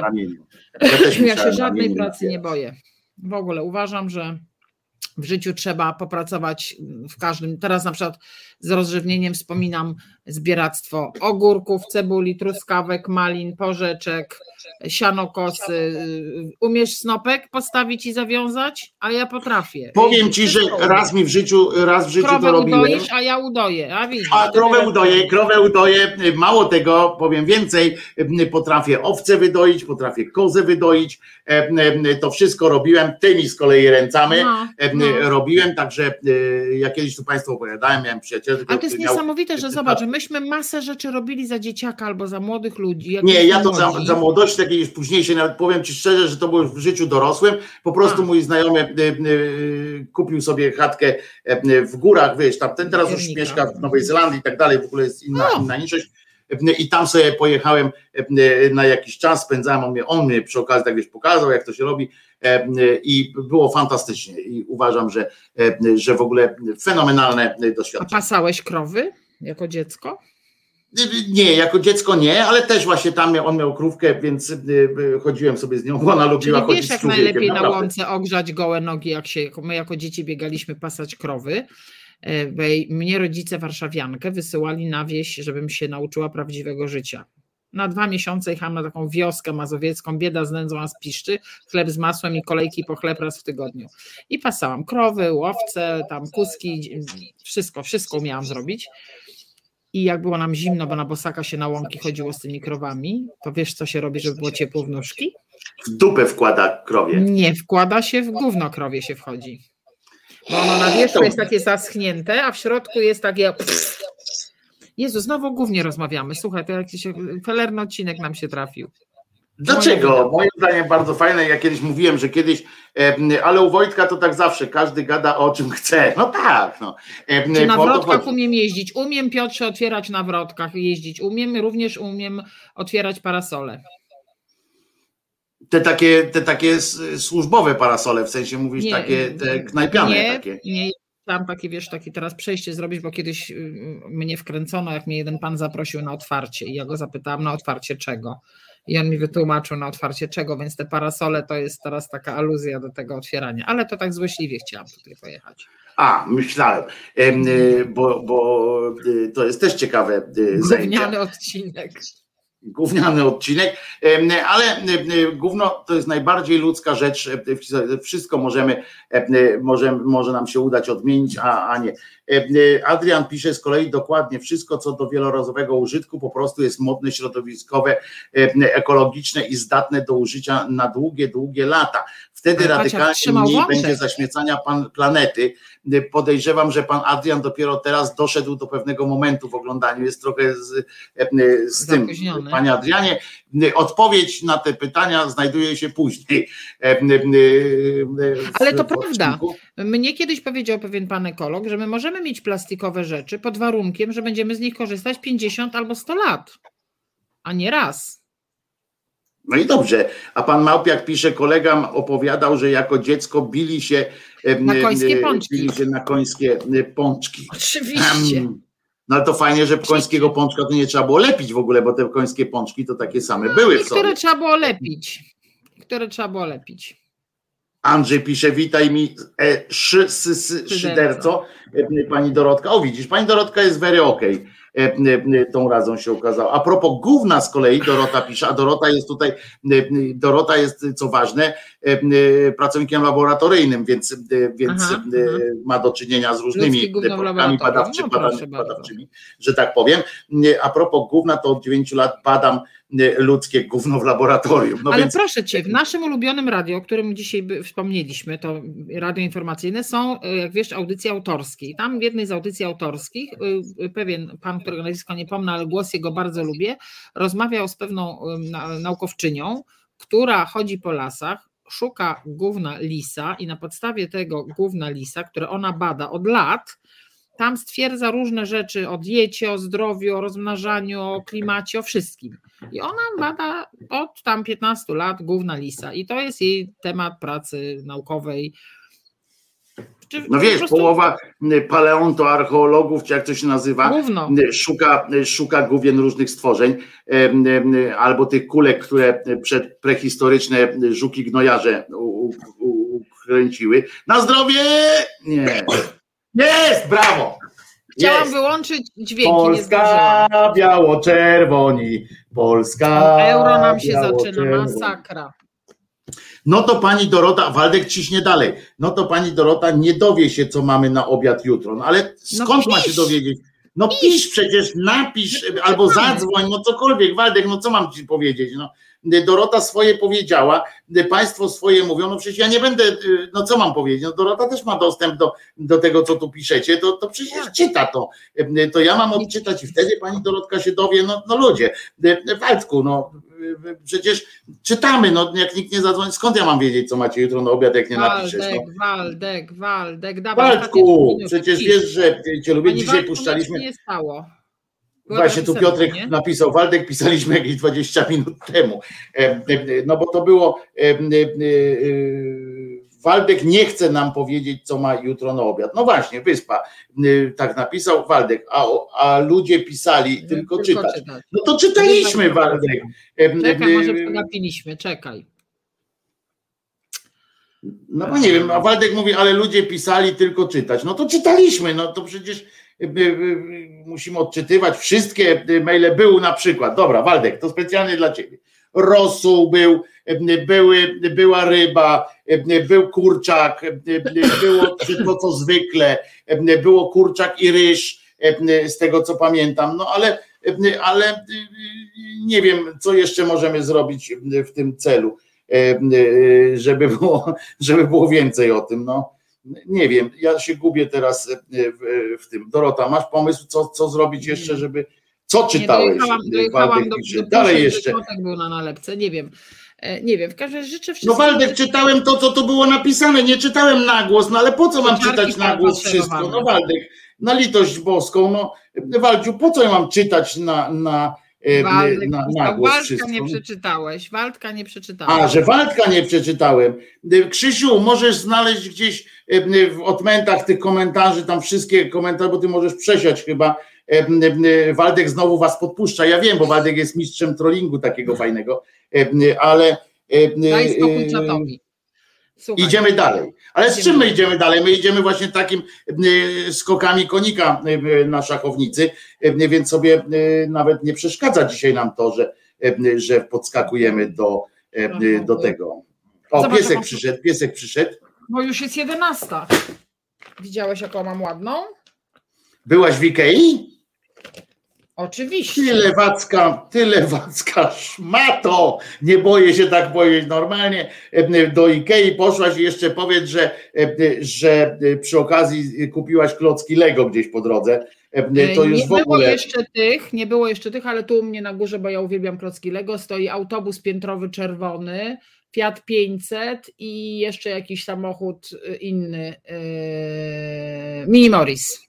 Ja Ja się żadnej pracy nie boję. W ogóle uważam, że w życiu trzeba popracować w każdym. Teraz na przykład z rozrzewnieniem wspominam zbieractwo ogórków, cebuli, truskawek, malin, porzeczek, sianokosy. Umiesz snopek postawić i zawiązać? A ja potrafię. Powiem ci, że raz mi w życiu, raz w życiu to Krowę robiłem. udoisz, a ja udoję. A widzisz, A krowę udoję, krowę udoję, mało tego, powiem więcej, potrafię owce wydoić, potrafię kozę wydoić, to wszystko robiłem, tymi z kolei ręcami No, no. robiłem, także e, ja kiedyś tu Państwu opowiadałem, miałem przyjaciela, Ale to jest niesamowite, że zobacz, że myśmy masę rzeczy robili za dzieciaka albo za młodych ludzi. Nie, ja to za, za młodości takiej już późniejszej, nawet powiem Ci szczerze, że to było w życiu dorosłym. Po prostu A. mój znajomy y, y, kupił sobie chatkę y, w górach, wiesz, tam ten teraz już mieszka w Nowej Zelandii i tak dalej, w ogóle jest inna, inna niższość. I tam sobie pojechałem y, na jakiś czas, spędzałem, on mnie, on mnie przy okazji tak wiesz, pokazał, jak to się robi y, i było fantastycznie i uważam, że, że w ogóle fenomenalne A doświadczenie. pasałeś krowy jako dziecko? Nie, jako dziecko nie, ale też właśnie tam on miał krówkę, więc chodziłem sobie z nią, bo ona Czyli lubiła chodzić wiesz, jak najlepiej na naprawdę. łące ogrzać gołe nogi, jak się, my jako dzieci biegaliśmy pasać krowy. E, Mnie rodzice warszawiankę wysyłali na wieś, żebym się nauczyła prawdziwego życia. Na dwa miesiące jechałam na taką wioskę mazowiecką, bieda z nędzą, a z piszczy, chleb z masłem i kolejki po chleb raz w tygodniu. I pasałam krowy, łowce, tam kuski, wszystko, wszystko umiałam zrobić. I jak było nam zimno, bo na bosaka się na łąki chodziło z tymi krowami, to wiesz, co się robi, żeby było ciepło w nóżki? W dupę wkłada krowie. Nie wkłada się w gówno krowie się wchodzi. Bo ono na wierzchu jest takie zaschnięte, a w środku jest takie. Jezu, znowu o gównie rozmawiamy. Słuchaj, to jakiś felerny odcinek nam się trafił. Dlaczego? Moim zdaniem bardzo fajne. Ja kiedyś mówiłem, że kiedyś, ale u Wojtka to tak zawsze, każdy gada o czym chce. No tak, no. Czy na wrotkach umiem jeździć? Umiem, Piotrze, otwierać na wrotkach i jeździć. Umiem, również umiem otwierać parasole. Te takie, te takie służbowe parasole, w sensie mówisz Nie, takie te knajpiane nie, takie. Nie, tam takie, wiesz, takie teraz przejście zrobić, bo kiedyś y, mnie wkręcono, jak mnie jeden pan zaprosił na otwarcie i ja go zapytałam na otwarcie czego. I on mi wytłumaczył na otwarcie czego, więc te parasole to jest teraz taka aluzja do tego otwierania. Ale to tak złośliwie chciałam tutaj pojechać. A, myślałem, y, bo, bo y, to jest też ciekawe zajęcie. Odcinek gówniany odcinek, ale gówno to jest najbardziej ludzka rzecz. Wszystko możemy, może, może nam się udać odmienić, a, a nie. Adrian pisze z kolei dokładnie wszystko, co do wielorazowego użytku, po prostu jest modne, środowiskowe, ekologiczne i zdatne do użycia na długie, długie lata. Wtedy radykalnie mniej wątek. będzie zaśmiecania pan planety. Podejrzewam, że pan Adrian dopiero teraz doszedł do pewnego momentu w oglądaniu. Jest trochę z, z tym, panie Adrianie. Odpowiedź na te pytania znajduje się później. Ale to prawda. Mnie kiedyś powiedział pewien pan ekolog, że my możemy mieć plastikowe rzeczy pod warunkiem, że będziemy z nich korzystać 50 albo 100 lat, a nie raz. No i dobrze, a pan Małpiak pisze, kolega opowiadał, że jako dziecko bili się na końskie pączki. Bili się na końskie pączki. Oczywiście. No to fajnie, że końskiego pączka to nie trzeba było lepić w ogóle, bo te końskie pączki to takie same no, były. Które trzeba było lepić. Które trzeba było lepić. Andrzej pisze, witaj mi e, szy, sy, sy, szyderco, e, pani Dorotka. O widzisz, pani Dorotka jest very okay. E, e, tą razą się okazało. A propos gówna z kolei Dorota pisze, a Dorota jest tutaj, e, Dorota jest co ważne, pracownikiem laboratoryjnym, więc, więc aha, ma do czynienia z różnymi programami badawczy, no, badawczymi, że tak powiem. A propos gówna, to od 9 lat badam ludzkie gówno w laboratorium. No Ale więc... proszę cię, w naszym ulubionym radio, o którym dzisiaj wspomnieliśmy, to radio informacyjne, są, jak wiesz, audycje autorskie. I tam w jednej z audycji autorskich pewien pan, którego nazwiska nie pomnę, ale głos jego bardzo lubię, rozmawiał z pewną naukowczynią, która chodzi po lasach, szuka gówna lisa i na podstawie tego gówna lisa, które ona bada od lat, tam stwierdza różne rzeczy o diecie, o zdrowiu, o rozmnażaniu, o klimacie, o wszystkim. I ona bada od tam 15 lat główna lisa i to jest jej temat pracy naukowej. Czy no wiesz, prostu... połowa paleontoarcheologów, czy jak to się nazywa, Gówno. szuka, szuka główien różnych stworzeń, albo tych kulek, które przed prehistoryczne żuki gnojarze ukręciły. Na zdrowie! Nie. Jest, brawo! Chciałam jest. wyłączyć dźwięki. Polska biało-czerwoni. Polska. Euro nam się zaczyna, masakra. No to pani Dorota, Waldek ciśnie dalej. No to pani Dorota nie dowie się, co mamy na obiad jutro. No ale no skąd no ma się dowiedzieć? No pisz, przecież, napisz albo zadzwoń, no cokolwiek, Waldek, no co mam ci powiedzieć? No, Dorota swoje powiedziała, państwo swoje mówią, no przecież ja nie będę, no co mam powiedzieć, no Dorota też ma dostęp do, do tego, co tu piszecie, to, to przecież tak. czyta to, to ja mam odczytać i wtedy pani Dorotka się dowie, no, no ludzie, Waldku, no przecież czytamy, no jak nikt nie zadzwoni, skąd ja mam wiedzieć, co macie jutro na obiad, jak nie napiszesz? Waldek, no? Waldek, Waldek, dawaj. Waldku, przecież wiesz, że cię lubię, dzisiaj Waldku, puszczaliśmy. nie stało. Właśnie tu Piotrek nie? napisał, Waldek pisaliśmy jakieś 20 minut temu. No bo to było. Waldek nie chce nam powiedzieć, co ma jutro na obiad. No właśnie, wyspa. Tak napisał Waldek, a, a ludzie pisali tylko, tylko czytać. czytać. No to czytaliśmy, Waldek. Czekaj, może napiliśmy, czekaj. No bo nie wiem, a Waldek mówi, ale ludzie pisali tylko czytać. No to czytaliśmy, no to przecież musimy odczytywać wszystkie maile. Był na przykład, dobra, Waldek, to specjalnie dla ciebie. Rosół był, były, była ryba, był kurczak, było to co zwykle, było kurczak i ryż, z tego co pamiętam. No ale, ale nie wiem, co jeszcze możemy zrobić w tym celu, żeby było, żeby było więcej o tym. No nie wiem, ja się gubię teraz w, tym. Dorota, masz pomysł, co, co zrobić jeszcze, żeby. Co czytałeś? Nie, dojechałam, dojechałam do, do, Dalej jeszcze. był na nalepce, nie wiem. E, nie wiem, w każdym razie życzę wszystkim. No Waldek, czytałem to, co tu było napisane, nie czytałem na głos, no ale po co mam czytać na głos wszystko? No Waldek, na litość boską, no Waldziu, po co ja mam czytać na, na, Waldek, na, na głos Waldka wszystko. nie przeczytałeś, Waldka nie przeczytałeś. A, że Waldka nie przeczytałem. Krzysiu, możesz znaleźć gdzieś w odmętach tych komentarzy, tam wszystkie komentarze, bo ty możesz przesiać chyba Waldek znowu was podpuszcza. Ja wiem, bo Waldek jest mistrzem trollingu takiego fajnego, ale. Daj spokój czatowi. Słuchaj. Idziemy dalej. Ale z czym my idziemy dalej? My idziemy właśnie takim skokami konika na szachownicy, więc sobie nawet nie przeszkadza dzisiaj nam to, że, że podskakujemy do, do tego. O, Zobacz, piesek przyszedł, piesek przyszedł. Bo już jest 11. Widziałeś, jaką mam ładną? Byłaś w Ikei? Oczywiście. Ty lewacka, ty lewacka szmato. Nie boję się tak powiedzieć normalnie. Do Ikei poszłaś i jeszcze powiedz, że, że przy okazji kupiłaś klocki Lego gdzieś po drodze. To już nie w ogóle... było jeszcze tych, nie było jeszcze tych, ale tu u mnie na górze, bo ja uwielbiam klocki Lego, stoi autobus piętrowy czerwony, Fiat 500 i jeszcze jakiś samochód inny, yy, Mini Morris.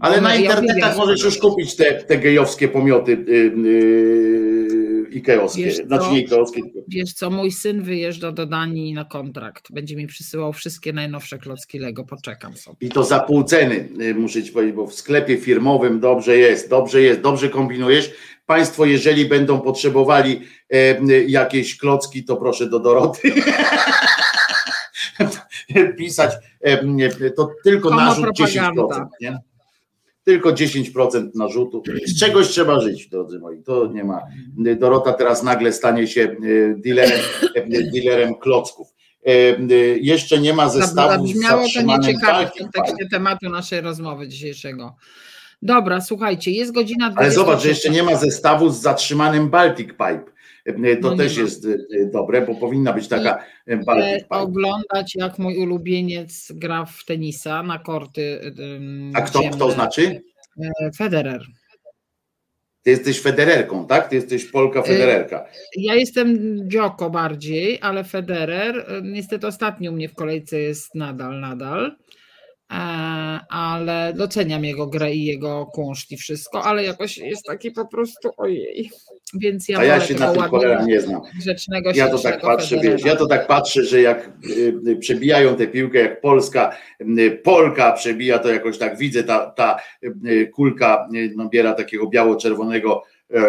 Ale na internetach możesz już kupić te, te gejowskie pomioty yy, yy, ikeowskie. Wiesz znaczy nie ikeowskie. Wiesz co, mój syn wyjeżdża do Danii na kontrakt. Będzie mi przysyłał wszystkie najnowsze klocki Lego. Poczekam sobie. I to za pół ceny, y, muszę ci powiedzieć, bo w sklepie firmowym dobrze jest, dobrze jest, dobrze kombinujesz. Państwo, jeżeli będą potrzebowali e, jakieś klocki, to proszę do Doroty. pisać, e, to tylko narzut 10%. Nie? Tylko 10% narzutu. Z czegoś trzeba żyć, drodzy moi. To nie ma. Dorota teraz nagle stanie się e, dealerem, e, dealerem klocków. E, jeszcze nie ma zestawu Brzmiało to nieciekawe w kontekście tematu naszej rozmowy dzisiejszego. Dobra, słuchajcie, jest godzina 20. Ale zobacz, że jeszcze nie ma zestawu z zatrzymanym Baltic Pipe. To no też ma. jest dobre, bo powinna być taka Baltic Pipe. oglądać, jak mój ulubieniec gra w tenisa na korty. A kto, kto znaczy? Federer. Ty jesteś Federerką, tak? Ty jesteś Polka Federerka. Ja jestem Dzioko bardziej, ale Federer niestety ostatni u mnie w kolejce jest nadal, nadal. E, ale doceniam jego grę i jego kunszt i wszystko, ale jakoś jest taki po prostu ojej. Więc ja A ja się na tym cholera nie znam. Grzecznego, ja to tak patrzę, wiesz, ja to tak patrzę, że jak y, y, przebijają tę piłkę, jak Polska, y, Polka przebija, to jakoś tak widzę, ta, ta kulka nabiera takiego biało-czerwonego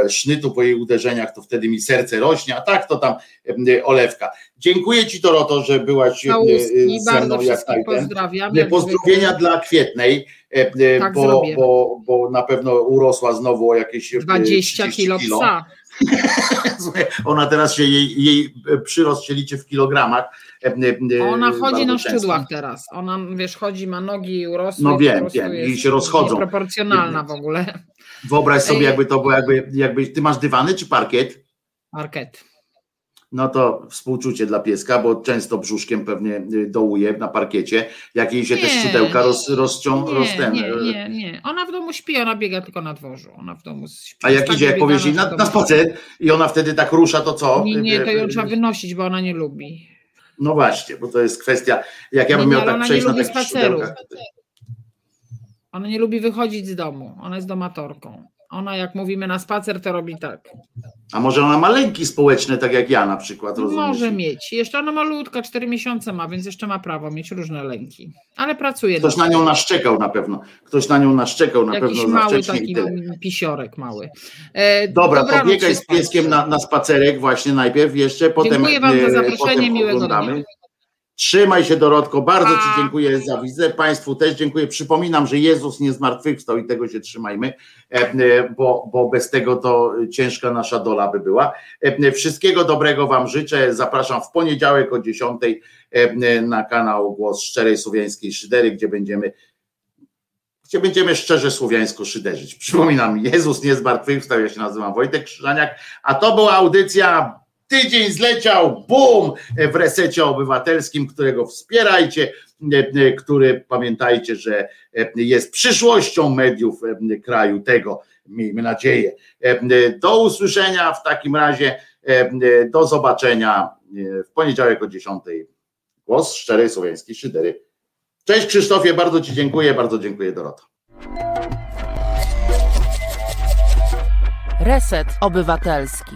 sznytu po jej uderzeniach, to wtedy mi serce rośnie, a tak to tam e, olewka. Dziękuję Ci Doroto, że byłaś Całuski, e, ze mną jak Pozdrawiam. Pozdrowienia dla Kwietnej, tak bo, bo, bo na pewno urosła znowu o jakieś 20 kilo psa. Ona teraz się jej, jej przyrost się liczy w kilogramach. Ona chodzi na szczudłach teraz. Ona, wiesz, chodzi, ma nogi urosłe. No wiem, wiem. I się rozchodzą. Proporcjonalna w ogóle. Wyobraź sobie, jakby to było, jakby, jakby ty masz dywany czy parkiet? Parkiet. No to współczucie dla pieska, bo często brzuszkiem pewnie y, dołuje na parkiecie, jak jej się nie, te szczudełka roz, rozcią, nie, Nie, nie, nie. Ona w domu śpi, ona biega tylko na dworzu. Ona w domu śpi. A jak idzie, jak powiesz jej na, na spacer i ona wtedy tak rusza, to co? Nie, nie, to ją trzeba wynosić, bo ona nie lubi. No właśnie, bo to jest kwestia, jak ja bym miał tak przejść na takich szczudełkach. Ona nie lubi wychodzić z domu. Ona jest domatorką. Ona, jak mówimy na spacer, to robi tak. A może ona ma lęki społeczne, tak jak ja na przykład, rozumiesz? Może mieć. Jeszcze ona malutka, 4 miesiące ma, więc jeszcze ma prawo mieć różne lęki. Ale pracuje. Ktoś na nią naszczekał na pewno. Ktoś na nią naszczekał na Jakiś pewno. mały taki pisiorek mały. E, Dobra, to biegaj z pieskiem na, na spacerek właśnie najpierw jeszcze, potem Dziękuję Wam za e, zaproszenie, miłego dnia. Trzymaj się Dorotko, bardzo Ci dziękuję za wizytę, Państwu też dziękuję. Przypominam, że Jezus nie zmartwychwstał i tego się trzymajmy, e, e, bo, bo bez tego to ciężka nasza dola by była. E, wszystkiego dobrego Wam życzę, zapraszam w poniedziałek o 10 na kanał Głos Szczerej Słowiańskiej Szydery, gdzie będziemy gdzie będziemy szczerze słowiańsko szyderzyć. Przypominam, Jezus nie zmartwychwstał, ja się nazywam Wojtek Krzyżaniak, a to była audycja Tydzień zleciał, bum, w resecie obywatelskim, którego wspierajcie, który pamiętajcie, że jest przyszłością mediów kraju tego, miejmy nadzieję. Do usłyszenia w takim razie, do zobaczenia w poniedziałek o 10. Głos szczerej słowiańskiej szydery. Cześć Krzysztofie, bardzo Ci dziękuję, bardzo dziękuję Dorota. Reset Obywatelski.